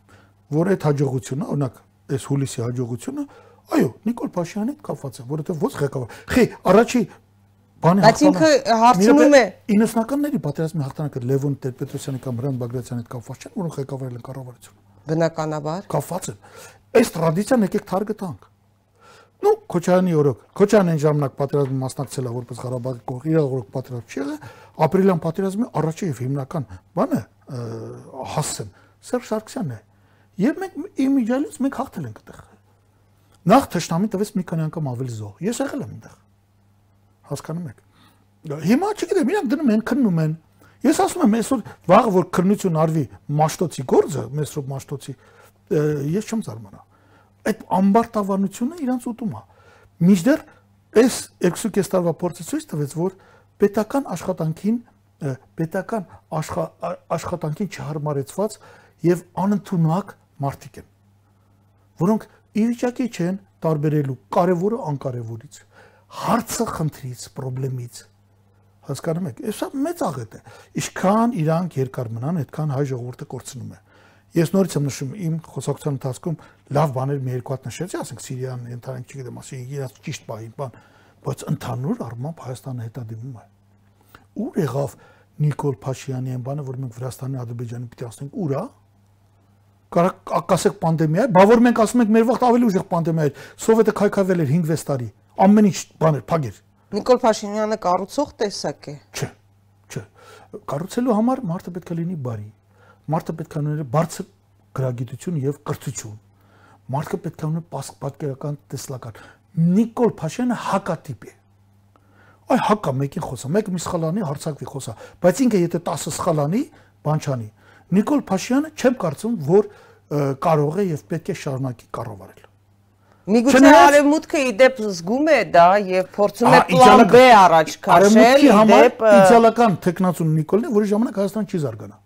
որ այդ հաջողությունը, օրինակ, այս հուլիսի հաջողությունը, այո, Նիկոլ Փաշյանի հետ կապված է, որովհետև ո՞նց ղեկավար։ Խի, առաջի բանի Բայց ինքը հարցնում է 90-ականների պատերազմի հաղթանակը Լևոն Տեր-Պետրոսյանի կամ Հրանտ Բագրատյանի հետ կապված չէ, որոնք ղեկավարել են կառավարությունը։ Բնականաբար։ Կապված են։ Այս տրադիցիան եկեք թարգտանք։ Ну, Քոչարյանի օրոք, Քոչարյանն այն ժամանակ պատերազմի մասնակցել է որպես Ղարաբաղի կողմ, իր օրոք պատերազմ չի եղել, ապրիլյան պատերազմի առաջի եւ հիմնական բանը հասցեն Սերժ Սարգսյանն է։ Եվ մենք իմիջիալից մենք հաղթել ենք այդտեղ։ Նախ թշնամին տվեց մի քանի անգամ ավելի զոհ։ Ես եղել եմ այդտեղ հասկանում եք։ Հիմա չգիտեմ, իրանք դնում են, քննում են։ Ես ասում եմ, այսօր վաղ որ քննություն արվի Մաշտոցի գործը, Մեսրոպ Մաշտոցի, ես չեմ զարմանա։ Այդ ամբարտավանությունը իրանց ուտում է։ Միջդեռ այս 2.5 տարվա փորձը ցույց տվեց, որ պետական աշխատանքին պետական աշխատանքին չհարմարեցված եւ անընդունակ մարդիկ են, որոնք ի վիճակի չեն տարբերելու կարևորը անկարևորից հարցը խնդրից, խնդրից հասկանում եք, սա մեծ աղետ է։ Ինչքան իրանք երկար մնան, այդքան հայ ժողովուրդը կորցնում է։ Ես նորից եմ նշում իմ խոսակցության ընթացքում լավ բաներ մի երկու հատ նշեցի, ասենք Սիրիան, ընդհանրեն չգիտեմ, ասի իրաց ճիշտ բային բան, բայց ընդհանուր առմամբ Հայաստանը հետադիմում է։ Ուր եղավ Նիկոլ Փաշյանի այն բանը, որ մենք Վրաստանի, Ադրբեջանի պիտի ասենք, ուր է։ Կարող ասեք պանդեմիա է, բա որ մենք ասում ենք մեր վաղ ավելի ուժեղ պանդեմիա էր։ Սովետը քայքայվել էր 5-6 տարի ամեն ինչ բաներ փագեր։ Նիկոլ Փաշինյանը կառուցող տեսակ է։ Չէ, չէ։ Կառուցելու համար մարդը պետք է լինի բարի։ Մարդը պետք է ունենա բարձր գրագիտություն եւ կրթություն։ Մարդը պետք է ունենա պատկերական տեսլական։ Նիկոլ Փաշինյանը հակատիպ է։ Այ հակա մեկին խոսա, մեկ մի սխալանի հարցակվի խոսա, բայց ինքը եթե 10 սխալանի, բան չանի։ Նիկոլ Փաշինյանը չեմ կարծում, որ կարող է եւ պետք է շարունակի կառավարել։ Միգուցե արևմուտքը իդեպ զգում է դա եւ փորձում է պլան B առաջ քաշել իդեպ իդեալական տեխնացուն Նիկոլն է, որի ժամանակ Հայաստան չի զարգանա։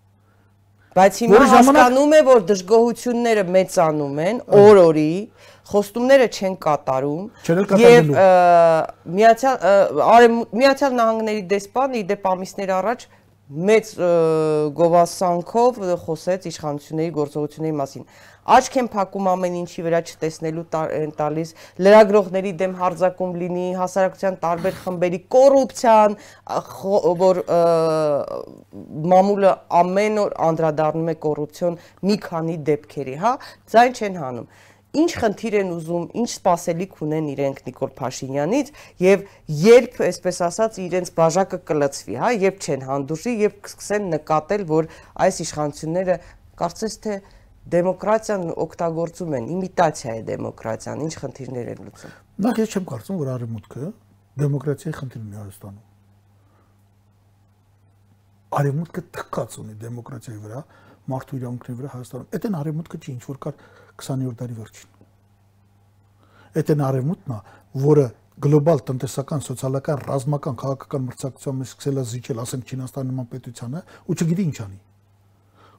Բայց հիմա հասկանում է, որ դժգոհությունները մեծանում են օր-օրի, խոստումները չեն կատարում եւ միացյալ միացյալ նահանգների դեսպան իդեպ ամիսներ առաջ մեծ գովասանքով խոսեց իշխանությունների գործողությունների մասին աչք են փակում ամեն ինչի վրա չտեսնելու են տալիս, լրագրողների դեմ հարձակում լինի, հասարակության տարբեր խմբերի կոռուպցիան, որ մամուլը ամեն օր անդրադառնում է կոռուպցիոն մի քանի դեպքերի, հա, ցայն չեն հանում ինչ խնդիր են ուզում, ինչ սпасելիք ունեն իրենք Նիկոլ Փաշինյանից եւ երբ, այսպես ասած, իրենց բաժակը կլծվի, հա, երբ չեն հանդուրժի, երբ կսկսեն նկատել, որ այս իշխանությունները կարծես թե դեմոկրատիան օգտագործում են, իմիտացիա է դեմոկրատիան, ինչ խնդիրներ են լուծում։ Նախ ես չեմ կարծում, որ արևմուտքը դեմոկրատիայի խնդիր ունի Հայաստանում։ Արևմուտքը թքած ունի դեմոկրատիայի վրա, մարդու իրավունքների վրա Հայաստանում։ Այդ են արևմուտքը չի ինչ որ կար 20-րդ դարի վերջին։ Այդ են արևմուտքն որը գլոբալ տնտեսական, սոցիալական, ռազմական, քաղաքական մրցակցության մեջ սկսել է զիջել, ասենք Չինաստանի նման պետությանը, ու չգիտի ինչ անի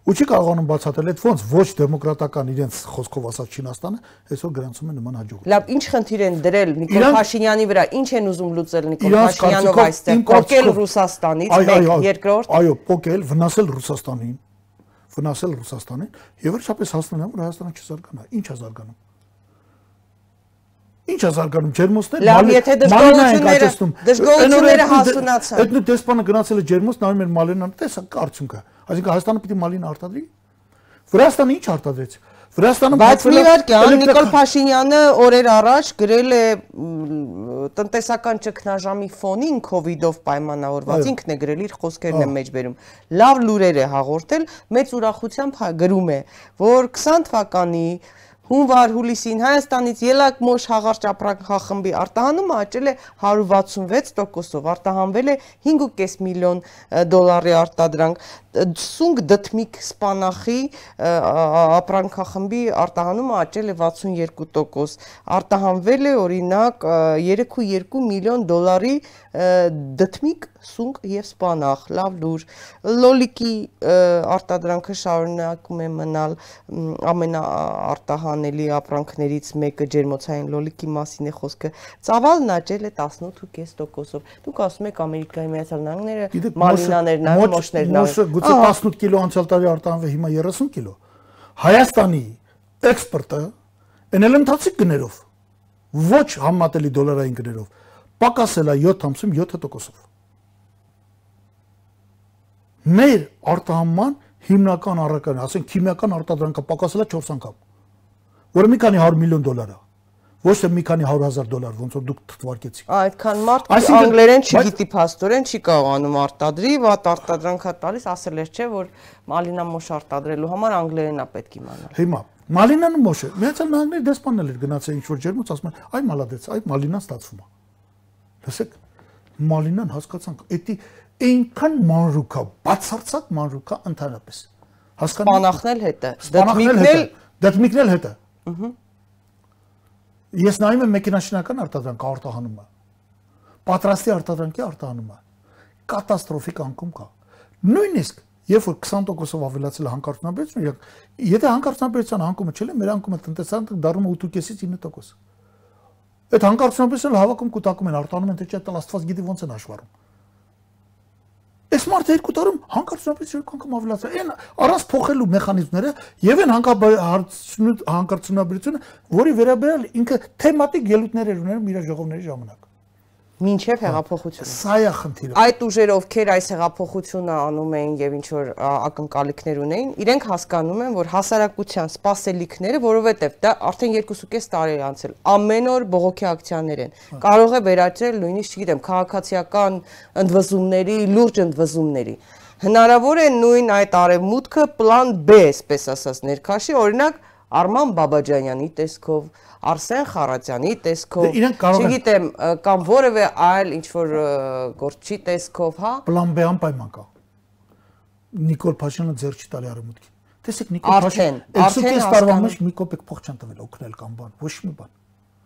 ու չի կարողանում բացատրել այդ ոնց ոչ դեմոկրատական իրենց խոսքով ասած Չինաստանը այսօր գրանցում է նման հաջող։ Լավ, ինչ խնդիր են դրել Նիկոլ Փաշինյանի վրա, ինչ են ուզում լուծել Նիկոլ Փաշինյանով այստեղ, փոկել Ռուսաստանից, մեկ, երկրորդ։ Այո, փոկել, վնասել Ռուսաստանին, վնասել Ռուսաստանին եւ վերջապես հասնել որ Հայաստանը չզարգանա։ Ինչ է զարգանում։ Ինչ է զարգանում ջերմոցներ, Լավ, եթե դժգոհությունները դժգոհությունները հասունացան։ Այդ դեսպանը գնացել է ջերմոց, նայում են Մալենան, տեսա արդյունքը։ Այսինքն Հայաստանը պիտի Մալին արտադրի։ Վրաստանը ինչ արտադրեց։ Վրաստանը Բայց մի իհարկե, ան Նիկոլ Փաշինյանը օրեր առաջ գրել է տնտեսական ճգնաժամի ֆոնին կ ូវ իդով պայմանավորված ինքն է գրել իր խոսքերն է մեջբերում։ Լավ լուրեր է հաղորդել, մեծ ուրախությամբ հա գրում է, որ 20 թվականի հունվար հուլիսին Հայաստանից ելակ մոշ հաղարճ ապրանքախմբի արտահանումը աճել է 166%-ով, արտահանվել է 5.5 միլիոն դոլարի արտադրանք սունկ դթմիկ սպանախի ապրանքախմբի արտահանումը աճել է 62%, արտահանվել է օրինակ 3.2 միլիոն դոլարի դթմիկ սունկ եւ սպանախ, լավ լուր։ Լոլիկի արտադրանքը շարունակում է մնալ ամենաարտահանելի ապրանքներից մեկը ջերմոցային լոլիկի մասին է խոսքը։ Ծավալն աճել է 18.5%-ով։ Դուք ասում եք Ամերիկայի Միացյալ Նահանգները մալինաներն են, մոշներն են գուցե 18 կիլո անցյալ տարի արտահանվի հիմա 30 կիլո։ Հայաստանի էքսպորտը էնել ընթացիկ գներով ոչ համատելի դոլարային գներով պակասել է 7.7%-ով։ Մեր արտահանման հիմնական առական, ասենք քիմիական արտադրանքը պակասել է 4 անգամ, որը մի քանի 100 միլիոն դոլար է ոչ թե մի քանի 100.000 դոլար, ոնց որ դուք թվարկեցիք։ Այդքան մարդ անգլերեն չգիտի փաստորեն, չի կարողանում արտադրի, վատ արտադրանքա տալիս, ասել էր չէ, որ մալինա մոշ արտադրելու համար անգլերենա պետք իմանալ։ Հիմա մալինան մոշը, միացյալ նահանգների դեսպանն էր գնացել ինչ որ ջերմուց, ասում են, այ մալադեց, այ մալինան ստացվում է։ Լսեք, մալինան հասկացանք, էդի այնքան մանրուկա, բացարձակ մանրուկա ընդհանրապես։ Հասկանում։ Սպանախնել հետը, դդմիկնել, դդմիկնել հետը։ Ահա Ես նայում եմ մեքենաշինական արտադրանք արտահանումը։ Պատրաստի արտադրանքի արտահանումը կատաստրոֆիկ անկում կա։ Նույնիսկ երբ որ 20%-ով ավելացել է հանկարծնաբերությունը, եթե հանկարծնաբերության անկումը չէ, մեր անկումը տնտեսական դառնում է 8.5-ից 9%։ Այդ հանկարծնաբերությունը հավաքում կուտակում են, արտանում են թե չէ, Աստված գիտի ոնց են հաշվառում։ Այս մարդը երկու տարում հանկարծապես երկու անգամ ավելացել։ Այն առանց փոխելու մեխանիզմները եւ այն հանկարծությունաբերությունը, որի վերաբերյալ ինքը թեմատիկ ելույթներ էր ուներում իր ժողովների ժամանակ մինչև հեղափոխությունը։ Սա է խնդիրը։ Այդ ուժերը, ովքեր այս հեղափոխությունը անում էին եւ ինչ որ ակնկալիքներ ունեին, իրենք հասկանում են, որ հասարակության սպասելիքները, որովհետեւ դա արդեն 2.5 տարի է անցել, ամեն օր բողոքի ակցիաներ են։ Կարող է վերաճել նույնիսկ, չգիտեմ, քաղաքացիական ընդվզումների, լուրջ ընդվզումների։ Հնարավոր է նույն այդ արևմուտքը պլան B, այսպես ասած, ներքաշի, օրինակ Արման Բաբաջանյանի տեսքով, Արսեն Խարատյանի տեսքով, դե չգիտեմ, կամ որևէ այլ ինչ որ գործչի տեսքով, հա։ Պլան B անպայման կա։ Նիկոլ Փաշյանը ձեր չի տալի արմուտքին։ Տեսեք Նիկոլ Փաշյան, արդեն տարվա մեջ մի կոպեկ փող չան տվել օգնել կամ բան, ոչ մի բան։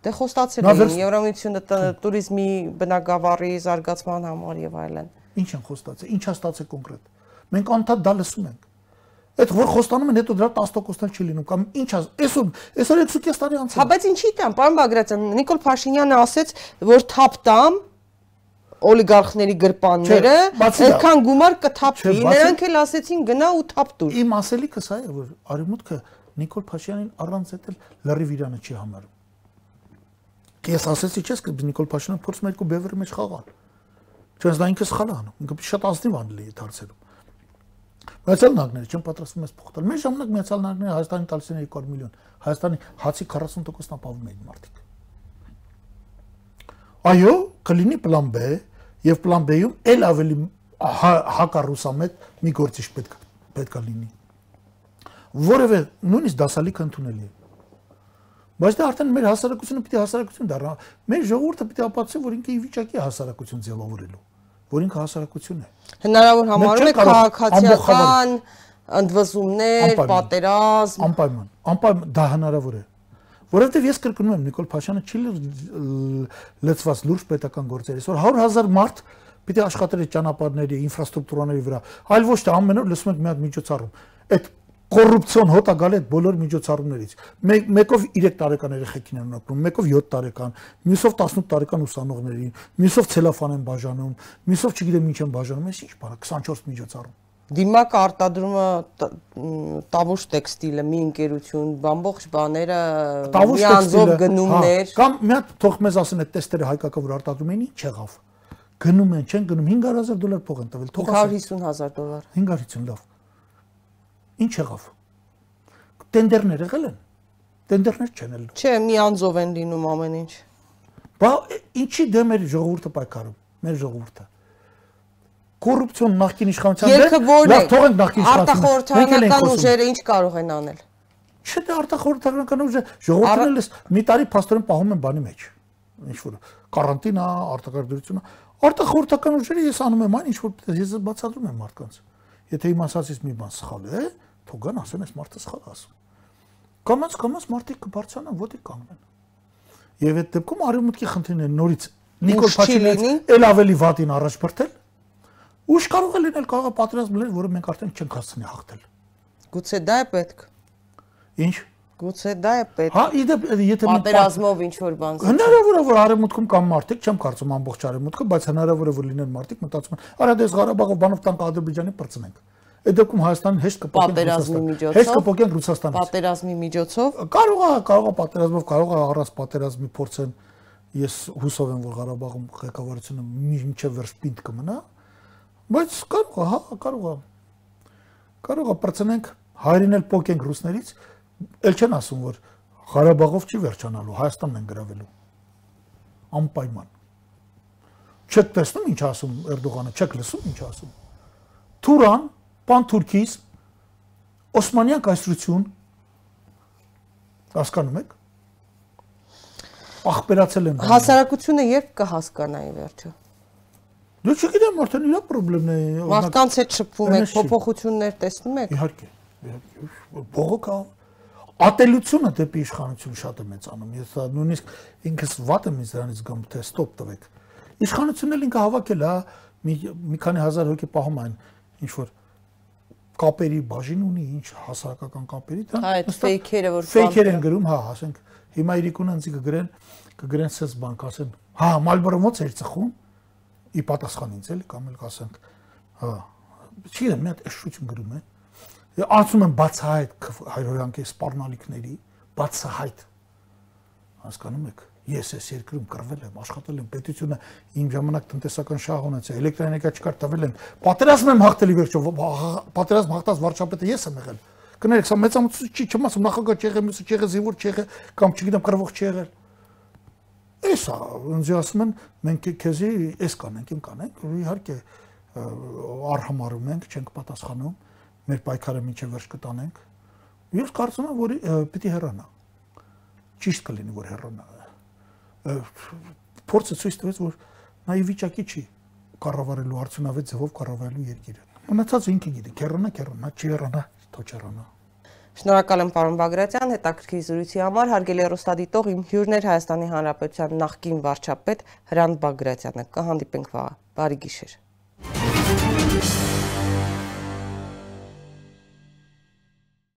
Դե խոստացել էին Եվրամիությունը туриզմի բնակավարի զարգացման համար եւ այլն։ Ինչ են խոստացել, ինչա ստացել կոնկրետ։ Մենք անդադ դա լսում ենք Այդ որ խոստանում են հետո դրա 10%-ն չի լինում կամ ինչ ասում։ Այսօր այսօր 6.5 տարի անցել։ Հա բայց ինչի՞ տամ, պարոն Բագրատյան, Նիկոլ Փաշինյանը ասեց, որ թափ տամ օլիգարխների գրպանները, այդքան գումար կթափվի։ Նրանք էլ ասեցին գնա ու թափ տուր։ Իմ ասելիքը սա է, որ արևմուտքը Նիկոլ Փաշինյանին առանց էտել լրիվ իրանը չի համարում։ Ես ասեցի, չես կը Նիկոլ Փաշինյանը փորձում երկու բևերի մեջ խաղալ։ Չես դա ինքը սխալ է անում։ Ինքը շատ ազնիվ անում է դարձերում։ Միացյալ Նահանգները չեն պատրաստվում ես փոխտալ։ Մեր ժամանակ Միացյալ Նահանգները Հայաստանի տալիս են 200 միլիոն։ Հայաստանի հացի 40%-ն ապահովում էին մարդիկ։ Այո, կլինի պլան B, եւ պլան B-ում ել ավելի հակառուսամետ մի գործիչ պետք պետք է լինի։ Որևէ նույնիսկ դասալիք ընդունելի է։ Բայց դա արդեն մեր հասարակությունը պիտի հասարակություն դառնա։ Մեր ժողովուրդը պիտի ապացուցի, որ ինքը ի վիճակի հասարակություն ձևավորելու որ ինքը հասարակություն է։ Հնարավոր համարում է քաղաքացիական ընդվզումներ, պատերազմ։ Անպայման, անպայման դա հնարավոր է։ Որովհետև ես կրկնում եմ Նիկոլ Փաշյանը չի լծված լուրջ պետական գործերի։ Այսօր 100.000 մարդ պիտի աշխատել է ճանապարհների, ինֆրաստրուկտուրաների վրա, այլ ոչ թե ամեն օր լսում ենք մի հատ միջոցառում։ այդ կոռուպցիոն հոտա գալ այդ բոլոր միջոցառումներից։ Մեկ մեկով 3 տարեկան երեխեքին են ապրում, մեկով 7 տարեկան, մյուսով 18 տարեկան ուսանողներին, մյուսով ցելոֆան են բաժանում, մյուսով չգիտեմ ինչ են բաժանում, այս ինչ բան է 24 միջոցառում։ Դիմակ արտադրումը տավուշ տեքստիլը մի ընկերություն, բամբողջ բաները միանձով գնումներ։ հա, Կամ մի հատ թող մեզ ասեն այդ տեստերը հայկական որ արտադրում են ինչ եղավ։ Գնում են, չեն գնում 5000 դոլար փող են տվել, թող ասեն 150000 դոլար։ 550 լավ Ինչ եղավ։ Տենդերներ եղել են։ Տենդերներ չեն ել։ Չէ, մի անձով են լինում ամեն ինչ։ Բա ինչի դեմ է ժողովուրդը պայքարում, մեր ժողովուրդը։ Կոռուպցիոն նախկին իշխանության դեմ։ Լավ, թողենք նախկին իշխանությունը։ Արտախորհրդարանական ուժերը ինչ կարող են անել։ Չէ, դա արտախորհրդարանական ուժը ժողովուրդն էլ մի տարի փաստորեն պահում են բանի մեջ։ Ինչ որ կարանտինա, արտակարգությունը, արտախորհրդական ուժերը ես անում եմ այն ինչ որ ես բացատրում եմ մարդկանց։ Եթե իմ ասածից մի բան սխալ է, թող գան ասեն, այս մարդը սխալ ասում։ Կամած կամած մարդիկ կբարձրանան, ոտի կանգնեն։ Եվ այդ դեպքում արևմուտքի խնդիրն է նորից Նիկոլ Փաշինյանը ել ավելի վատին առաջ բրթել։ Ուշ կարող է լինել կարող է պատերազմ լինել, որը մենք արդեն չենք հասցնի հաղթել։ Գուցե դա է պետք։ Ինչ։ Գուցե դա է պետք։ Հա, իդեպ եթե պատերազմով ինչ որ բան։ Հնարավոր է որ արևմուտքում կամ մարդիկ, չեմ կարծում ամբողջ արևմուտքը, բայց հնարավոր է որ լինեն մարդիկ մտածում են, արա դες Ղարաբաղով բանով տանք Ադրբեջանի պրծնենք։ Այդ դեպքում Հայաստանին հեշտ կպոկենք Ռուսաստան։ Հեշտ կպոկենք Ռուսաստանից։ Պատերազմի միջոցով։ Կարող է, կարող է պատերազմով, կարող է առանց պատերազմի փորձեն ես հուսով եմ որ Ղարաբաղում ղեկավարությունը մինչև վերջ պինդ կմնա, բայց կարող է, հա, կարող է։ Կարող է պրծնենք հայրին էլ փոկենք ռուսներից, ել չեն ասում որ Ղարաբաղով չի վերջանալու, Հայաստանն են գրավելու։ Անպայման։ Չեք տեսնում ինչ ասում Էրդողանը, չեք լսում ինչ ասում։ Թուրան, պան Թուրքիս, Օսմանյան կայսրություն հասկանում եք։ Ախպերացել են։ Հասարակությունը երբ կհասկանայի վերջը։ Դու չգիտեմ, արդեն իր խնդրեմն է։ Մարդկանց հետ շփվում եք, փոփոխություններ տեսնում եք։ Իհարկե։ Իհարկե։ Բողոք ատելությունը դեպի իշխանություն շատ է մեծանում։ Ես նույնիսկ ինքս վատ եմ ինձ դրանից գամ, թե ստոպ տվեք։ Իշխանությունն էլ ինքը հավաքել է, մի մի քանի հազար հոգի պահում այն ինչ որ կապերի բաժին ունի, ինչ հասարակական կապերի, դա այդ ֆեյքերը որ ֆեյքեր են գրում, հա, ասենք հիմա իրիկուն անցի կգրեն, կգրեն սես բանկ ասեն, հա, մալբորը ո՞նց էր ծխում։ Ի պատասխան ինձ էլի կամ էլ կասենք, հա, չի մի հատ էշություն գրում են անցում են բացահայտ հայրոյանքի սպառնալիքների, բացահայտ։ Հասկանում եք, ես այս երկրում կռվել եմ, աշխատել եմ, պետությունը իմ ժամանակ տնտեսական շահ ունեցել, էլեկտրաէներգիա չկար տվել են, պատերազմ եմ հաղթելի վերջո, պատերազմ հաղթած վարչապետը ես եմ եղել։ Կներեք, սա մեծամասնություն չի, չեմ ասում նախագահ չեղել, մյուսը չեղել, զինվոր չեղել, կամ չգիտեմ կռվող չեղել։ Էսա, ինձ ասում են, մենք քեզի էս կանենք, իմ կանենք, իհարկե արհամարում ենք, չենք պատասխանում մեր պայքարը միջև վերջ կտանենք։ Ես կարծում եմ, որ պիտի հեռանա։ Ճիշտ կլինի, որ հեռանա։ Փորձը ցույց տվեց, որ նա ի վիճակի չի կառավարելու արդյունավետ ձևով կառավարելու երկիրը։ Մնացածը ինքը գիտի, կեռանա, կեռանա, չի հեռանա, թող չհեռանա։ Շնորհակալ եմ պարոն Բագրատյան, հետաքրքիր զրույցի համար։ Հարգելի ռոստադիտող, իմ հյուրն էր Հայաստանի Հանրապետության նախկին վարչապետ Հրանտ Բագրատյանը։ Կհանդիպենք վաղը։ Բարի գիշեր։